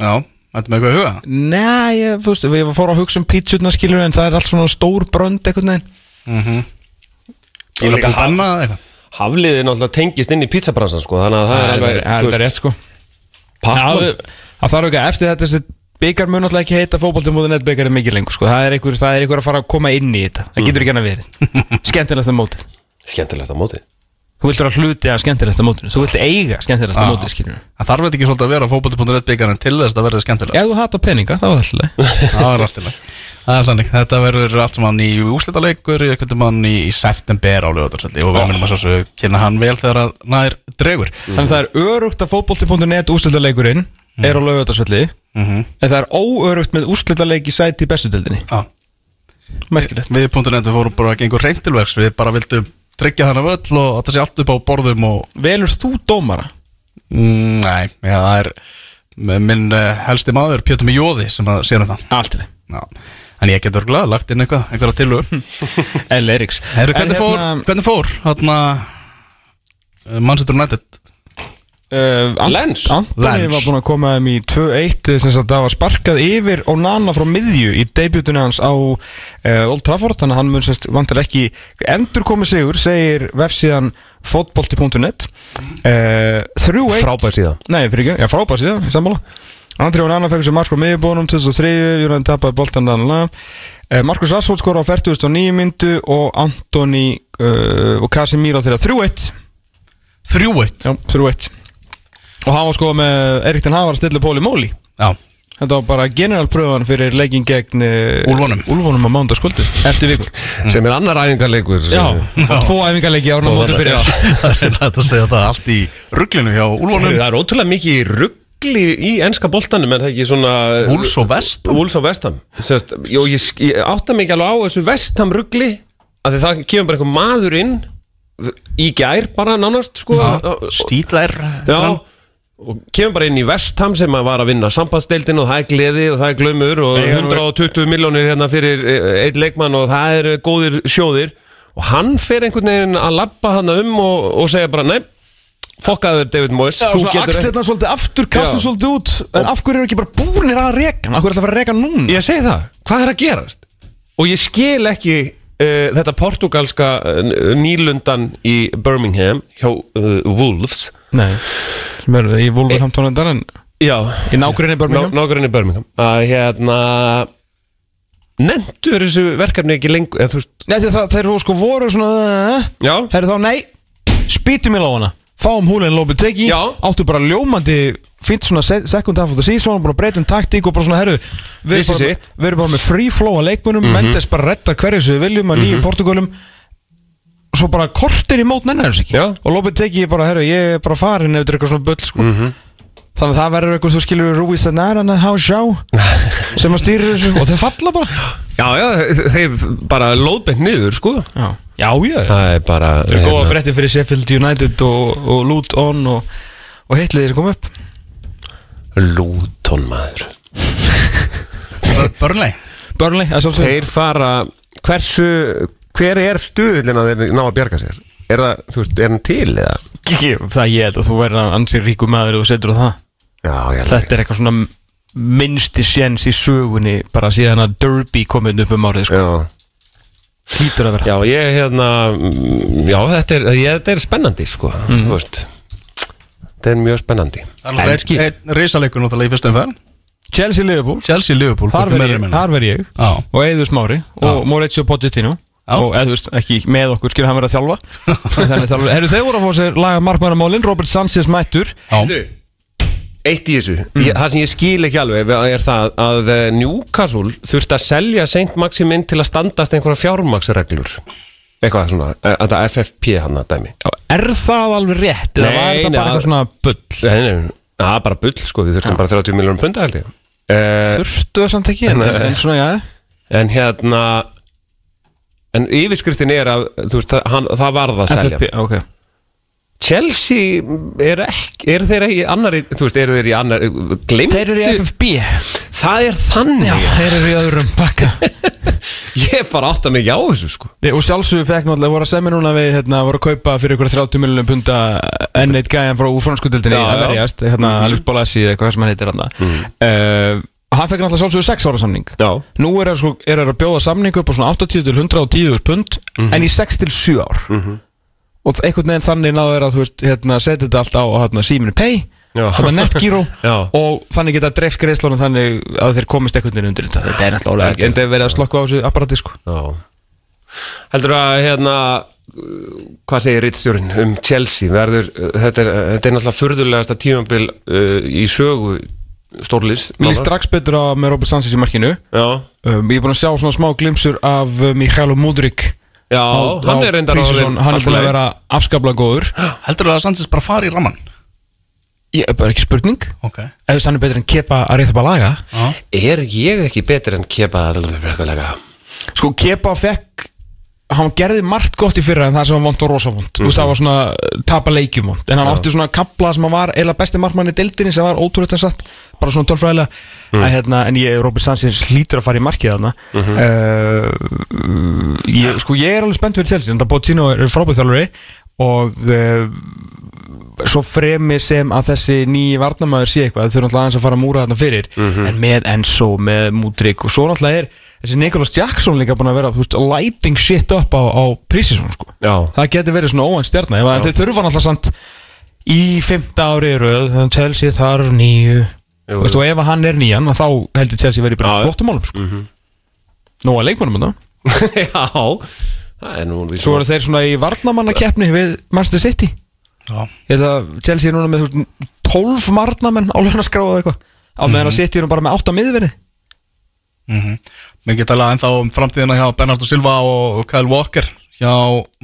Já, þetta með eitthvað í huga? Nei, ég, þú veist, ég fór að hugsa um pítsutna skilur En það er allt svona stór brönd einhvern veginn. Ég vil að banna það eitthvað. Hafliði náttúrulega tengist inn í pizzabransan sko Þannig að það er alveg Það er rétt sko. Það þarf ekki eftir þetta þessi byggar mun náttúrulega ekki heita fótbolti.net byggar er mikið lengur sko. það, er einhver, það er einhver að fara að koma inn í þetta. Það getur ekki hann að verið. *laughs* Skemmtilegasta mótið. Skemmtilegast að móti Þú vilt vera hluti af skemmtilegasta mótinu Þú vilt eiga skemmtilegasta Já. mótið skilur Það þarf þetta ekki svolítið að vera fótbolti.net byggarinn til þess að verða skemmtilega Ef þú hata peninga, þá er alltaf *laughs* Það er alltaf Það er sannig, þetta verður allt saman í úslitaleikur einhvern veginn í, í september á lögutarsvelli og við munum að svo kynna hann vel þegar að nær dregur. Þannig að það er örugt að fótbolti.net úrslitaleikurinn er á laugatarsvelli Mhm. en það er óörugt með úrslitaleik í sæti í bestudeldinni Já. Merkilegt. Við punktur nefndu fórum bara að gengur reynd til verks. Við bara vildum tryggja þannig völl og það sé allt upp á borðum og Velur þú dómara? mm, Nei, já, það er minn uh, helsti maður Pjötur með jóði sem að sér um það já. En ég getur glæð lagt inn eitthvað, einhverja tilhug L. Eriks hvernig, fór, hérna- fór Þarna uh, Manchester United Uh, Lens. Antoni var búin að koma þeim í 2-1 sem sagt það var sparkað yfir og nana frá miðju í debutinu hans á uh, Old Trafford. Þannig að hann mun semst vantar ekki endur komið sigur segir vefsíðan fotbolti.net uh, 3-1 Frábær síða. Nei, fyrir ekki, já frábær síðan, í sammála. Andri og Nanna fekk sér mark á miðjubónum 2003, Júræðin tapaði boltan uh, Markus Asfold skora á 40.9 myndu og Antoni og Casemiro þeirra 3-1 3-1 Já, 3-1 Og hann var sko með Erik Ten Havar að stilla Póli Móli. Já, Þetta var bara generalpröfan fyrir leikin gegn uh, Úlfunum. Úlfunum á mándaskvöldu Eftir vikur Sem er annar æfingarleikur. Já, tvo æfingarleiki árna móti byrja *laughs* það. Er hægt að segja það allt í rugglinu hjá Úlfónum Það er ótrúlega mikið ruggli í enska boltanum en það ekki svona Wolves og West Ham. Wolves og Vestham Sest, jó, ég, ég átta mig ekki alveg á þessu Vestham ruggli að það kemur bara einhver maður inn í gær bara nánast sko, Stílær Já og kemur bara inn í Vestham sem að var að vinna sambandsdeildin og það er gleði og það er glömur og Nei, hann- 120 miljónir hérna fyrir eh, einn leikmann og það eru góðir sjóðir. Og hann fer einhvern veginn að labba hann um og, og segja bara nei, fokkaður David Moyes. Þú getur axlirna svolítið aftur, kassin svolítið út. En af hverju eru ekki bara búinir að reka? Af hverju er það að fara að reka núna? Ég segi það, hvað er að gerast? Og ég skil ekki uh, þetta portugalska uh, nýlundan í Birmingham hjá uh, Wolves Nei, sem er í Wolverhampton endar en Já, Í nágrinni Birmingham? Nágrinni Birmingham. Að hérna Nendur þessu verkefni ekki lengur eða, veist, Nei, því það, eru sko voru svona Já, Herri þá, nei, spýtum í lófana. Fáum húlinn lópið teki. Já. Áttu bara ljómandi Fint svona se- second half of the season Bara breytum taktík og bara svona, herru Við erum bara, bara með free flow að leikmunum Mendes bara reddar hverju sem við viljum Að nýjum Portugalum Svo bara kortir í mót nennar þessu ekki. Já. Og lópið teki bara, herru, ég er bara farin Ef þetta er eitthvað svona bull, sko. Þannig að það verður eitthvað, þú skilur Rúi Senara, há sjá. *laughs* Sem að stýrir þessu. Og þeir falla bara. Já, já, þeir bara lóðbent niður, sko. Já, já, já Það er bara Það er góða frétti fyrir Sheffield United og, og Luton og, og hitliðir sem kom upp. Lúton maður. Burnley, það er svolítið Þeir fara, hversu hver er stuðlinn að þeir ná að bjarga sér? Er það, þú veist, er hann til eða? Það ég held að þú verður að ansið ríku maður og setur á það Já, ég held Þetta er eitthvað svona minnsti séns í sögunni bara síðan að Derby komið upp um árið sko. Já, Hlýtur að vera Já, ég hérna mm, Já, þetta er, ég, þetta er spennandi sko Mhm. Þú veist Þetta er mjög spennandi Það er einn ein risaleikur náttúrulega í fyrstum fenn Chelsea Liverpool Chelsea Liverpool Þar verð ég, ég Já. og Eður Smári og Mauricio Pochettino Já. Og eða þú veist, ekki með okkur skilur hann vera að þjálfa. *laughs* Þannig þjálfa, herru þeir voru að fá sér laga markmannamálin, Robert Sanchez mættur. Já, Heyrðu, Eitt í þessu, ég, það sem ég skil ekki alveg er það að eh, Newcastle þurfti að selja Saint Maximin til að standast einhverja fjármaksreglur eitthvað svona, eh, þetta FFP hann að dæmi. Já, er það alveg rétt eða Nei, var þetta nei, bara það- eitthvað svona bull? Nei, nei, nei, það er bara bull sko, við þurftum bara 30 miljónum punda held ég. Uh, þurftu það samt ekki en, *laughs* en svona, já. En hérna En yfirskriftin er að veist, hann, það varð að selja. FFP, ok. Chelsea er ekki er þeir ekki í annari, þú veist, eru þeir í annari gleymdu, Þeir eru í FFB það er þannig. Já, þeir eru í öðrum bakka *laughs* ég bara átta mig á þessu sko. Og sjálfsögur fekk náttúrulega voru að semja núna við hérna, voru að kaupa fyrir ykkur 30 miljonum punta enn eitt gæjan frá úfranskutöldinni að verjast, hérna Alex Bolassi eða eitthvað sem hann heitir hann mm. Hann fekk náttúrulega sjálfsögur 6 ára samning. Já, Nú er það sko, er það að bjóða samning upp á svona 80 til 110 pund en í 6 til 7 ár. Og það- einhvern veginn þannig náður er að þú veist hérna, setja þetta allt á hérna, síminu pay Já. hérna netgíro *laughs* Já. og þannig geta dreift greiðslunum þannig að þeir komist einhvern veginn undir þetta. Þetta er náttúrulega alveg en er verið að slokka á þessu apparati sko. Já. Heldur að hérna hvað segir rittstjórin um Chelsea? Verður, þetta er, þetta er náttúrulega furðulegasta tímabil uh, í sögu stórlis Mér líst strax betur á með Robert Sanchez í markinu. Já, um, Ég er búin að sjá svona smá glimsur af uh, Mikhailo Mudrik já á, hann á er reyndar Hann er búin að vera afskaplega góður. *gasps* Heldur það að Sanchez bara fari í ramman? Ég er bara ekki spurning. Ok. Ef þú veist, hann er betur en Kepa að reyða bara laga Er ég ekki betur en Kepa Lega? Sko Kepa fekk Hann gerði margt gott í fyrra en það sem var vond og rosa vond Þú veist það var svona tapa leikjum vond En hann átti svona kapla sem hann var eila besti markmann í deildinni sem var ótrúlega satt Bara svona tölfræðilega mm. hérna, En ég, Robert Sanchez, hlýtur að fara í markið þarna. Uh, ég, Sko ég er alveg spennt fyrir Chelsea En það bótt sín og er frábæð þjálfari Og uh, svo fremi sem að þessi nýji varnamæður sé eitthvað þau þurfum alltaf aðeins að fara að múra þarna fyrir en með Enzo, með Mudrik og svo náttúrulega er þessi Nicholas Jackson líka búin að vera veist, lighting shit up á, á prísisón sko. Það getur verið svona óvænt stjarnar að þau þurfa náttúrulega samt í fymta ári röð þannig að Chelsea þarf nýju Jú, Veistu, og ef hann er nýjan þá heldur Chelsea verið bara flottumálum sko. nú að leikmannum þetta *laughs* já Það er nú svo eru þeir svona í varnamannakeppni við Manchester City. Já. Ég held að Chelsea er núna með þú veist, 12 marnamenn á lögnaskráðu eitthvað. Á meðan að City eru bara með 8 miðverði. Mm Mér geta alveg ennþá um framtíðina hjá Bernardo Silva og Kyle Walker hjá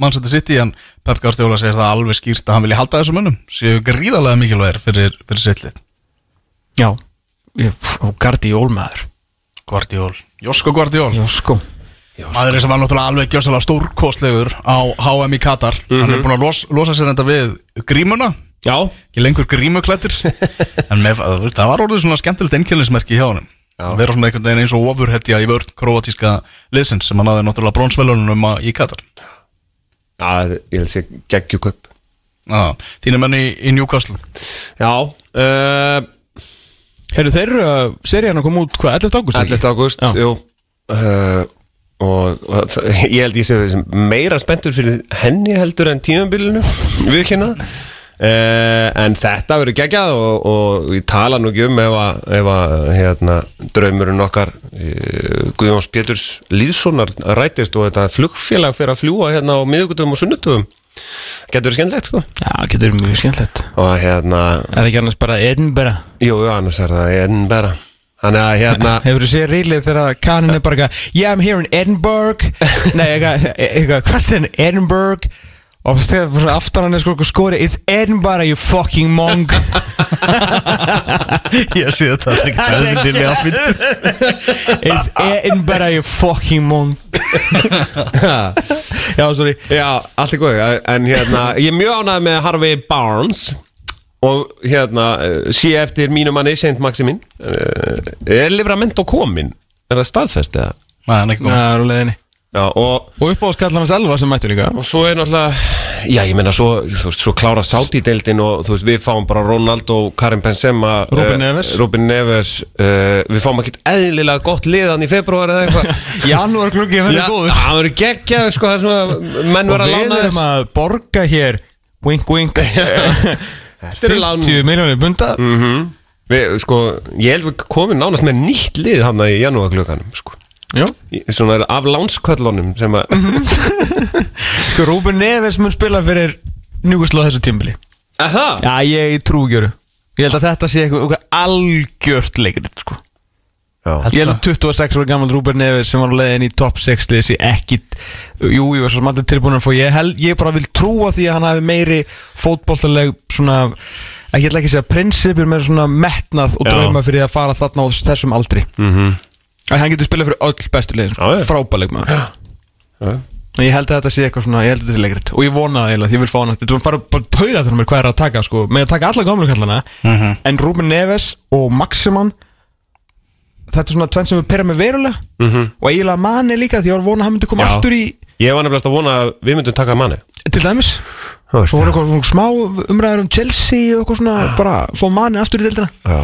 Manchester City en Pep Guardiola segir það alveg skýrt að hann vilja halda þessum mönnum. Séu gríðarlega mikilvægir fyrir, fyrir sittlið Já. Og Gardi Jólmaður Guardiol, Josko Guardiol. Já sko Maðurinn sem var náttúrulega alveg gjössalega stórkostlegur á HM í Katar. Hann er búin að los, losa sér þetta við grímuna. Já, Ekki lengur grímuklættir *laughs* En með, það það var orðið svona skemmtilegt einkjörnismerki hjá hann Að vera svona einhvern veginn eins og ofurhetja í vörn kroatíska liðsins sem hann hafði náttúrulega brónsvelunum í Katar. Já ég vil sé geggjuköp Já, þínir menn í, í Newcastle. Já, uh, Herru þeir eru að serían að koma út hvað 11. ágúst 11. ágúst. Jú uh, og, það- ég held ég sé meira spenntur fyrir henni heldur en tímabilinu viðkynna uh, en þetta verður geggjað og, og ég tala nú ekki um ef að, ef að hérna, draumurinn okkar uh, Guðjóns Péturs Lýðssonar rætist og þetta flugfélag fyrir að fljúa hérna á miðugutum og sunnutugum getur verið skemmtilegt sko. Já, getur verið mjög skemmtilegt. Og hérna, Er það ekki annars bara Edinburgh? Jú, jú, annars er það bara Þannig að hérna *laughs* Hefur þú séð rílið þegar kanin er bara Yeah, I'm here in Edinburgh. *laughs* Nei, eitthvað, hvað sem Edinburgh Og þegar fyrir aftan hann er sko skori It's Edinburgh, you fucking monk. *laughs* Ég sé þetta, það er ekki eðlilega að finna It's Edinburgh, you fucking monk. *laughs* Já, sorry. Já, allt er góð En hérna, ég er mjög ánægð með Harvey Barnes Og hérna, eh, sé eftir mínu manni Saint Maximin. Uh, Er Livramento komin? Er það staðfest eða? Nei, hann er ekki Það góð er á leiðinni Já, og, Og upp á að skalla hans elva sem mættu líka. Og svo er náttúrulega Já, ég meina svo, veist, svo klára Saudi-deildin og þú veist, við fáum bara Ronaldo, Karim Benzema Ruben eh, Neves. Ruben Neves uh, Við fáum ekkert eðlilega gott liðan í februar eða eitthvað. *laughs* Janúar klukki Já, það verður geggjað, sko, það sem að menn Og verður að við lána erum að borga hér Wink, wink. *laughs* Þetta er lán 50 miljónir bunda Við, sko, ég held við komum nánast með nýtt lið hann í janúarklökanum, sko. Svona af lánsköllunum sem að *laughs* Sko, Rúben Neves mun spila fyrir Njúkoslu á þessu tímbili Að það? Já, ég trú ekki öru Ég held að þetta sé eitthvað, eitthvað algjört leikrit sko. Já Ég held að 26 ára gammal Rúben Neves sem var á leiðin í top 6 liðs ég ekki Jú, jú, svo sem allir tilbúin að fá ég, held, ég bara vil trúa því að hann hafi meiri fótbolltaleg svona ekki ekki að segja prinsipur með svona metnað og drauma fyrir að fara þarna á þessum aldri Mhm. Að hann getur spilað fyrir öll bestu liðin sko. já. frábæleg maður Já. En Ég held að þetta sé eitthvað svona, ég held að þetta sé leikrit Og ég vona það eiginlega, því ég vil fá hann Þetta fara bara tauga þannig mér hvað er að taka sko. Með að taka alla gamlu kallana En Ruben Neves og Maximan Þetta er svona tvenn sem við perra með verulega. Mhm. Og eiginlega manni líka Því ég var að vona að hann myndi koma Já. aftur í Ég var nefnilegast að vona að við myndum taka manni Til dæmis. Þú Svo voru eitthvað smá umræður um Chelsea Og eitthvað svona, bara fá manni aftur í deildina. Já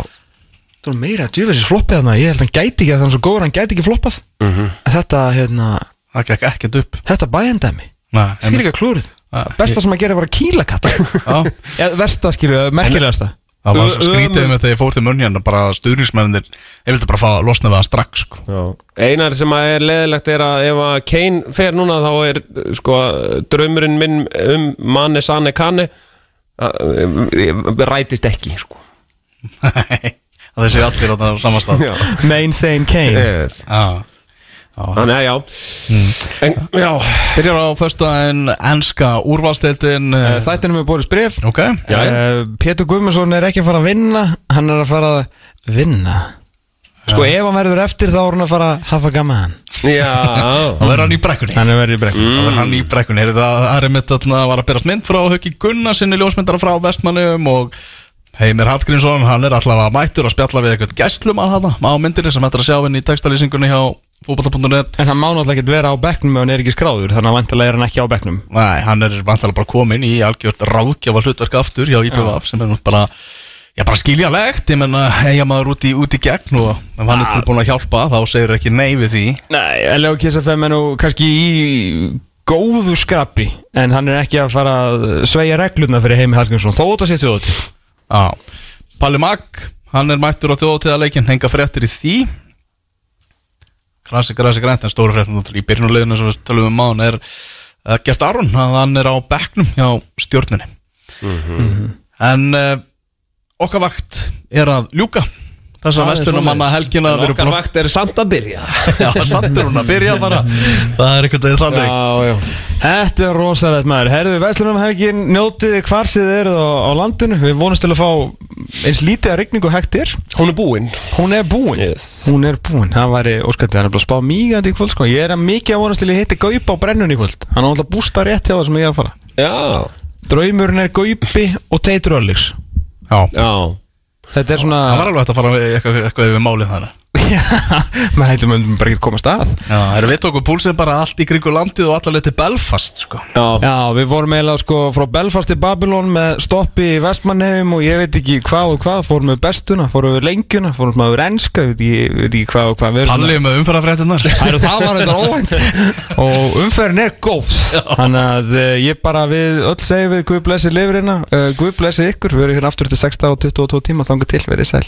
Það var meira að djöfessis floppið þarna. Ég held að hann gæti ekki að hann er svo góður Hann gæti ekki floppað. Mhm. En Þetta, hérna, Það gekk ekkert upp. þetta bæjandæmi Nei, Skil ekki að klúrið Ja, Besta sem að gera var að kýla katta. Já, *laughs* Eða versta skilju, merkilegasta. Það var svo skrítið með þegar ég fór til munn hérna bara stuðningsmennir, ég vildi bara fá að losna við það strax sko. Einar sem að er leðilegt er að ef að Kane fer núna þá er sko draumurinn minn um manni sanne kanni rætist ekki sko. *laughs* að þessi allir á það samastað Já. Main Sane Kane. Yes. Já. Þannig að já. En, Já Byrjar á föstudaginn enska úrvalstildin uh, Þættinum er Boris Bref Ok. Já, já. uh, Pétur Guðmundsson er ekki að fara að vinna Hann er að fara að vinna. Sko ef hann verður eftir þá er hann að fara að hafa gaman Já. *laughs* Það verður hann í brekkunni. Hann er verið í brekk Það verður hann í brekkunni. Það það er mitt að var að berast mynd frá Höggi Gunnar sinni ljósmyndara frá Vestmannum og Heimir Hallgrímsson, hann er allavega mættur að spjalla við eitthvað gæstlum að hafa á myndinni sem hættir að sjá henni í textalýsingunni hjá fútbolta.net En hann má náttúrulega ekki vera á bekknum ef hann er ekki skráður Þannig að vantilega er hann ekki á bekknum. Nei, hann er vantilega bara komin í algjört ráðgjafa hlutverk aftur hjá IPVF sem er nú bara, já bara skiljanlegt. Ég menna, eiga maður út í, út í gegn og ef hann er tilbúin að hjálpa þá segir ekki nei við því. Nei, L.O. KSFM er nú kannski í góðu skrapi En hann er ekki að fara að sveigja reglurna fyrir Heimi Hallgrímsson Þó þetta sé þjóðatíð Já, Palli Mag, hann er mættur á þjóðtíðarleikin, henga fréttir í því. Grasi, grasi, grænt, en stóru fréttin í byrjunuleginu sem við tölum um mánu er uh, Gert Aron, hann er á bekknum hjá stjórnunni En uh, okkar vakt er að ljúka þessa Það er vestlunum manna helgina erum Okkar búin að- vakt er samt að byrja. *laughs* Já, samt er hún að byrja bara. Það er einhvern veginn þannig. Já, já. Þetta er rosalegt maður. Herðu Vestlunum helgin, njótið þið hvar sem þið eruð á, á landinu. Við vonumst til að fá eins lítið að hægt er. Hún er búinn Hún er búin. Yes. Hún er búin, það væri óskættið Hann er bara að spá mýgandi í kvöld sko. Ég er að mikið að vonast til að hitti Gaupa á brennun í kvöld. Hann er alltaf að bústa rétt hjá það sem ég er að fara. Já. Draumurinn er Gaupi og Teitur Öllíks Já, Já Þetta er svona það var alveg hægt að fara eitthvað yfir málið þannig Maður heitum við bara ekki að koma að Já, við tókum púlsinn bara allt í kringu landið og allar til Belfast sko. Já. Já, við vorum eiginlega sko frá Belfast til Babylon með stoppi í Vestmannheim og ég veit ekki hvað og hvað, fórum við bestuna, fórum við lengjuna, fórum við enska, ég veit ekki, veit ekki hvað og hvað Pallið með. umferðafréttinnar Það var þetta óvænt. *laughs* Og umferðin er góð. Þannig að uh, ég bara við öll segjum við Guð blessi lifurina uh, Guð blessi ykkur, við erum hérna aftur til 6 og 22 tíma. Þangar til, verið sæl